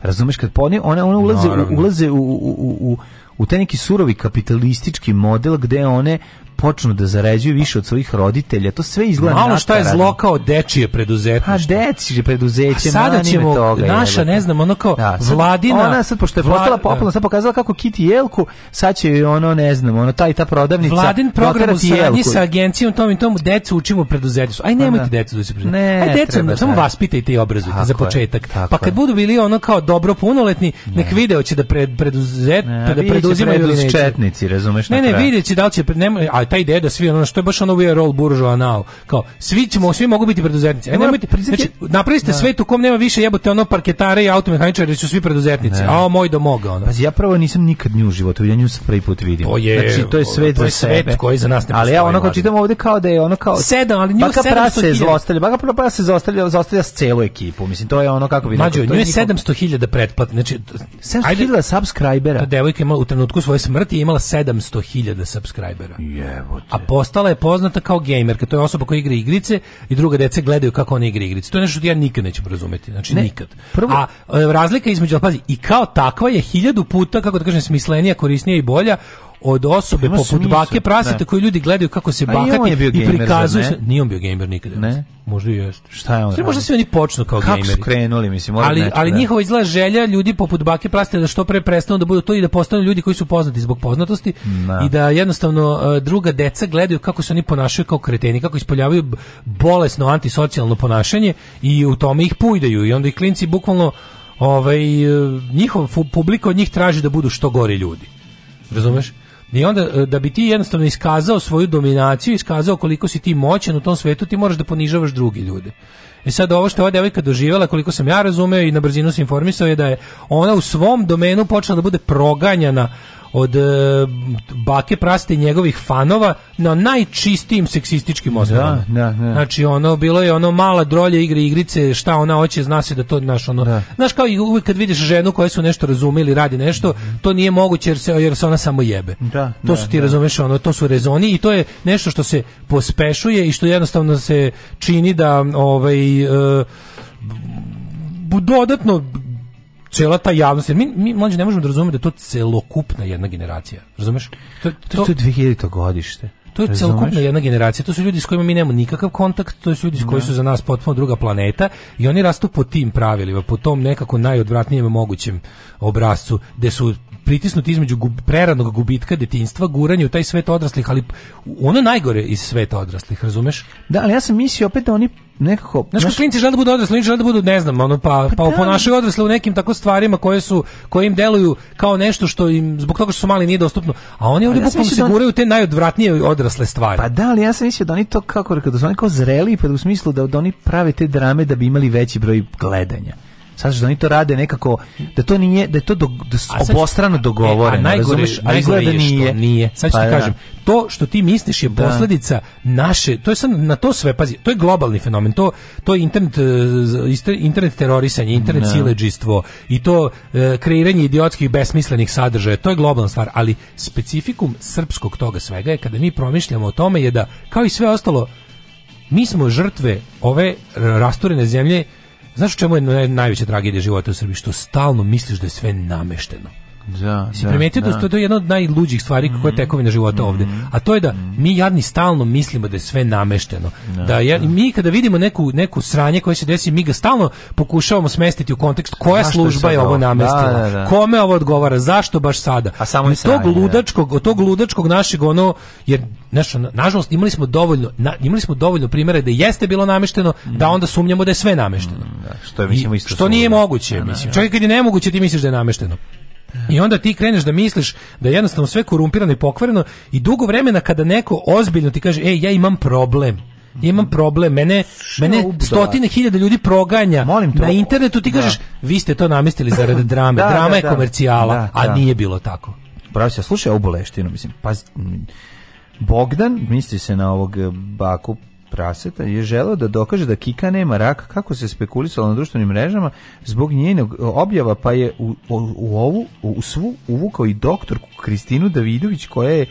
Razumeš, kad oni, one, one ulaze, Naravno. ulaze u, u, u, u u taj neki surovi kapitalistički model gde one počnu da zarađuju više od svojih roditelja. To sve izgleda Malo šta je zlo kao dečije preduzetništvo. A pa dečije preduzeće, A sada ćemo toga, naša, ne znam, ono kao da, sad, vladina. Ona sad, pošto je postala da. popularna, sad pokazala kako Kiti Jelku, sad će ono, ne znam, ono, taj ta prodavnica. Vladin program u saradnji sa agencijom tom i tomu, decu učimo preduzetništvo. Aj, pa nemojte da. decu da se preduzetništvo. Aj, decu, samo vaspitajte i obrazujte za početak. Pa kad budu bili ono kao dobro punoletni, nek video će da preduzet, da preduzimaju četnici, razumeš? Ne, ne, videće da li će, ne, a ta ideja da svi ono što je baš ono we are all bourgeois now. Kao svi ćemo svi mogu biti preduzetnici. E nemojte znači napravite da. svet u kom nema više jebote ono parketare i automehaničari su svi preduzetnici. Ne. A moj do ono. Pazi ja prvo nisam nikad nju u životu vidio, nju sam prvi put vidim. To je, znači to je svet za svet sebe. koji za nas ne Ali ja ono kao čitam ovde kao da je ono kao sedam, ali nju baka se zlostavlja, baka prase zlostavlja, zlostavlja s celu ekipu. Mislim to je ono kako bi Mađo, nju je 700.000 pretplat, znači 700.000 subscribera. Ta devojka ima u trenutku svoje smrti imala 700.000 subscribera. Yeah. A postala je poznata kao gejmerka, to je osoba koja igra igrice i druga deca gledaju kako ona igra igrice. To je nešto što ja nikad neću razumeti, znači ne. nikad. Prvo... A e, razlika između, pazi, i kao takva je hiljadu puta, kako da kažem, smislenija, korisnija i bolja od osobe poput smisla, bake praseta da. koju ljudi gledaju kako se bakati i, i prikazuju se. Nije on bio gamer nikada. Ne. Možda i jeste. Šta je on? Sve možda se oni počnu kao kako gameri. Kako su krenuli, mislim, Ali, neći, ali da. njihova izgleda želja ljudi poput bake praseta da što pre prestanu da budu to i da postanu ljudi koji su poznati zbog poznatosti no. Da. i da jednostavno e, druga deca gledaju kako se oni ponašaju kao kreteni, kako ispoljavaju bolesno antisocijalno ponašanje i u tome ih pujdaju i onda i klinci bukvalno ovaj, e, njihov publika od njih traži da budu što gori ljudi. Razumeš? I onda e, da bi ti jednostavno iskazao svoju dominaciju, iskazao koliko si ti moćan u tom svetu, ti moraš da ponižavaš druge ljude. E sad ovo što je ova devojka doživjela, koliko sam ja razumeo i na brzinu sam informisao je da je ona u svom domenu počela da bude proganjana od eh, bake praste njegovih fanova na najčistijim seksističkim da, osnovama. Da, da, da. Znači ono bilo je ono mala drolja igre igrice, šta ona hoće, zna se da to naš ono. Da. Znaš kao i uvijek kad vidiš ženu koja su nešto razumeli, radi nešto, to nije moguće jer se jer se ona samo jebe. Da, da to su ti da. razumeš ono, to su rezoni i to je nešto što se pospešuje i što jednostavno se čini da ovaj uh, dodatno cela ta javnost. Mi mi mlađi ne možemo da razumemo da to celokupna jedna generacija. Razumeš? To to, to je 2000 godište. To je celokupna jedna generacija. To su ljudi s kojima mi nemamo nikakav kontakt, to su ljudi koji da. su za nas potpuno druga planeta i oni rastu po tim pravilima, po tom nekako najodvratnijem mogućem obrascu, gde su pritisnut između gub, preranog gubitka detinjstva, guranje u taj svet odraslih, ali ono najgore iz sveta odraslih, razumeš? Da, ali ja sam mislio opet da oni nekako... Znaš, naš... klinci žele da budu odrasli, oni žele da budu, ne znam, ono, pa, pa, pa da. ponašaju odrasle u nekim tako stvarima koje su, koje im deluju kao nešto što im, zbog toga što su mali, nije dostupno. A oni ovdje ja bukvalno se da guraju te najodvratnije odrasle stvari. Pa da, ali ja sam mislio da oni to, kako rekao, da su oni kao zreli, pa u smislu da, da oni prave te drame da bi imali veći broj gledanja sad što oni to rade nekako da to nije da to do, da su obostrano dogovoreno e, a najgore, razumeš, izgleda da nije. nije. Pa sad ću pa, kažem, da. to što ti misliš je da. posljedica naše, to je sad na to sve pazi, to je globalni fenomen, to to je internet e, internet terorisanje, internet no. Da. i to e, kreiranje idiotskih besmislenih sadržaja, to je globalna stvar, ali specifikum srpskog toga svega je kada mi promišljamo o tome je da kao i sve ostalo mi smo žrtve ove rasturene zemlje Znaš čemu je najveća tragedija života u Srbiji? Što stalno misliš da je sve namešteno. Da, si da, primetio da, da. to je jedna od najluđih stvari koja je mm-hmm. tekovina života mm, mm-hmm. ovdje. A to je da mm-hmm. mi jadni stalno mislimo da je sve namešteno. Da, da, ja, da. mi kada vidimo neku, neku sranje koje se desi, mi ga stalno pokušavamo smestiti u kontekst koja zašto služba je ovo, ovo namestila, da, da, da. kome ovo odgovara, zašto baš sada. A samo sranje, tog ludačkog, od tog ludačkog našeg ono jer naš, nažalost imali smo dovoljno na, imali smo dovoljno primjera da jeste bilo namešteno, mm. da onda sumnjamo da je sve namešteno. Mm, da, što je, mislim, I, isto što nije moguće, mislim. Čak i kad je nemoguće ti misliš da je namešteno. I onda ti kreneš da misliš da je jednostavno sve korumpirano i pokvareno i dugo vremena kada neko ozbiljno ti kaže ej ja imam problem ja imam problem, mene, mene stotine hiljada ljudi proganja Molim na internetu, ti da. kažeš, vi ste to namestili zarad drame, da, drama da, je da, komercijala, da, a da. nije bilo tako. Bravo se, slušaj ovu boleštinu, mislim, pa Bogdan, misli se na ovog eh, baku Raseta je želeo da dokaže da Kika nema rak, kako se spekulisalo na društvenim mrežama, zbog njenog e, objava, pa je u, u, u ovu, u svu uvukao i doktorku Kristinu Davidović, koja je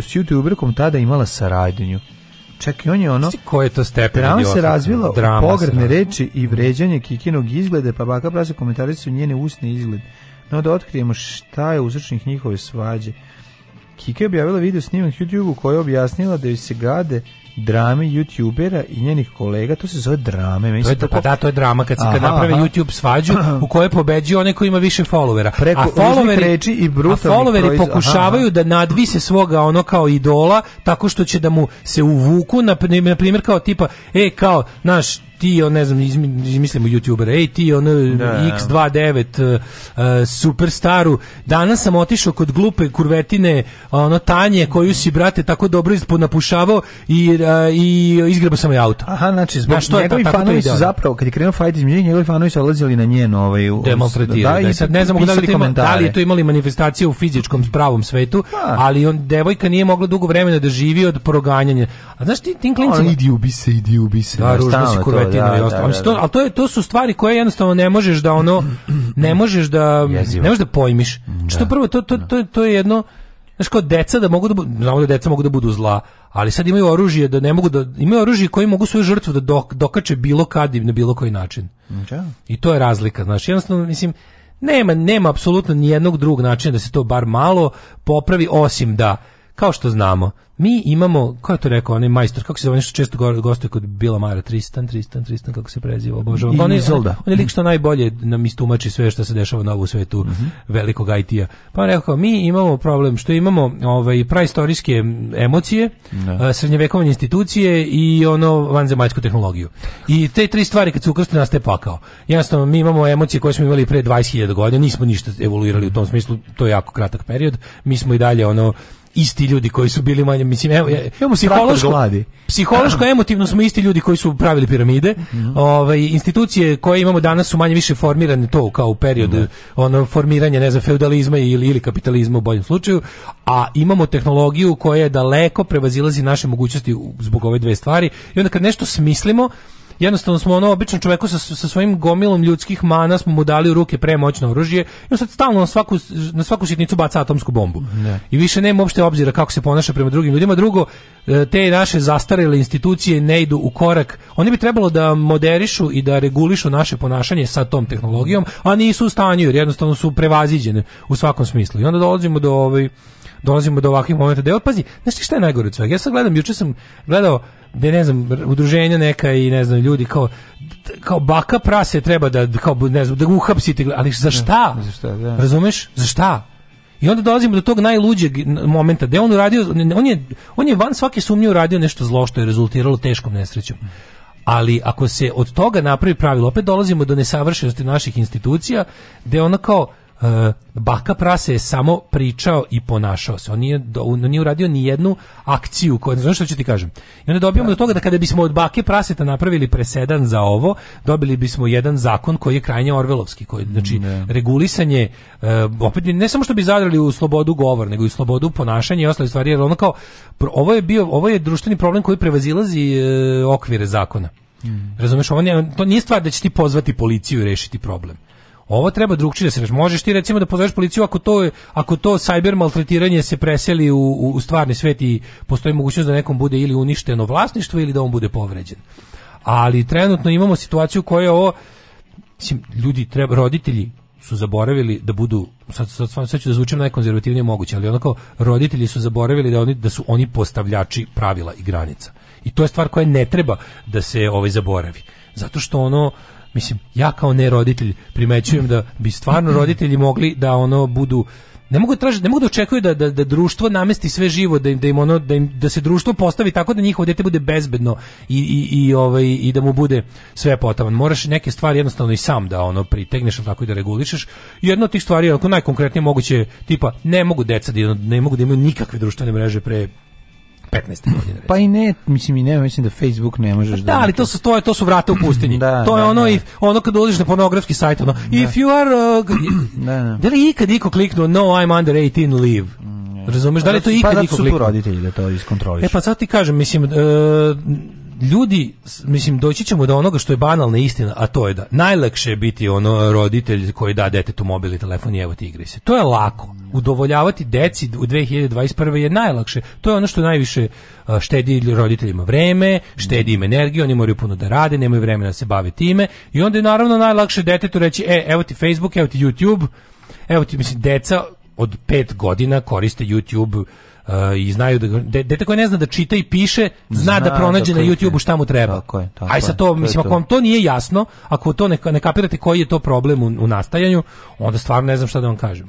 s youtuberkom tada imala saradnju. Čak i on je ono... Koje to stepen? Drama se razvila drama pogrebne reči i vređanje Kikinog izgleda, pa baka prase komentari su njene usne izgled. No da otkrijemo šta je uzročnik njihove svađe. Kika je objavila video snimak YouTube-u koja je objasnila da joj se gade drame youtubera i njenih kolega, to se zove drame. Meni to je, da Pa da, to je drama, kad se kad naprave YouTube svađu u kojoj pobeđuje one koji ima više followera. Preko a followeri, reči i a followeri pokušavaju aha. da nadvise svoga ono kao idola tako što će da mu se uvuku, na, na primjer kao tipa, e kao, naš, ti on ne znam izmislimo youtuber ej ti on da, da, da. x29 uh, superstaru danas sam otišao kod glupe kurvetine ono tanje koju si brate tako dobro isponapušavao i uh, i izgrebao sam je auto aha znači zbog što njegovi fanovi su zapravo kad je krenuo fight između njegovi fanovi su odlazili na njen ovaj demonstrirali da, i sad ne znam da li, to, da li je to imali manifestacije u fizičkom pravom svetu da. ali on devojka nije mogla dugo vremena da živi od proganjanja a znaš ti tim klincima idi ubi se idi ubi se da, ružno si kurvetina Tarantino da, i da, ostalo. Da, da, ali to, je, to su stvari koje jednostavno ne možeš da ono, ne možeš da, ne možeš da pojmiš. Da. Što prvo, to, to, to, to je jedno, Znaš kao deca da mogu da budu, znamo da deca mogu da budu zla, ali sad imaju oružje da ne mogu da, imaju oružje koji mogu svoju žrtvu da dok, dokače bilo kad i na bilo koji način. Da. I to je razlika, znaš, jednostavno, mislim, nema, nema apsolutno nijednog drugog načina da se to bar malo popravi, osim da kao što znamo, mi imamo, kako je to rekao, onaj majstor, kako se zove, nešto često go, gostuje kod Bila Mara, Tristan, Tristan, Tristan, kako se preziva, obožavam. Pa on je, on je lik što najbolje nam istumači sve što se dešava novo u svetu mm -hmm. velikog IT-a. Pa on rekao, mi imamo problem što imamo ovaj, praistorijske emocije, no. Da. srednjevekovne institucije i ono vanzemaljsku tehnologiju. I te tri stvari kad se ukrste nastaje pakao. Jasno, mi imamo emocije koje smo imali pre 20.000 godina, nismo ništa evoluirali u tom smislu, to je jako kratak period, mi smo i dalje ono isti ljudi koji su bili manje mislim evo imamo psihološko psihološko da. emotivno smo isti ljudi koji su pravili piramide mhm. ovaj institucije koje imamo danas su manje više formirane to kao u periodu mm -hmm. ono formiranje ne znam feudalizma ili ili kapitalizma u boljem slučaju a imamo tehnologiju koja je daleko prevazilazi naše mogućnosti zbog ove dve stvari i onda kad nešto smislimo jednostavno smo ono običnom čoveku sa, sa svojim gomilom ljudskih mana smo mu dali u ruke premoćno oružje i on sad stalno na svaku, na svaku sitnicu baca atomsku bombu. Ne. Da. I više nema uopšte obzira kako se ponaša prema drugim ljudima. Drugo, e, te naše zastarele institucije ne idu u korak. Oni bi trebalo da moderišu i da regulišu naše ponašanje sa tom tehnologijom, a nisu u stanju jer jednostavno su prevaziđene u svakom smislu. I onda dolazimo do ovaj dolazimo do ovakvih momenta da je odpazi, znaš ti šta je najgore od svega? Ja sad gledam, juče sam gledao gde ne znam udruženja neka i ne znam ljudi kao kao baka prase treba da kao ne znam da uhapsite ali za da, šta? za šta da. Razumeš? Za šta? I onda dolazimo do tog najluđeg momenta gde on uradio on je on je van svake sumnje uradio nešto zlo što je rezultiralo teškom nesrećom. Ali ako se od toga napravi pravilo, opet dolazimo do nesavršenosti naših institucija, gde ona kao Eh, baka prase je samo pričao i ponašao se. On nije, on nije uradio ni jednu akciju. Koju, znaš što ću ti kažem? I onda dobijamo do toga da kada bismo od bake praseta napravili presedan za ovo, dobili bismo jedan zakon koji je krajnje orvelovski. Koji, znači, ne. Da. regulisanje, eh, opet ne samo što bi zadrali u slobodu govor, nego i slobodu ponašanja i ostale stvari. Jer ono kao, ovo je, bio, ovo je društveni problem koji prevazilazi eh, okvire zakona. Mm. Razumeš, ovo nije, to nije stvar da će ti pozvati policiju i rešiti problem. Ovo treba drugčije da se Možeš ti recimo da pozoveš policiju ako to je ako to cyber maltretiranje se preseli u, u, u stvarni svet i postoji mogućnost da nekom bude ili uništeno vlasništvo ili da on bude povređen. Ali trenutno imamo situaciju koja je ovo mislim ljudi treba roditelji su zaboravili da budu sad sad, sad ću da zvučim najkonzervativnije moguće, ali onako roditelji su zaboravili da oni da su oni postavljači pravila i granica. I to je stvar koja ne treba da se ovaj zaboravi. Zato što ono mislim, ja kao ne roditelj primećujem da bi stvarno roditelji mogli da ono budu ne mogu da tražiti, ne mogu da očekuju da, da, da društvo namesti sve živo, da im, da im ono da, im, da se društvo postavi tako da njihovo dete bude bezbedno i, i, i, ovaj, i da mu bude sve potavan. Moraš neke stvari jednostavno i sam da ono pritegneš tako i da regulišeš. Jedno od tih stvari je onako najkonkretnije moguće tipa ne mogu deca da ne mogu da imaju nikakve društvene mreže pre 15. godine. Pa i ne, mislim i ne, mislim da Facebook ne možeš da. Da, ali to su to, je, to su vrata u pustinji. Da, to je da, ono da. i ono kad uđeš na pornografski sajt, ono da. if you are uh, da, da. da li ikad iko kliknuo no I'm under 18 leave. Mm, Razumeš, da li to pa ikad pa, iko kliknuo? Pa roditelji da to iskontrolišu. E pa sad ti kažem, mislim uh, ljudi, mislim, doći ćemo do onoga što je banalna istina, a to je da najlakše je biti ono roditelj koji da detetu mobilni telefon i evo ti igri se. To je lako udovoljavati deci u 2021. je najlakše. To je ono što najviše štedi roditeljima vreme, štedi im energiju, oni moraju puno da rade, nemaju vremena da se bave time i onda je naravno najlakše detetu reći e, evo ti Facebook, evo ti YouTube, evo ti, mislim, deca od pet godina koriste YouTube Uh, i znaju da dete koje ne zna da čita i piše zna, da zna da pronađe na YouTubeu šta mu treba. Tako je, tako Aj sa to, to mislim to. vam to nije jasno, ako to ne, ne kapirate koji je to problem u, u nastajanju, onda stvarno ne znam šta da vam kažem.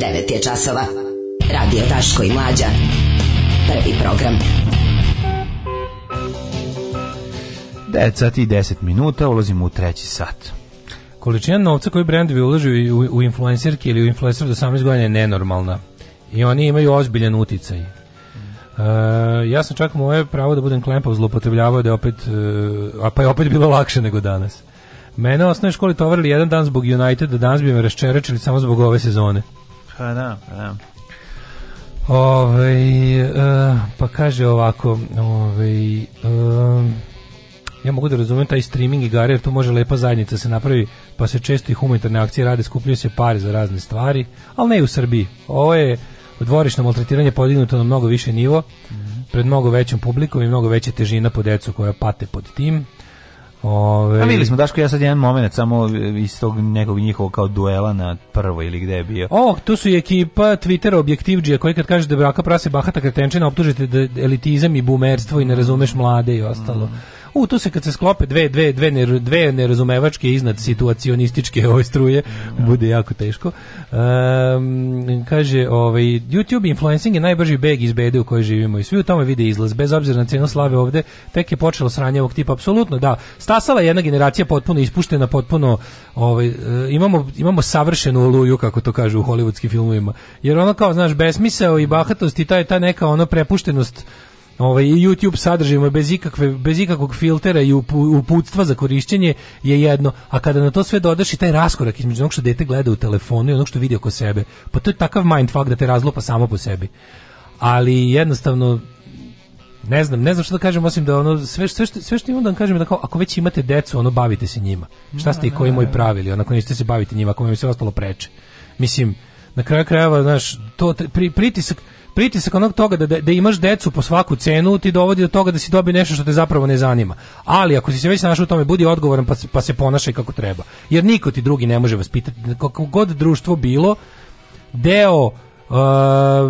9 je časova. Radio Taško i Mlađa. Prvi program. 9 sati i 10 minuta, ulazimo u treći sat. Količina novca koji brendovi ulažu u, u influencerke ili u influencer do 18 godina je nenormalna. I oni imaju ozbiljan uticaj. Uh, ja sam čak moje pravo da budem klempav zlopotrebljavao da je opet, uh, a pa je opet bilo lakše nego danas. Mene u osnovnoj školi tovarili jedan dan zbog Uniteda, danas bi me raščerečili samo zbog ove sezone. Pa da, pa da. Ove, ovaj, uh, pa kaže ovako, ove, ovaj, e, ja mogu da razumijem taj streaming igara jer tu može lepa zajednica se napravi, pa se često i humanitarne akcije rade, skupljaju se pare za razne stvari, ali ne u Srbiji. Ovo je dvorišno maltretiranje podignuto na mnogo više nivo, mm -hmm. pred mnogo većom publikom i mnogo veća težina po decu koja pate pod tim. Ove... A videli smo Daško ja sad jedan moment samo iz tog nekog njihovog kao duela na prvo ili gde je bio. O, tu su i ekipa Twitter objektivđija koji kad kaže da braka prase bahata kretenčina optužite da elitizam i bumerstvo i ne razumeš mlade i ostalo. Mm. U, tu se kad se sklope dve, dve, dve, ne, dve nerazumevačke iznad situacionističke ove struje, no. Da. bude jako teško. Um, kaže, ovaj, YouTube influencing je najbrži beg iz bede u kojoj živimo i svi u tome vide izlaz, bez obzira na cenu slave ovde, tek je počelo sranje ovog tipa, apsolutno, da. Stasala je jedna generacija potpuno ispuštena, potpuno, ovaj, eh, imamo, imamo savršenu oluju, kako to kažu u holivudskim filmovima, jer ono kao, znaš, besmisao i bahatost i taj ta neka ona prepuštenost ovaj YouTube sadržajima ovaj, bez ikakve bez ikakvog filtera i uputstva za korišćenje je jedno, a kada na to sve dodaš i taj raskorak između onog što dete gleda u telefonu i onog što vidi oko sebe, pa to je takav mindfuck da te razlupa samo po sebi. Ali jednostavno ne znam, ne znam šta da kažem osim da ono sve sve što sve što imam da vam kažem da kao ako već imate decu, ono bavite se njima. Šta da, ste i da, koji da, moj pravili, onako niste se bavite njima, ako mi se sve ostalo preče. Mislim, na kraju krajeva, znaš, to pri, pritisak pritisak onog toga da, da, da imaš decu po svaku cenu ti dovodi do toga da si dobi nešto što te zapravo ne zanima. Ali ako si se već našao u tome, budi odgovoran pa, pa se ponašaj kako treba. Jer niko ti drugi ne može vaspitati. Kako god društvo bilo, deo Uh,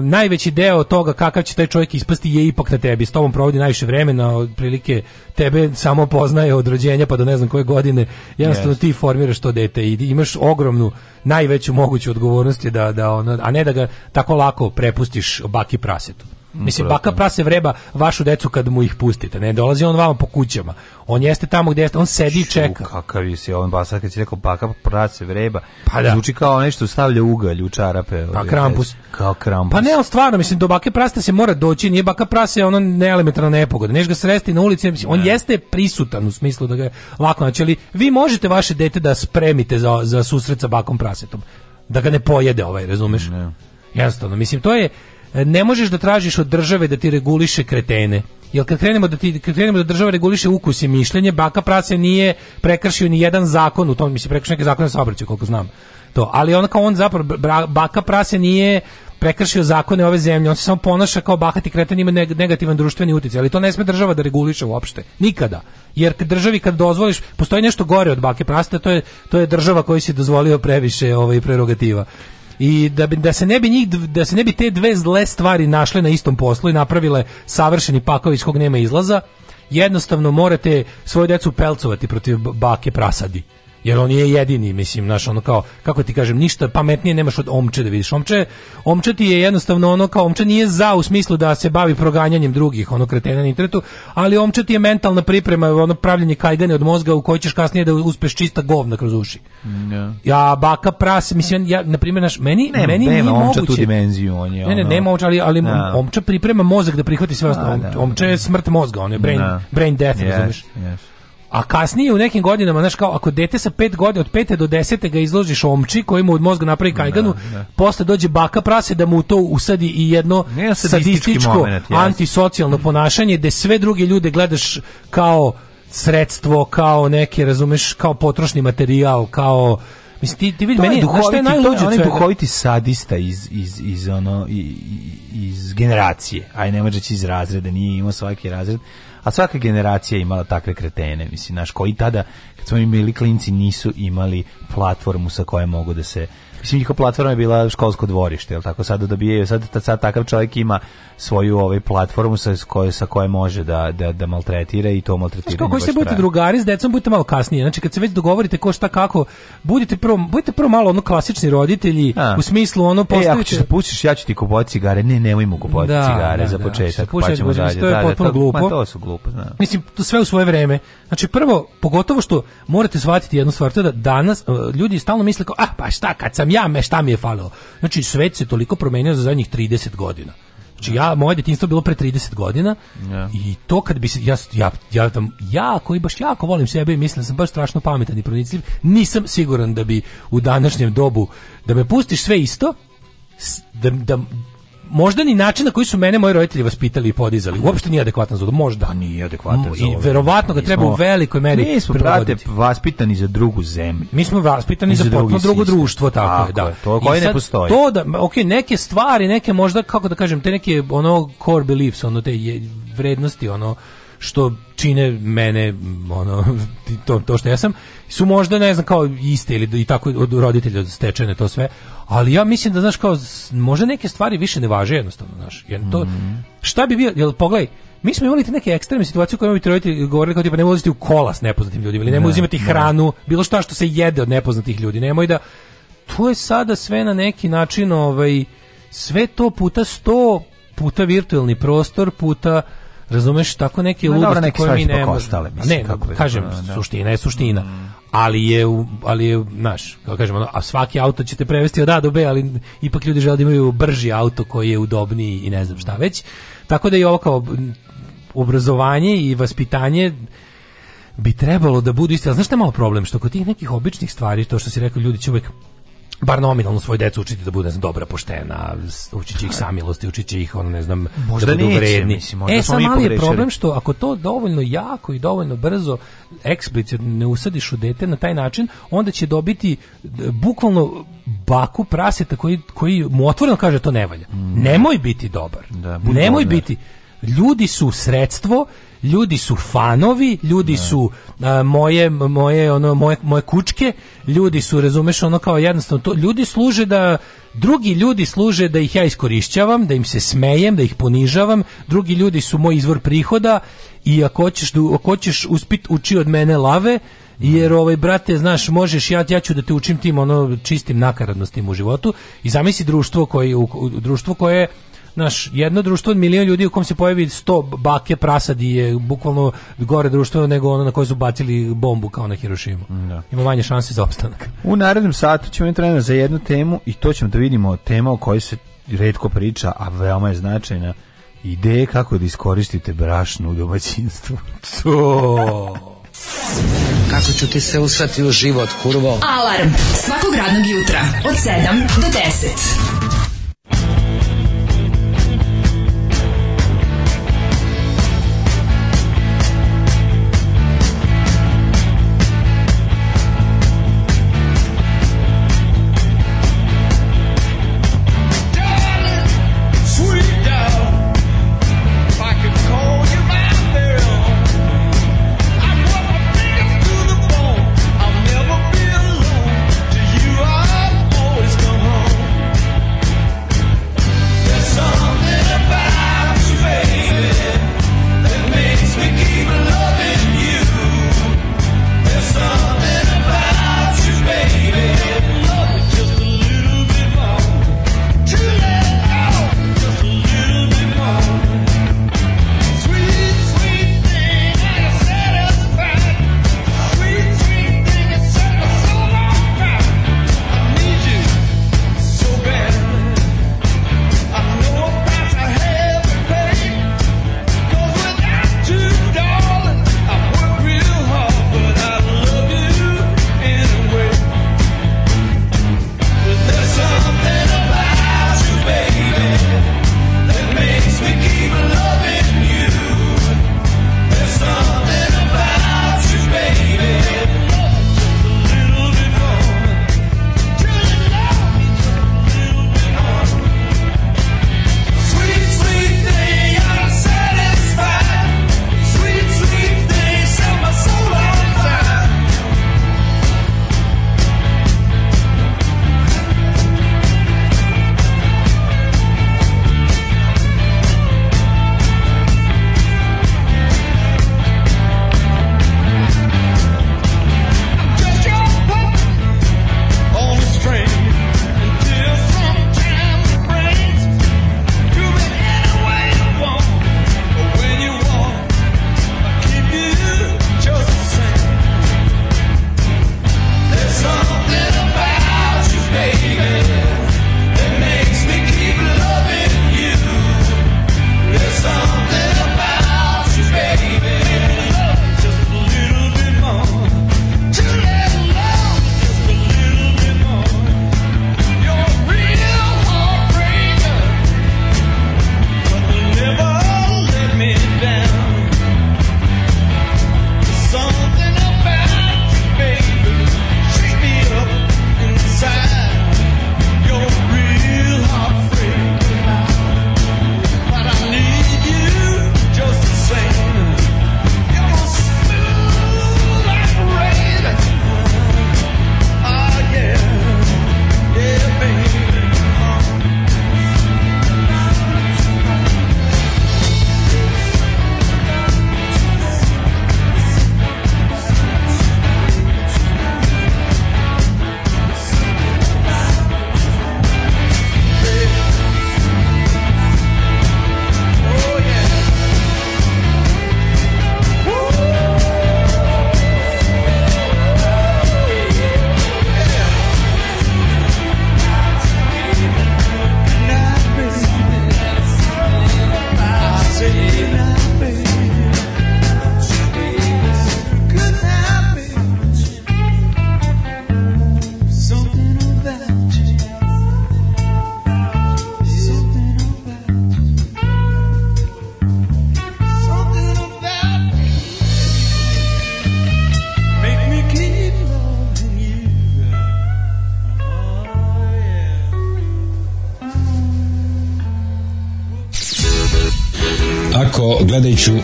najveći deo toga kakav će taj čovjek ispasti je ipak na tebi. S tobom provodi najviše vremena, otprilike tebe samo poznaje od rođenja pa do ne znam koje godine. Jednostavno yes. ti formiraš to dete i imaš ogromnu, najveću moguću odgovornost je da, da ono, a ne da ga tako lako prepustiš baki prasetu. Mislim, baka prase vreba vašu decu kad mu ih pustite. Ne dolazi on vama po kućama. On jeste tamo gdje jeste, on sedi i čeka. Kakav je si on, ba, sad kad si rekao baka prase vreba, pa da. zvuči kao nešto stavlja ugalj u čarape. Pa krampus. Kao krampus. Pa ne, on stvarno, mislim, do bake prasta se mora doći, nije baka prase, ono neelementarna nepogoda. Neš ga sresti na ulici, mislim, on jeste prisutan u smislu da ga je lako naći, ali vi možete vaše dete da spremite za, za susret sa bakom prasetom. Da ga ne pojede ovaj, razumeš? Ne. Jednostavno, mislim, to je, ne možeš da tražiš od države da ti reguliše kretene. Jer kad krenemo da ti kad krenemo da država reguliše ukus i mišljenje, baka prase nije prekršio ni jedan zakon, u tom mi se prekršio neki zakon o saobraćaju koliko znam. To, ali on kao on zapravo baka prase nije prekršio zakone ove zemlje, on se samo ponaša kao bahati kretan ima negativan društveni uticaj, ali to ne sme država da reguliše uopšte, nikada. Jer kad državi kad dozvoliš, postoji nešto gore od bake prasta, to je to je država koji si dozvolio previše ovaj prerogativa i da, bi, da se ne bi njih da se ne bi te dve zle stvari našle na istom poslu i napravile savršeni pakao iz kog nema izlaza jednostavno morate svoju decu pelcovati protiv bake prasadi jer on je jedini, mislim, znaš, ono kao, kako ti kažem, ništa pametnije nemaš od omče da vidiš. Omče, omče ti je jednostavno ono kao, omče nije za u smislu da se bavi proganjanjem drugih, ono kretena na internetu, ali omče ti je mentalna priprema, ono pravljenje kajgane od mozga u kojoj ćeš kasnije da uspeš čista govna kroz uši. Yeah. Da. Ja, baka prase, mislim, ja, na primer naš, meni, ne, meni nema nije moguće. tu dimenziju, on je, Ne, ne, ono, nema omča, ali, ali yeah. Da. omča priprema mozak da prihvati sve da, ostalo. Omče je smrt mozga, on je brain, yeah. brain death, yes, razumiješ? Yes. A kasnije u nekim godinama, znaš kao, ako dete sa 5 godina, od 5 do 10 ga izložiš omči koji mu od mozga napravi kajganu, ne, da, ne. Da. posle dođe baka prase da mu to usadi i jedno sadističko, moment, antisocijalno ponašanje, gde sve druge ljude gledaš kao sredstvo, kao neke, razumeš, kao potrošni materijal, kao Mislim ti ti vidi meni duhoviti, je najluđe, onaj duhoviti sadista iz iz iz ono iz generacije. Aj ne može da iz razreda, nije imao svaki razred a svaka generacija je imala takve kretene, mislim, naš koji tada, kad smo imali klinci, nisu imali platformu sa koje mogu da se mislim njihova platforma je bila školsko dvorište, jel tako sada dobijaju, sad, sad takav čovjek ima svoju ovaj platformu sa koje sa koje može da da da maltretira i to maltretira. Znači, kako se budete drugari s decom, budite malo kasnije. Znači kad se već dogovorite ko šta kako, budite prvo budite prvo malo ono klasični roditelji A. u smislu ono postavite. E, ako ćeš da pušiš, ja ću ti kupovati cigare. Ne, nemoj mu kupovati da, cigare da, za da, početak, da, pušaš, pa ćemo dalje. To je da, da, potpuno to, glupo. Ma to su glupo, znam. Mislim, to sve u svoje vreme. Znači prvo, pogotovo što morate shvatiti jednu stvar, to je da danas eh, ljudi stalno misle kao, ah, pa šta, kad sam znam ja me šta mi je falilo. Znači svet se toliko promenio za zadnjih 30 godina. Znači ja moje djetinjstvo bilo pre 30 godina yeah. i to kad bi se ja ja ja tam ja koji baš jako volim sebe i mislim da sam baš strašno pametan i pronicljiv, nisam siguran da bi u današnjem dobu da me pustiš sve isto da, da, možda ni način na koji su mene moji roditelji vaspitali i podizali uopšte nije adekvatan za možda pa nije adekvatan no, i verovatno ga treba u velikoj meri mi smo brate vaspitani za drugu zemlju mi smo vaspitani za, za potpuno drugo društvo tako, je da to koje ne postoji to da okej neke stvari neke možda kako da kažem te neke ono core beliefs ono te vrednosti ono što čine mene ono to, to što ja sam su možda ne znam kao iste ili i tako od roditelja od stečene to sve ali ja mislim da znaš kao možda neke stvari više ne važe jednostavno znaš jer to mhm. šta bi bio jel pogledaj mi smo imali te neke ekstremne situacije u kojima bi roditelji govorili kao tipa ne uzeti u kola s nepoznatim ljudima ili nemoj ne, uzimati ne. hranu bilo šta što se jede od nepoznatih ljudi nemoj da to je sada sve na neki način ovaj sve to puta sto puta virtualni prostor puta razumeš tako neke no, ludosti neke koje mi ne ostale mislim ne, kako kažem da, suština je suština mm. ali je ali je naš kako kažemo a svaki auto ćete prevesti od A do B ali ipak ljudi žele da imaju brži auto koji je udobniji i ne znam šta već tako da je ovo kao obrazovanje i vaspitanje bi trebalo da budu isti, ali znaš šta je malo problem, što kod tih nekih običnih stvari, to što si rekao, ljudi će uvek bar nominalno svoje decu učiti da bude ne znam, dobra, poštena, učići ih samilosti, učići ih, ono, ne znam, možda da budu neće, vredni. Mislim, možda e, sam mali je problem što ako to dovoljno jako i dovoljno brzo eksplicitno ne usadiš u dete na taj način, onda će dobiti e, bukvalno baku praseta koji, koji mu otvoreno kaže to ne valja. Mm. Nemoj biti dobar. Da, Nemoj dobar. Da. biti ljudi su sredstvo ljudi su fanovi, ljudi da. su a, moje moje ono moje moje kučke, ljudi su razumeš ono kao jednostavno to ljudi služe da drugi ljudi služe da ih ja iskorišćavam, da im se smejem, da ih ponižavam, drugi ljudi su moj izvor prihoda i ako hoćeš da ako hoćeš uspit uči od mene lave jer ovaj brate znaš možeš ja ja ću da te učim tim ono čistim nakaradnostima u životu i zamisli društvo koje u, društvo koje naš jedno društvo od milion ljudi u kom se pojavi 100 bake prasadi je bukvalno gore društvo nego ono na koje su bacili bombu kao na Hirošimu. Da. Ima manje šanse za opstanak. U narednom satu ćemo imati za jednu temu i to ćemo da vidimo tema o kojoj se redko priča, a veoma je značajna. Ideje kako da iskoristite brašnu u domaćinstvu. To. Kako ću ti se usrati u život, kurvo? Alarm svakog radnog jutra od 7 do 10.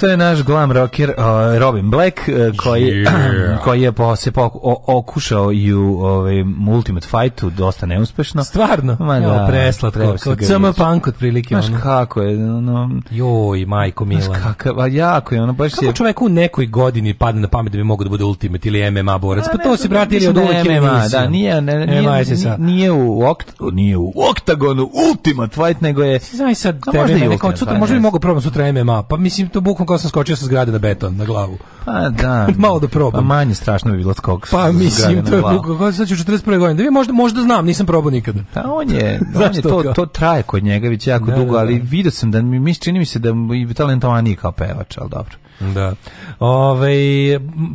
to je naš glam rocker uh, Robin Black uh, koji, yeah. koji je po, se po, o, okušao i u ovaj, Ultimate Fightu dosta neuspešno. Stvarno? Ma da, ja, preslatko. CM Punk otprilike. Znaš ono. kako je. Ono, Joj, majko Milan. Znaš kakav, a jako je. Ono, baš kako je... čoveku u nekoj godini padne na pamet da bi mogo da bude Ultimate ili MMA borac? Pa to si, brati, ili od da uvek MMA. Da, nije, ne, nije, nije, nije, u okt, nije u oktagonu Ultimate Fight, nego je... Znaš sad, tebe, možda, možda bi mogo probam sutra MMA, pa mislim to bukom kao sam skočio sa zgrade na beton, na glavu. Pa da. Malo da probam. Pa manje strašno bi bilo da skok. Pa mislim, to je bukva, sad ću 41. godine. Da vi možda, možda znam, nisam probao nikada. Pa on je, on je to, to traje kod njega već jako da, da dugo, da, da. ali vidio sam da mi, čini mi se da je talentovaniji kao pevač, ali dobro. Da. Ove,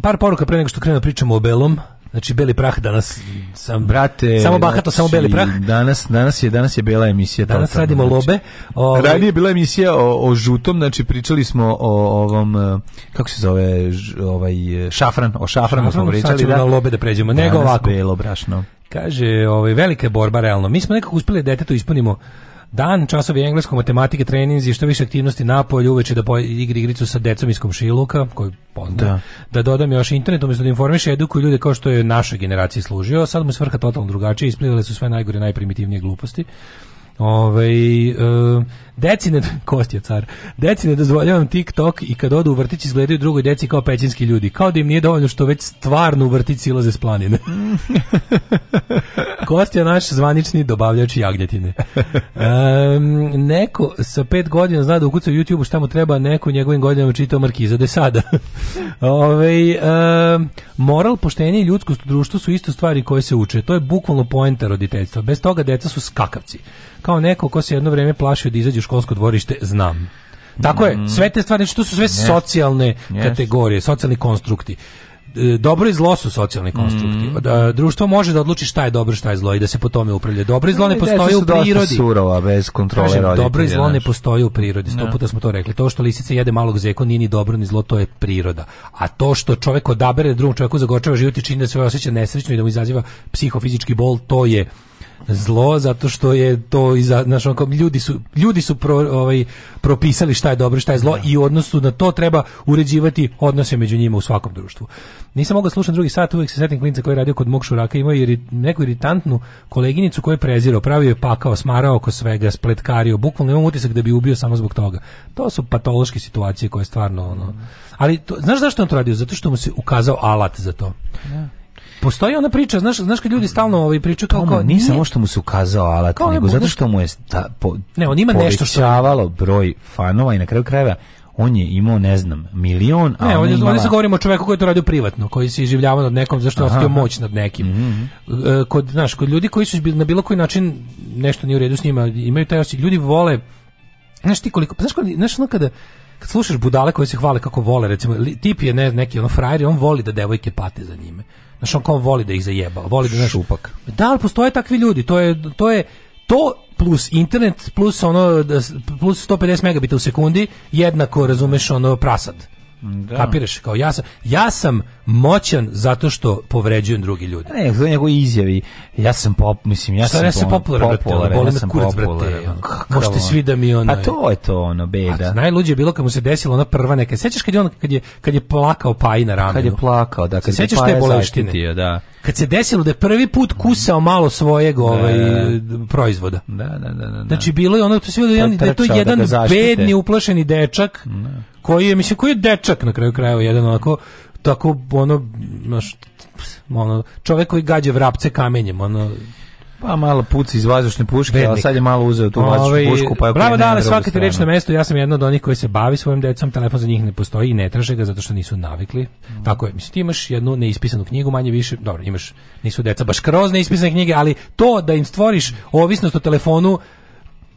par poruka pre nego što krenemo da pričamo o Belom. Znači beli prah danas sam brate samo bahato znači, samo beli prah. Danas danas je danas je bela emisija Danas totalno, radimo znači. lobe. Ovaj Ranije je bila emisija o, o žutom, znači pričali smo o ovom e, kako se zove ž, ovaj šafran, o šafranu smo pričali da na lobe da pređemo. Nego ovako belo brašno. Kaže, ovaj velika borba realno. Mi smo nekako uspeli da detetu ispunimo Dan, časovi engleskog, matematike, treninzi, što više aktivnosti na polju, uveče da igri igricu sa decom iz komšiluka, koji onda, da. da. dodam još internet, umjesto da informiše edukuju ljude kao što je našoj generaciji služio, sad mu svrha totalno drugačije, isplivale su sve najgore, najprimitivnije gluposti. Ovaj uh, deci ne kosti car. Deci ne dozvoljavam TikTok i kad odu u vrtić izgledaju drugoj deci kao pećinski ljudi. Kao da im nije dovoljno što već stvarno u vrtić silaze s planine. Kosti je naš zvanični dobavljač jagnjetine. Um, neko sa pet godina zna da ukuca u YouTube šta mu treba, neko njegovim godinama čitao Markiza de Sada. Ove, ovaj, um, moral, poštenje i ljudsko društvu su isto stvari koje se uče. To je bukvalno poenta roditeljstva. Bez toga deca su skakavci kao neko ko se jedno vrijeme plašio da izađe u školsko dvorište, znam. Tako je, mhm. sve te stvari, što znači, su sve yes. socijalne yes. kategorije, socijalni konstrukti e, dobro i zlo su socijalni konstrukti. Mhm. Da, društvo može da odluči šta je dobro, šta je zlo i da se po tome upravlja. Dobro i zlo ne postoji u prirodi. surova, bez kontrole Kažem, Dobro i zlo ne postoji u prirodi. Sto da. puta smo to rekli. To što lisica jede malog zeko nije ni dobro ni zlo, to je priroda. A to što čovjek odabere da drugom čovjeku zagočava život i čini da se osjeća nesrećno i da mu izaziva psihofizički bol, to je zlo zato što je to iza znaš, kao, ljudi su ljudi su pro, ovaj propisali šta je dobro šta je zlo da. i u odnosu na to treba uređivati odnose među njima u svakom društvu. Nisam mogao da slušati drugi sat, uvek se setim klinca koji je radio kod mog šuraka, imao je neku iritantnu koleginicu koju je prezirao, pravio je pakao, smarao oko svega, spletkario, bukvalno imam utisak da bi ubio samo zbog toga. To su patološke situacije koje je stvarno ono. Ali to, znaš zašto on to radio? Zato što mu se ukazao alat za to. Da. Postoji ona priča, znaš, znaš kad ljudi stalno ovaj pričaju kako Tomu, nije samo što mu se ukazao alat, nego buduš... zato što mu je ta, po, ne, on ima nešto što broj fanova i na kraju krajeva on je imao ne znam milion a ne, on je imala... se govorimo o čovjeku koji je to radio privatno koji se iživljavao nad nekom zašto je ostao moć nad nekim mm -hmm. kod znaš kod ljudi koji su na bilo koji način nešto nije u redu s njima imaju taj osjećaj ljudi vole znaš ti koliko znaš, kod, znaš ono kada kad slušaš budale koji se hvale kako vole recimo tip je ne, neki ono frajer on voli da devojke pate za njime Znaš, on kao voli da ih zajeba, voli da, znaš, Šupak. Da, ali postoje takvi ljudi, to je, to je, to plus internet, plus ono, da plus 150 megabita u sekundi, jednako, razumeš, ono, prasad. Da. Kapiraš, kao ja sam, ja sam moćan zato što povređujem druge ljude. Ne, za njegove izjavi. Ja sam pop, mislim, ja Šta, sam, ja sam popularan, popularan, ja sam kurac, brate. Možete da svi da mi ono. A pa to je to ono beda. A najluđe je bilo kad mu se desilo ona prva neka. Sećaš kad je on kad je kad je plakao pa i na ramenu. Kad je plakao, da, kad se sećaš te boleštine, da. Kad se desilo da je prvi put kusao malo svojeg da. ovaj proizvoda. Da, da, da, da, da. Znači bilo je ono to sve da je to jedan bedni uplašeni dečak koji je mislim koji je dečak na kraju krajeva jedan onako tako ono, znaš, ono, čovjek koji gađa vrapce kamenjem, ono, pa malo puci iz vazdušne puške, Bednik. ali sad je malo uzeo tu ovaj, vazdušnu pušku. Pa bravo dale, svaka ti reč na mesto, ja sam jedna od onih koji se bavi svojim decom, telefon za njih ne postoji i ne traže ga zato što nisu navikli. Mm. Tako je, mislim, ti imaš jednu neispisanu knjigu, manje više, dobro, imaš, nisu deca baš kroz neispisane knjige, ali to da im stvoriš ovisnost o telefonu,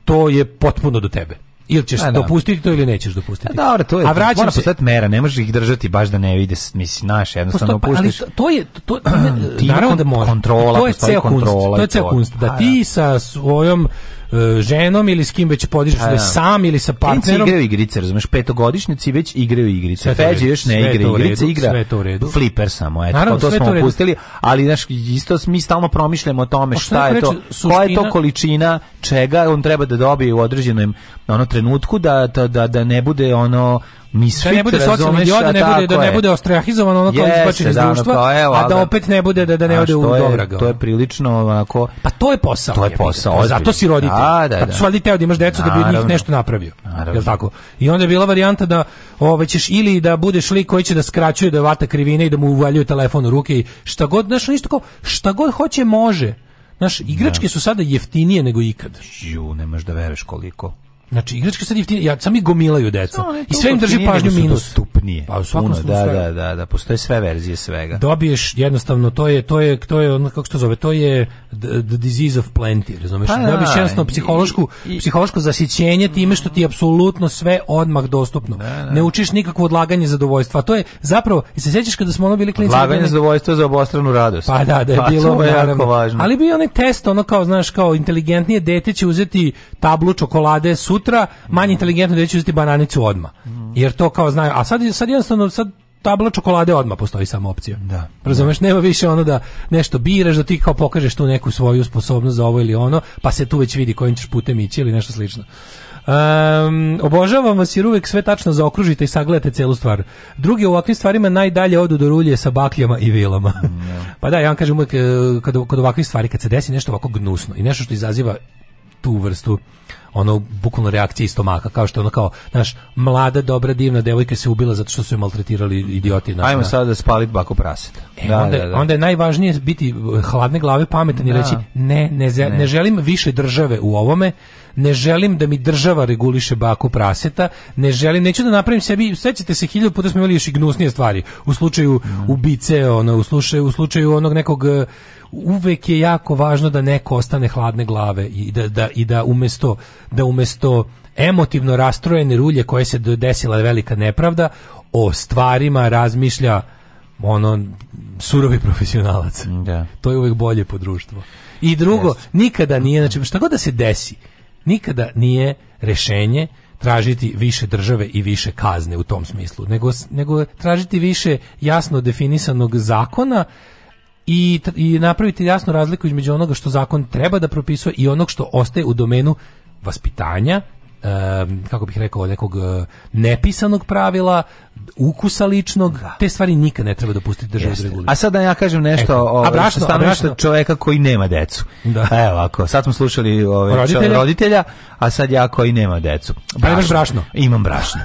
to je potpuno do tebe. Ili ćeš a, da. dopustiti to ili nećeš dopustiti. A, dobro, to je. A vraćam se... postati mera, ne možeš ih držati baš da ne vide, mislim, naš, jednostavno Posto, pa, pustiš. Ali to, to je to, to naravno da može. Kontrola, to je ceo kontrola. to je ceo kunst, da ti da. sa svojom E, ženom ili s kim već podižeš pa da, sam ili sa partnerom. igraju igrice, razumeš, petogodišnjaci već igraju igrice. Feđe još ne igra igrice, igra fliper samo, eto, Naravno, to smo opustili, ali znaš, isto mi stalno promišljamo o tome šta je to, koja je to količina čega on treba da dobije u određenom ono trenutku da, da, da, da ne bude ono mi misfit, da ne bude socijalni idiot, da ne bude da ne bude ostrahizovan ono kao izbačen iz da, društva, da, evo, a da opet ne bude da da ne ode u dobraga. To je prilično onako. Pa to je posao. To je posao. Je, pa zato si roditelj. Da, da, pa da. Kad su roditelji da imaš decu da bi njih nešto napravio. Je tako? I onda je bila varijanta da ovaj ćeš ili da budeš lik koji će da skraćuje da vata krivine i da mu uvaljuju telefon u ruke i šta god, znaš, isto kao šta god hoće može. Znaš, igračke da. su sada jeftinije nego ikad. Ju, nemaš da veruješ koliko. Znači, igračke sad jeftinije, ja, sami gomilaju deca. No, I sve im drži pažnju minus. Stupnije. Pa u svakom Uno, da, da, da, da, postoje sve verzije svega. Dobiješ jednostavno, to je, to je, to je, ono, kako se zove, to je the, disease of plenty, razumeš? Pa, Dobiješ da, jednostavno psihološku, i, i, psihološko zasićenje time što ti je apsolutno sve odmah dostupno. Da, da. Ne učiš nikakvo odlaganje zadovoljstva. to je zapravo, i se sjećaš kada smo ono bili klinci Odlaganje da ne... zadovoljstva za obostranu radost. Pa da, da je pa, bilo, je jako važno. Ali bi onaj test, ono kao, znaš, kao inteligentnije dete će uzeti tablu čokolade, su sutra, manje inteligentno da će uzeti bananicu odma. Jer to kao znaju, a sad sad jednostavno sad tabla čokolade odma postoji samo opcija. Da. Razumeš, nema više ono da nešto biraš, da ti kao pokažeš tu neku svoju sposobnost za ovo ili ono, pa se tu već vidi kojim ćeš putem ići ili nešto slično. Um, obožavam vas jer uvek sve tačno zaokružite i sagledate celu stvar. Drugi u ovakvim stvarima najdalje odu do rulje sa bakljama i vilama. Da. pa da, ja vam kažem uvek, eh, kad, kod ovakvih stvari, kad se desi nešto ovako gnusno i nešto što izaziva tu vrstu ono bukvalno reakcije stomaka, kao što ono kao, znaš, mlada, dobra, divna devojka se ubila zato što su je maltretirali idioti. Naš, Ajmo da. sada da spalit bako praseta. E, da, onda, da, da. onda, je najvažnije biti uh, hladne glave, pametan i da. reći, ne, ne, ne, ne želim više države u ovome, ne želim da mi država reguliše bako praseta, ne želim, neću da napravim sebi, sećate se hiljadu puta smo imali još i gnusnije stvari, u slučaju da. ubice, ono, u slučaju, u slučaju onog nekog uvek je jako važno da neko ostane hladne glave i da, da, i da umesto da umesto emotivno rastrojene rulje koje se desila velika nepravda o stvarima razmišlja ono surovi profesionalac. Da. To je uvek bolje po društvu. I drugo, Just. nikada nije, znači šta god da se desi, nikada nije rešenje tražiti više države i više kazne u tom smislu, nego, nego tražiti više jasno definisanog zakona i, i napraviti jasnu razliku između onoga što zakon treba da propisuje i onog što ostaje u domenu vaspitanja, um, kako bih rekao, nekog eh, nepisanog pravila, ukusa ličnog, da. te stvari nikad ne treba dopustiti državi da A sad da ja kažem nešto Eko. o abrašno, abrašno. čoveka koji nema decu. Da. Evo ako, sad smo slušali ove, roditelja. roditelja, a sad ja koji nema decu. Pa brašno. Imaš brašno? Imam brašno.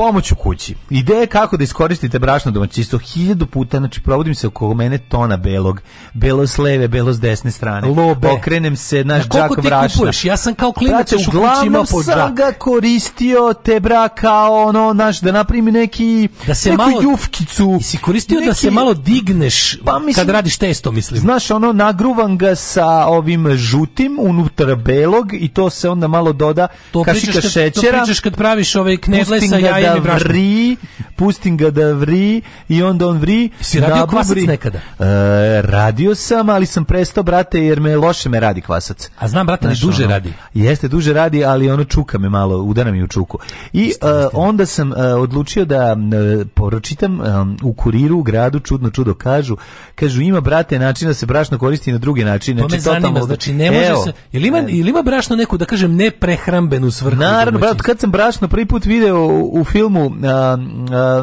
Pomoć u kući. Ideja je kako da iskoristite brašno domaćinstvo hiljadu puta, znači provodim se oko mene tona belog, belo s leve, belo s desne strane. Lobe. Okrenem se, naš džak brašna. Koliko ti kupuješ? Ja sam kao klinac u kući imao po džak. sam ga koristio tebra kao ono, naš, da napravim neki da se neku malo, jufkicu. Si koristio da neki, da se malo digneš pa, mislim, kad radiš testo, mislim. Znaš, ono, nagruvan ga sa ovim žutim unutar belog i to se onda malo doda to kašika šećera. To pričaš kad praviš ovaj knedle sa jajima da vri, pustim ga da vri i onda on vri. Si radio kvasac nekada? E, radio sam, ali sam prestao, brate, jer me loše me radi kvasac. A znam, brate, ne duže ono, radi. Jeste, duže radi, ali ono čuka me malo, udara mi u čuku. I isti, e, isti. onda sam e, odlučio da e, poročitam u kuriru u gradu, čudno čudo kažu, kažu ima, brate, načina da se brašno koristi na drugi način. To znači, me zanima, totalno, znači ne može evo, se... Jel ima, ili ima brašno neku, da kažem, neprehrambenu svrhu? Naravno, brate, kad sam brašno prvi put video u filmu uh,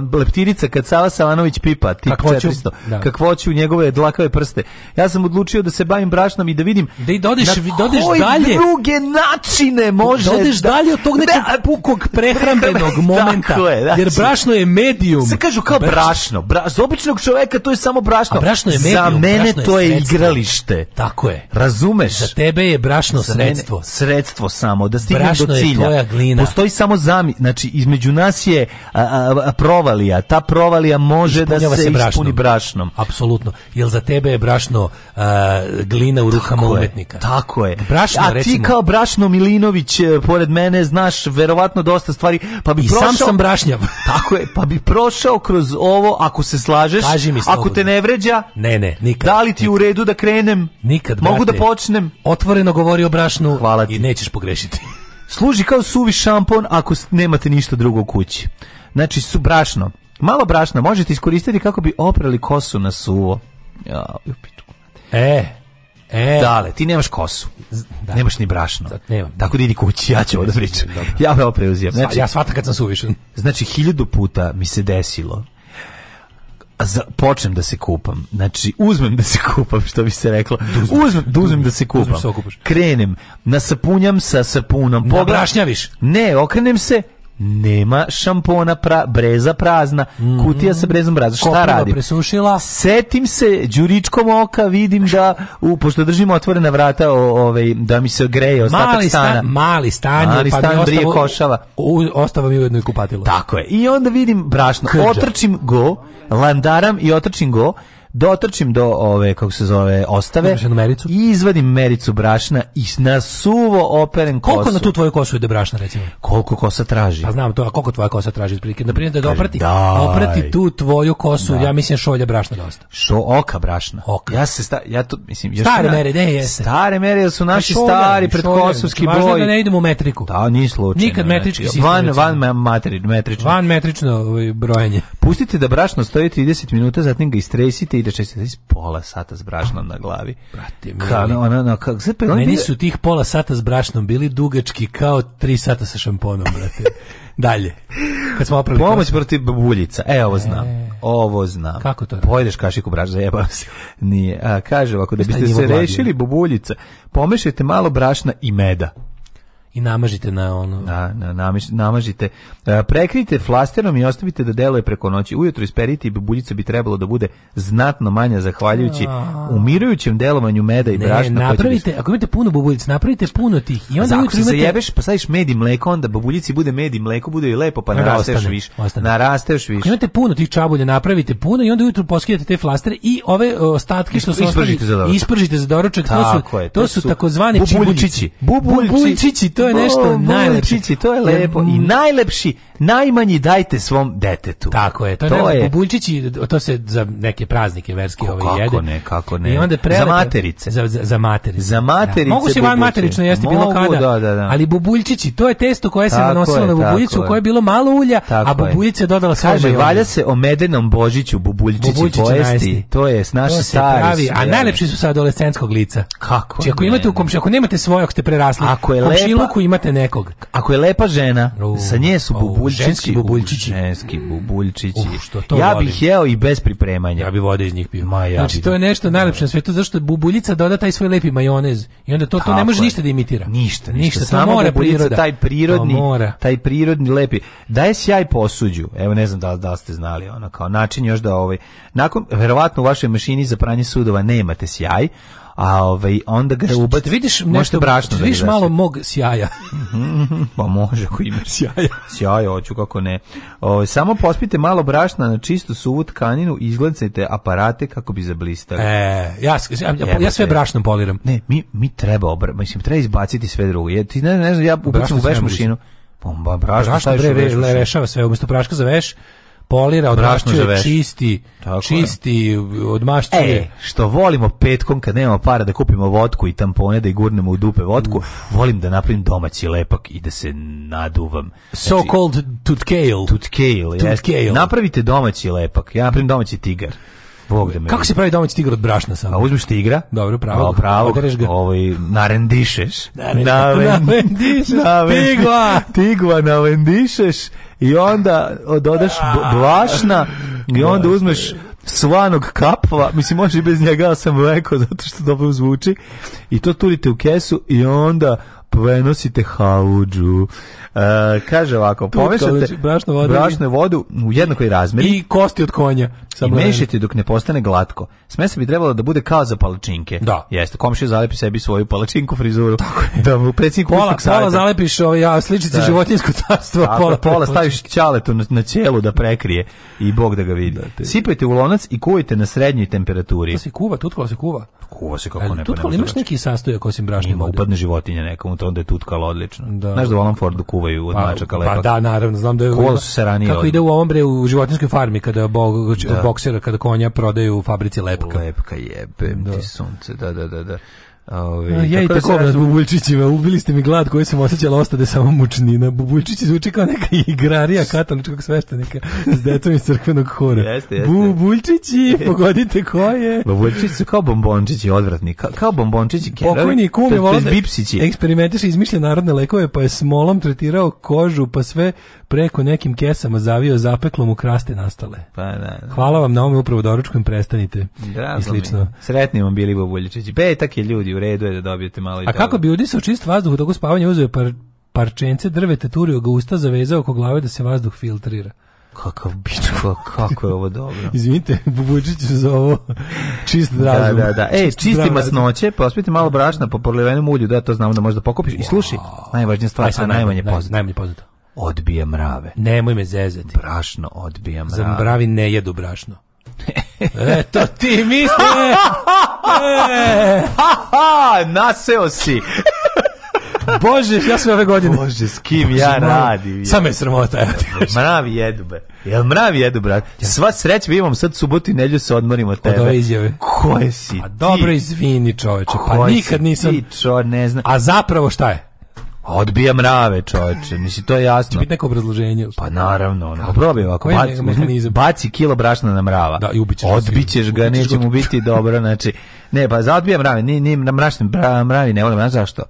uh, Leptirica kad Sava Savanović pipa, tip kakvoću, 400, da. kakvoću njegove dlakave prste. Ja sam odlučio da se bavim brašnom i da vidim da i dodeš, na dodeš koji dalje. druge načine može dodeš da, dalje od tog nekog ne, da. pukog prehrambenog momenta. Je, znači, jer brašno je medium. Se kažu kao brašno. Bra, za običnog čoveka to je samo brašno. A brašno je medium. Za mene je to je igralište. Tako je. Razumeš? Za tebe je brašno sredstvo. sredstvo samo. Da stignem do cilja. Brašno je tvoja glina. Postoji samo zami. Znači, između nas nas je a, a, provalija. Ta provalija može da Ispunjava da se, se brašnom. ispuni brašnom. Apsolutno. Jer za tebe je brašno a, glina u rukama umetnika. Tako je. Brašno, a recimo, ti kao brašno Milinović e, pored mene znaš verovatno dosta stvari, pa bi I prošao, sam sam brašnjav. tako je, pa bi prošao kroz ovo ako se slažeš, Kaži mi ako te ne vređa. Ne, ne, nikad. Da li ti nikad. u redu da krenem? Nikad, brate. Mogu da počnem? Otvoreno govori o brašnu Hvala ti. i nećeš pogrešiti. Služi kao suvi šampon ako nemate ništa drugo u kući. Znači, su brašno. Malo brašna možete iskoristiti kako bi oprali kosu na suvo. Ja, E, E. Dale, ti nemaš kosu. Da. Nemaš ni brašno. Da, nemam. Tako da idi kući, ja ću ovo da pričam. Ja me opreuzijam. Znači, ja shvatam kad sam suvišan. Znači, hiljadu puta mi se desilo za, počnem da se kupam. Znači, uzmem da se kupam, što bi se reklo. Da uzmem, da uzmem, da se da kupam. Krenem, nasapunjam sa sapunom. Pobrašnjaviš? Ne, okrenem se, nema šampona pra, breza prazna, mm -hmm. kutija sa brezom prazna. Šta radi? presušila. Setim se đuričkom oka, vidim da u pošto držimo otvorena vrata, o, ove, ovaj, da mi se greje ostatak mali stana. Stan, mali stan, pa stan brije košava. Ostavam i mi ujedno i kupatilo. Tako je. I onda vidim brašno. Krđa. Otrčim go, landaram i otrčim go dotrčim do ove kako se zove ostave mericu? i izvadim mericu brašna i na suvo operen kosu. Koliko na tu tvoju kosu ide brašna recimo? Koliko kosa traži? Pa znam to, a koliko tvoja kosa traži otprilike? Na primer da Kažem, doprati, daj. oprati tu tvoju kosu, daj. ja mislim šolja brašna dosta. Šo oka brašna. Oka. Ja se sta, ja tu mislim još stare mere, ne jeste. Stare mere su naši šolja, stari predkosovski boj. Važno da ne idemo u metriku. Da, ni slučajno. Nikad znači, metrički znači, van van matri, metrično. Van metrično ovaj, brojenje. Pustite da brašno stoji 30 minuta, zatim ga istresite i 36, pola sata s brašnom na glavi. Brate, Ka, ona, ona, kak, se, pa, Meni su tih pola sata s brašnom bili dugački kao tri sata sa šamponom, brate. Dalje. Kad smo oprali Pomoć protiv buljica. E, ovo znam. E. Ovo znam. Kako to? Pojedeš kašiku braš, zajebam se. Nije. A, kaže ovako, da biste se rešili bubuljica, pomešajte malo brašna i meda i namažite na ono. Na, na, namiš, namažite. E, prekrijte flasterom i ostavite da deluje preko noći. Ujutro isperite i bubuljica bi trebalo da bude znatno manja zahvaljujući umirujućem delovanju meda i ne, brašna. Pa da napravite, ako imate puno bubuljica, napravite puno tih. I onda Zako ujutro imate... zajebeš, pa staviš med i mleko, onda bubuljici bude med i mleko, bude i lepo, pa narasteš više. Narasteš više. Ako imate puno tih čabulja, napravite puno i onda ujutro poskidate te flastere i ove e, ostatke što su ispržite ostali, za doručak. Ispržite za doručak. to su, to, su takozvani bubuljčići. bubuljici to je nešto najlepšići, To je lepo i najlepši, najmanji dajte svom detetu. Tako je, to, to je bubuljčići, to se za neke praznike verske ove ovaj jede. Kako ne, kako ne. I onda prelepe, za materice. Za, za, za materice. Za da. materice. Da. Mogu se van materično jesti bilo kada. Da, da, da. Ali bubuljčići, to je testo koje se nanosilo na bubuljicu, koje je bilo malo ulja, tako a bubuljica je dodala sveže. valja se o medenom božiću bubuljčići pojesti. To je naši stari. A najlepši su sa adolescentskog lica. Kako? Ako imate u komši, ako nemate svojog ste prerasli. Ako je lepa ruku imate nekog. Ako je lepa žena, sa nje su pa bubuljčići. Uh, bubuljčići. Ženski bubuljčići. ja bih jeo i bez pripremanja. Ja bih vode iz njih pio. Ma, ja znači, to je nešto najlepše na svetu, zašto bubuljica doda taj svoj lepi majonez. I onda to, to ne može ništa da imitira. Ništa, ništa. Samo mora priroda. taj prirodni, taj prirodni lepi. Daje sjaj posuđu. Evo, ne znam da, da ste znali, ona kao način još da ovaj... Nakon, verovatno u vašoj mašini za pranje sudova nemate sjaj, a ovaj onda ga ubaci. Vidiš nešto brašno. Da vidiš malo mog sjaja. Mhm, mhm, pa može ko ima sjaja. sjaja hoću kako ne. O, samo pospite malo brašna na čistu suvu tkaninu i izglancajte aparate kako bi zablistali. E, ja, ja, ja sve brašnom poliram. Ne, mi mi treba obra, mislim treba izbaciti sve drugo. Je ti ne, ne znam ja ubacim u veš mašinu. Bomba, pa, brašno, brašno bre, rešava sve, umjesto praška za veš, polira, odmašćuje, čisti, Tako čisti, odmašćuje. E, što volimo petkom kad nemamo para da kupimo vodku i tampone da i gurnemo u dupe vodku, Uf. volim da napravim domaći lepak i da se naduvam. So znači, called kale, tut kale. Napravite domaći lepak, ja napravim domaći tigar. Bog da me Kako se pravi domaći tigar od brašna samo? A uzmeš tigra? Dobro, pravo. pravo, odereš ga. Ovaj narendišeš. Narendišeš. Tigva. Tigva narendišeš i onda dodaš brašna ah. i onda uzmeš svanog kapva, mislim može i bez njega, sam rekao, zato što dobro zvuči, i to turite u kesu i onda prenosite haudžu. E, kaže ovako, pomešate brašnu vodu, brašnu vodu u jednakoj razmeri. I kosti od konja. I mešajte dok ne postane glatko. Smesa bi trebalo da bude kao za palačinke. Da. Jeste, komšija zalepi sebi svoju palačinku frizuru. Tako je. Da mu predsjednik pola, pola zalepiš ovaj, ja, sličice da. životinjsko carstvo. Tako, pola, pola staviš ćaletu na, na ćelu da prekrije i Bog da ga vidi. Da, Sipajte u lonac i kuvajte na srednjoj temperaturi. To pa se kuva, tutkova se kuva. Kuva se kako e, ne. Pa tutkova imaš neki sastojak osim brašne Ima, vode. upadne životinja nekom, to onda je tutkalo odlično. Da. Znaš da u Alan Fordu kuvaju od pa, mačaka lepak. Pa da, naravno, znam da je... Kuvali su se ranije. Kako od... ide u ovom bre, u životinskoj farmi, kada bog, da. boksera, kada konja prodaju u fabrici lepka. Lepka jebem da. ti sunce, da, da, da. da. Ove, ja i tako, tako da sa... bubuljčićima, ubili ste mi glad koji sam osjećala ostade samo mučnina. Bubuljčići zvuči kao neka igrarija katoličkog sveštenika s decom iz crkvenog hora. Jeste, jeste. Bubuljčići, pogodite ko je. Bubuljčići su kao bombončići, odvratni. Ka, kao bombončići kerovi. Pokojni kum je volao da eksperimentiše izmišlja narodne lekove, pa je smolom tretirao kožu, pa sve preko nekim kesama zavio zapeklom u kraste nastale. Pa da, da. Hvala vam na ovome upravo doručkom, prestanite. Drago I slično. Mi. Sretni vam bili bubuljčići. Petak je ljudi u redu je da dobijete malo i A kako bi udisao čist vazduh u toku spavanja uzeo par, parčence drveta, turio ga usta, zavezao oko glave da se vazduh filtrira. Kakav bičko, kako je ovo dobro. Izvinite, Bubučić za ovo čist da, razum. Da, da, da. E, čisti masnoće, pospite malo brašna po porlivenom ulju, da, to znam da možda pokupiš. I slušaj, najvažnija stvar, sa najmanje poznato. Najmanje poznato. Odbije mrave. Nemoj me zezati. Brašno odbija mrave. Za mravi ne jedu brašno. Eto ti misle! E. Naseo si! Bože, ja sam ove godine. Bože, s kim Bože, ja radim? Samo je sramota. Ja mravi jedu, be. Jel mravi jedu, brat? Sva sreć, mi imam sad subotu i nedlju se odmorimo od tebe. Od ove izjave. Koje si pa ti? A dobro, izvini čoveče, pa nikad nisam... Ti čo, ne znam. A zapravo šta je? Odbija mrave, čoveče. Mislim to je jasno. Će biti neko obrazloženje. Pa naravno, ono. Probaj ovako, baci, baci, baci kilo brašna na mrava. Da, i ubićeš. Odbićeš ga, neće mu biti dobro, znači. Ne, pa za odbija mrave, ni ni na mračnim mravi ne volim, zašto?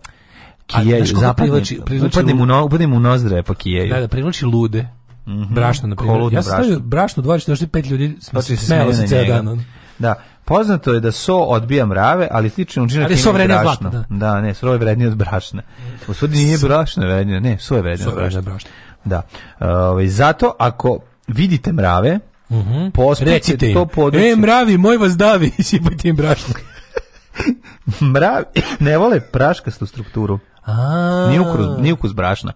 Pa, kijaju, zapadni, upadne mu, no, upadne mu nozdre, pa kijaju. Da, da, privlači lude. Mm -hmm. Brašno, na primjer. Ja sam stavio brašno, brašno dvači, došli pet ljudi, smelo se ceo dan. Da. Poznato je da so odbija mrave, ali slično učinak ima so brašna. Da. da, ne, so je vrednije od brašna. U sudi nije brašna vrednije, ne, so je vrednije od brašna. brašna. Da. Ove, ovaj, zato ako vidite mrave, uh mhm, -huh. Recite to područje. E, mravi, moj vas davi, sipajte im brašna. mravi ne vole praškastu strukturu. A -a. Nije ukus, nije ukus brašna.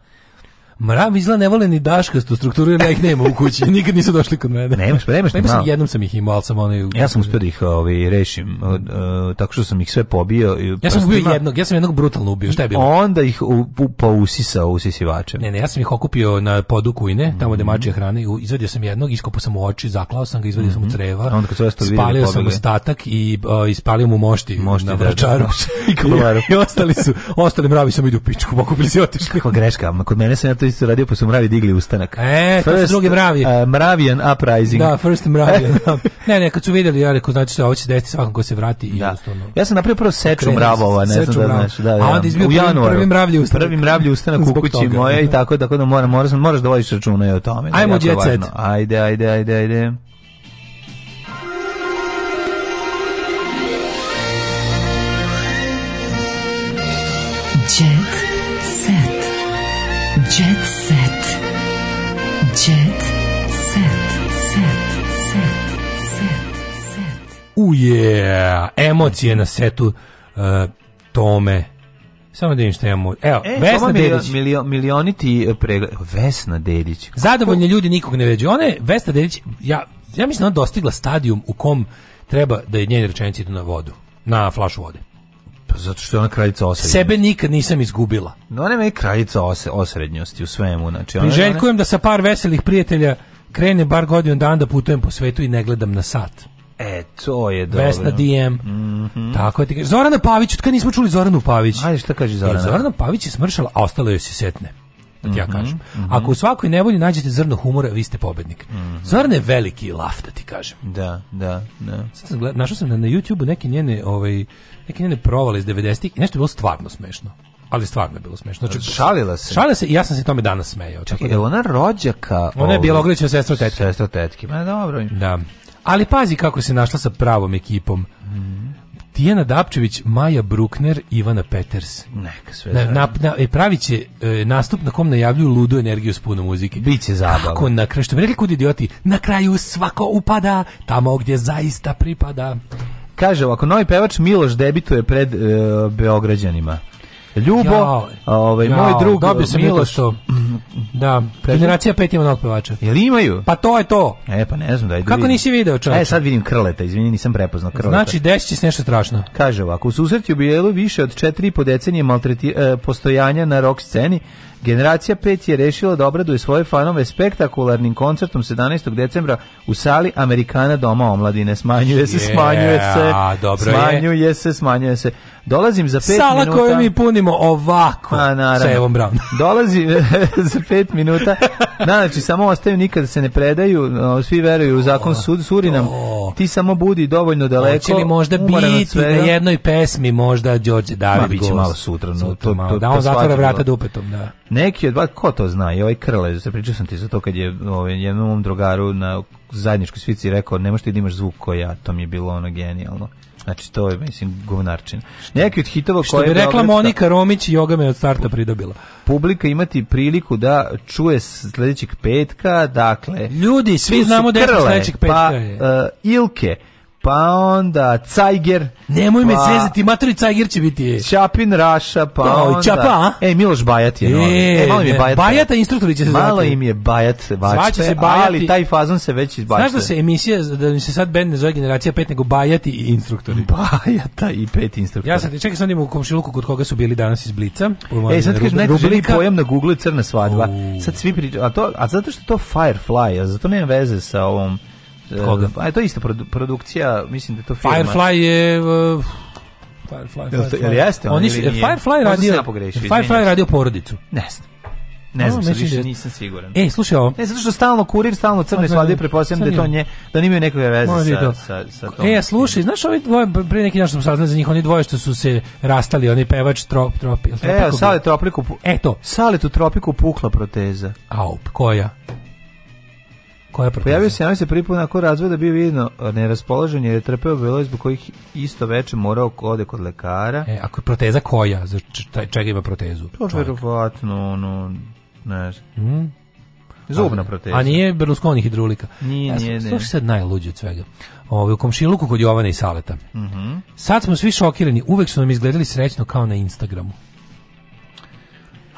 Mrav izla ne vole ni daškastu strukturu, jer ja ih nema u kući. Nikad nisu došli kod mene. Nemaš, pa nemaš ne, sam, jednom sam ih imao, ali sam onaj... Ja sam uspio da ih ovaj, rešim, uh, tako što sam ih sve pobio. I ja sam ubio jednog, ja sam jednog brutalno ubio, šta je bilo? Onda ih u, u, usisao, usisivačem. Ne, ne, ja sam ih okupio na podu kujne, tamo gde mhm. mače hrane, izvadio sam jednog, iskopao sam u oči, zaklao sam ga, izvadio mm -hmm. sam u mhm. creva, onda kad spalio sam ostatak i uh, ispalio mu mošti, mošti na da, da. vračaru. I, I, ostali su, ostali mravi sam idu u pičku, pokupili se otišli. Kakva greška, kod mene sam ja to koji se radio, pa su mravi digli ustanak. E, to su drugi mravi. Uh, mravijan uprising. Da, first mravijan. Da. ne, ne, kad su videli, ja rekao, znači, se, ovo će se desiti svakom ko se vrati. I da. Ustavno, ja sam napravio prvo seču mravova, ne znam da znaš. Da, da, A da. onda izbio u januaru, prvi mravlji ustanak. Prvi mravlji ustanak u kući moje i da. tako, tako da moram, moraš da vodiš računa i o tome. Ajmo, djecet. Ajde, ajde, ajde, ajde. Yeah, emocije na setu uh, Tome. Samo da im šta imamo. Evo, e, Vesna Dedić. Milio, milioniti e, pregled. Vesna Dedić. Zadovoljne ljudi nikog ne veđu. Ona je, Vesna Dedić, ja, ja mislim da ona dostigla stadijum u kom treba da je njeni rečenici idu na vodu. Na flašu vode. Pa zato što je ona kraljica osrednjosti. Sebe nikad nisam izgubila. No, ona je kraljica ose, osrednjosti u svemu. Znači, ona, Priželjkujem ona... da sa par veselih prijatelja krene bar godinu dan da putujem po svetu i ne gledam na sat. E, to je dobro. Vesna DM. Mm -hmm. Tako ti kaže. Zorana Pavić, od kada nismo čuli Zoranu Pavić. Ajde, šta kaže Zorana? Jer Zorana Pavić je smršala, a ostalo joj se setne. Da ti ja mhm, kažem. Mm -hmm. Ako u svakoj nevolji nađete zrno humora, vi ste pobednik. Mm -hmm. Zoran je veliki laf, da ti kažem. Da, da, da. Sad sam gleda, našao sam na, na YouTube-u neke njene, ovaj, neke njene provale iz 90-ih i nešto je bilo stvarno smešno ali stvarno je bilo smešno. Znači, šalila se. Šalila se i ja sam se tome danas smejao. Čekaj, da... je ona rođaka? Ona je ovaj, bijelogrlića sestra tetke. Sestra tetke, ma dobro. Da. Ali pazi kako se našla sa pravom ekipom. Tijana Dapčević, Maja Brukner, Ivana Peters. Neka sve. Na, na, na e, praviće e, nastup na kom najavljuju ludu energiju s puno muzike. Biće zabavno. Kako na kraju, što bi rekli kud idioti, na kraju svako upada tamo gdje zaista pripada. Kaže ovako, novi pevač Miloš debituje pred e, Beograđanima. Ljubo, jao, ovaj, jao, moj drug dobio sam Miloš. Što, da, generacija pet ima novog Jel imaju? Pa to je to. E, pa ne znam, da da Kako vidim. nisi video čovječe? E, sad vidim krleta, izvini, nisam prepoznao krleta. Znači, desit se nešto strašno. Kaže ovako, u susretju bijelu više od 4 po decenije maltreti, e, postojanja na rock sceni, Generacija 5 je rešila da obraduje svoje fanove spektakularnim koncertom 17. decembra u sali Amerikana doma omladine. Smanjuje se, smanjuje se, smanjuje se, smanjuje se. Dolazim za 5 minuta. Sala koju mi punimo ovako A, naravno. sa Evom Brown. Dolazim za 5 minuta. Na, da, znači, samo ostaju nikada se ne predaju, svi veruju u zakon sud, Surinam. To. Ti samo budi dovoljno daleko. Hoće li možda biti na jednoj pesmi možda Đorđe David Ma, biće malo sutra. No, sutra to, to, to, da, on zatvara vrata dupetom, da. Neki od vas, ko to zna, i ovaj Krle, pričao sam ti za to kad je ovaj, jednom mom drugaru na zajedničkoj svici rekao, nemaš ti da imaš zvuk koja, to mi je bilo ono genijalno. Znači, to je, mislim, govnarčin. Neki od hitova koje... Što bi rekla Monika Romić, joga me od starta pridobila. Publika imati priliku da čuje sledećeg petka, dakle... Ljudi, svi znamo da je sledećeg petka. Pa, uh, Ilke, pa onda Cajger. Nemoj pa, me zezati, matori Cajger će biti. Čapin Raša, pa no, onda... Čapa, a? Ej, Miloš Bajat je. E, novi. e, malo im je Bajat. Bajata instruktori će se zvati. Malo im je Bajat, vačte, se bajati. ali taj fazon se već izbačte. Znaš da se emisija, da mi se sad bend ne zove generacija 5, nego Bajati i instruktori. Bajata i pet instruktori. Ja sad, čekaj, sad imamo u komšiluku kod koga su bili danas iz Blica. E, sad kad najteželi pojam na Google crna svadba. Uh. Sad svi pričaju, a, to, a zato što to Firefly, a zato nema veze sa ovom E, Koga? Pa je to isto produ produkcija, mislim da je to firma. Firefly je... Uh, Firefly, Firefly. jeste on, Oni ili nije? Firefly radio, pogrešio, Firefly radio porodicu. Ne znam. Ne znam, sad više da nisam siguran. Ej, slušaj ovo. Ne, zato što stalno kurir, stalno crne svadi, prepostavljam da to nje, da nimaju nekakve veze sa, sa, sa tom. Ej, slušaj, znaš, ovi dvoje, prije neki dan što sam saznali za njih, oni dvoje što su se rastali, oni pevač trop, trop, tropi. E, sale tropiku, eto. Sale tu tropiku pukla proteza. Aup, koja? Koja proteza? Pojavio se, ja se prvi put nakon razvoda bio vidno neraspoložen jer je trpeo bilo zbog kojih isto veče morao ode kod lekara. E, ako je proteza koja? Za čega ima protezu? To je verovatno, ono, ne znam. Mm. Zubna proteza. A nije Berlusconi hidrolika. Nije, ja, nije, nije. sad najluđe od svega. Ove, ovaj, u komšiluku kod Jovana i Saleta. Mm -hmm. Sad smo svi šokirani. Uvek su nam izgledali srećno kao na Instagramu.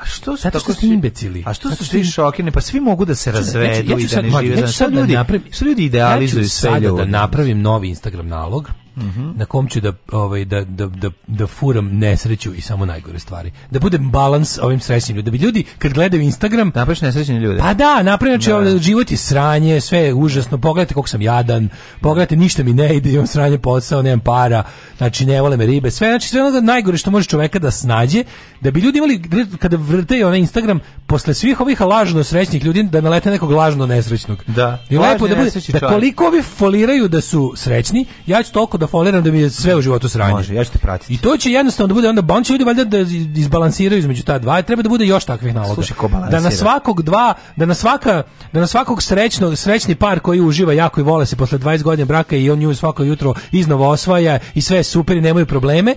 A što su Zato što ste imbecili. A što su ti šokirani? Pa svi mogu da se razvedu i da ne žive. Sad da ljudi, ljudi idealizuju sve ljude. Ja ću sada da napravim novi Instagram nalog mm -hmm. na kom ću da, ovaj, da, da, da, da furam nesreću i samo najgore stvari. Da budem balans ovim srećnim ljudima. Da bi ljudi kad gledaju Instagram... Da, napraviš nesrećne ljudi. Pa da, napravim, znači, da. ovaj, život je sranje, sve je užasno, pogledajte koliko sam jadan, pogledajte ništa mi ne ide, imam sranje posao, nemam para, znači ne vole me ribe, sve, znači sve ono da najgore što može čoveka da snađe, da bi ljudi imali, kada vrte onaj Instagram, posle svih ovih lažno srećnih ljudi, da nalete nekog lažno nesrećnog. Da. I lepo da, bude, da koliko ovi foliraju da su srećni, ja ću toliko da foliram da mi je sve u životu sranje. Može, ja ću te pratiti. I to će jednostavno da bude onda bonč ljudi valjda da izbalansiraju između ta dva, treba da bude još takvih naloga. Slušaj, ko da na svakog dva, da na svaka, da na svakog srećnog, srećni par koji uživa jako i vole se posle 20 godina braka i on nju svako jutro iznova osvaja i sve super i nemaju probleme,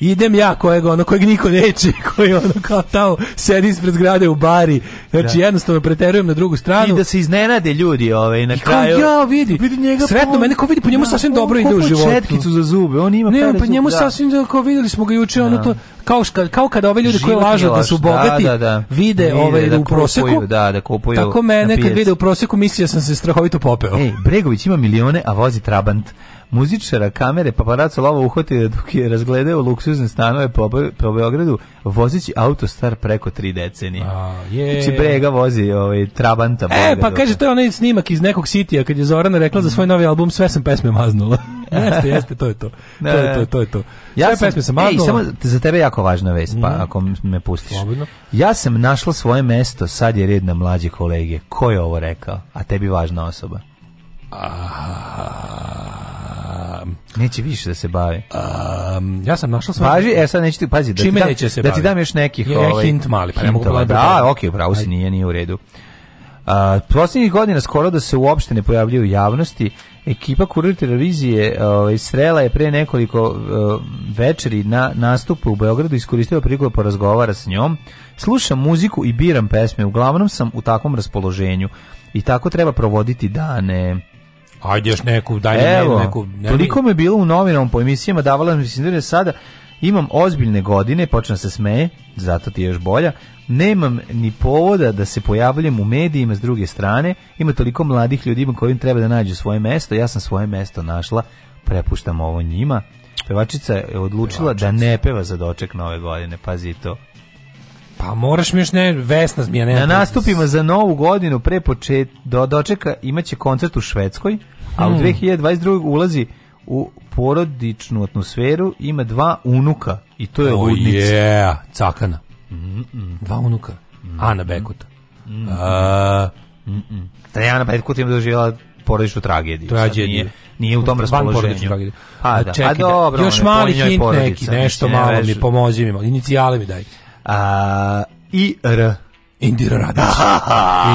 idem ja kojeg ono kojeg niko neće koji ono kao tamo sedi ispred zgrade u bari znači da. jednostavno preterujem na drugu stranu i da se iznenade ljudi ovaj na I kraju ja vidi, vidi njega sretno po... mene ko vidi po njemu da, sasvim dobro ide u životu četkicu za zube on ima ne, pa njemu da. sasvim da, kao videli smo ga juče ono da. to kao, kao kada ove ljudi Život koji lažu da su da, bogati vide, vide ovaj u proseku da da kupuju tako mene kad vide u proseku mislio sam se strahovito popeo ej Bregović ima milione a vozi Trabant muzičara kamere paparaco lova uhvatio da dok je razgledao luksuzne stanove po, po Beogradu vozići auto star preko tri decenije. A, je. Znači brega vozi ovaj, Trabanta. E, Beogradu. pa kaže, to je onaj snimak iz nekog sitija kad je Zorana rekla za svoj novi album sve sam pesme maznula. jeste, jeste, to je to. To je to, to je to. Ja sve sam, pesme sam maznula. Ej, samo za tebe jako važna vest, pa mm. ako me pustiš. Slobodno. Ja sam našla svoje mesto, sad je red na mlađe kolege. Ko je ovo rekao? A tebi važna osoba. A, neće više da se bavi. A, ja sam našao sve. Važi, e sad neću ti pazi da Čime ti neće da, se da ti dam još nekih je, ovaj hint mali, pa ne mogu da, da, okej, okay, pravo si, nije nije u redu. A, posljednjih godina skoro da se uopšte ne pojavljuje javnosti, ekipa kurir televizije ovaj, srela je pre nekoliko o, eh, večeri na nastupu u Beogradu iskoristila priliku da porazgovara s njom. Slušam muziku i biram pesme, uglavnom sam u takvom raspoloženju i tako treba provoditi dane. Ajde još neku, daj Evo, neku, neku. Toliko mi je bilo u novinom po emisijama, davala mi se da sada imam ozbiljne godine, počne se smeje, zato ti je još bolja. Nemam ni povoda da se pojavljam u medijima s druge strane. Ima toliko mladih ljudi kojim treba da nađu svoje mesto. Ja sam svoje mesto našla, prepuštam ovo njima. Pevačica je odlučila Pevačica. da ne peva za doček nove godine, pazi to. Pa moraš mi još ne, Vesna Zmija. Ne, na da nastupima za novu godinu pre počet, do, dočeka imaće koncert u Švedskoj, a u 2022. Mm. ulazi u porodičnu atmosferu, ima dva unuka i to je oh, Yeah, cakana. Mm Dva unuka. Ana Bekuta. Mm -mm. Uh, Ana Bekuta ima doživjela porodičnu tragediju. Tragediju. Nije, nije u tom raspoloženju. Pa a, da. a da. dobro, još mali hint neki, nešto malo mi pomozi mi, inicijale mi daj. A, I R. Indira Radić.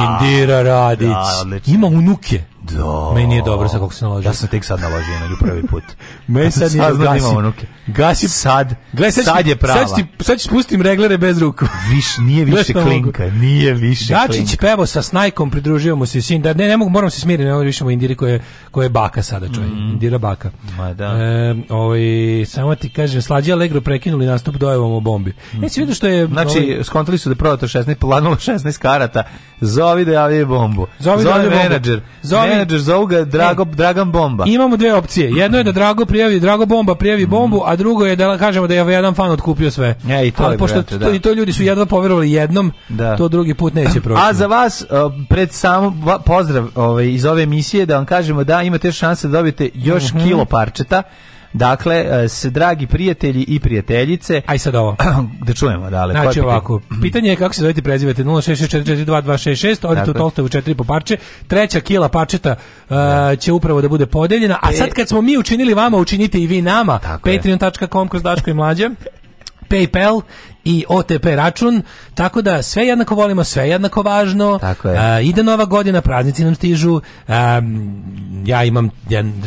Indira Radić. Da, Ima unuke. Da. Meni je dobro sa kako se naložio. Ja sam tek sad naložio na prvi put. Me sad, sad nije da imam Unuke. Gasi sad. Gle, sad, sad je prava. Sad, ti, sad ću spustim reglere bez ruku. Viš, nije više klinka. Nije više Dačić klinka. pevo sa snajkom, pridružio mu se sin. Da, ne, ne mogu, moram se smiriti. Ne mogu da više mu Indiri koja, koja je baka sada, čoj. Mm. Indira baka. Ma da. E, ovaj, samo ti kažem, slađe Allegro prekinuli nastup dojevom o bombi. Mm. E, si vidio što je... Znači, ovaj, skontali su da prodato 16, planilo 16 karata. Zovi da javljaju bombu. Zovi, da Zovi da menadžer. Zovi menadžer zovu ga Drago, e, Dragan Bomba. Imamo dve opcije. Jedno je da Drago prijavi Drago Bomba prijavi bombu, a drugo je da kažemo da je jedan fan otkupio sve. E, i to Ali je, pošto brate, to, da. i to ljudi su jedva poverovali jednom, da. to drugi put neće proći. A za vas pred samo pozdrav ovaj, iz ove emisije da vam kažemo da imate šanse da dobijete još mm -hmm. kilo parčeta Dakle, se dragi prijatelji i prijateljice. Aj sad ovo. da čujemo, dale. Znači ovako, pitanje je kako se zovete prezivete 0664422266, odite u Tolstovu 4 po parče. Treća kila parčeta uh, će upravo da bude podeljena, a sad kad smo mi učinili vama, učinite i vi nama. Patreon.com kroz Daško i Mlađe. PayPal i OTP račun, tako da sve jednako volimo, sve jednako važno. Tako je. A, ide nova godina, praznici nam stižu. A, ja imam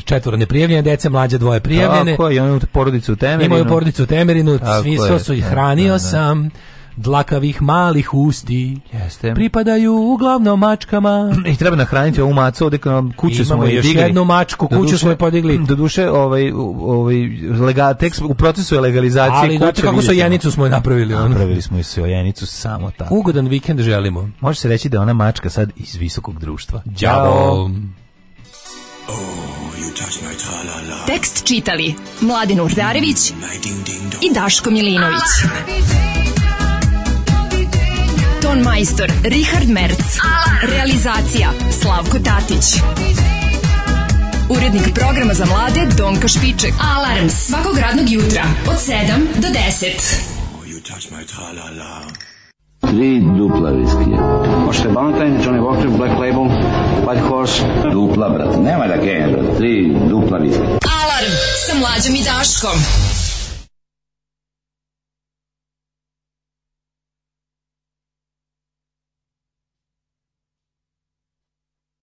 četvoro neprijavljene dece, mlađe dvoje prijavljene. Tako, i imaju porodicu u Temerinu. Imaju porodicu u Temerinu, svi, je, su ih hranio da, da. da. sam dlakavih malih usti Jeste. pripadaju uglavnom mačkama. I treba nahraniti ovu macu, ovde kuću smo je još digli. jednu mačku, kuću duše, smo je podigli. Do duše, ovaj, ovaj, lega, tekst, u procesu je legalizacije Ali, kuće. Ali kako sojenicu smo je napravili. On. Napravili smo i sojenicu samo tako. Ugodan vikend želimo. Može se reći da ona mačka sad iz visokog društva. Ćao! Oh, tekst čitali Mladin Urdarević i Daško Milinović ton majstor Richard Merc. Realizacija Slavko Tatić. Urednik programa za mlade Donka Špiček. Alarms svakog radnog jutra od 7 do 10. Oh, you touch my tra-la-la. Tri dupla viskija. Možete Valentine, Johnny Walker, Black Label, White Horse. Dupla, brat. Nema da genje, brate. Tri dupla viskija. Alarm sa mlađom i Daškom.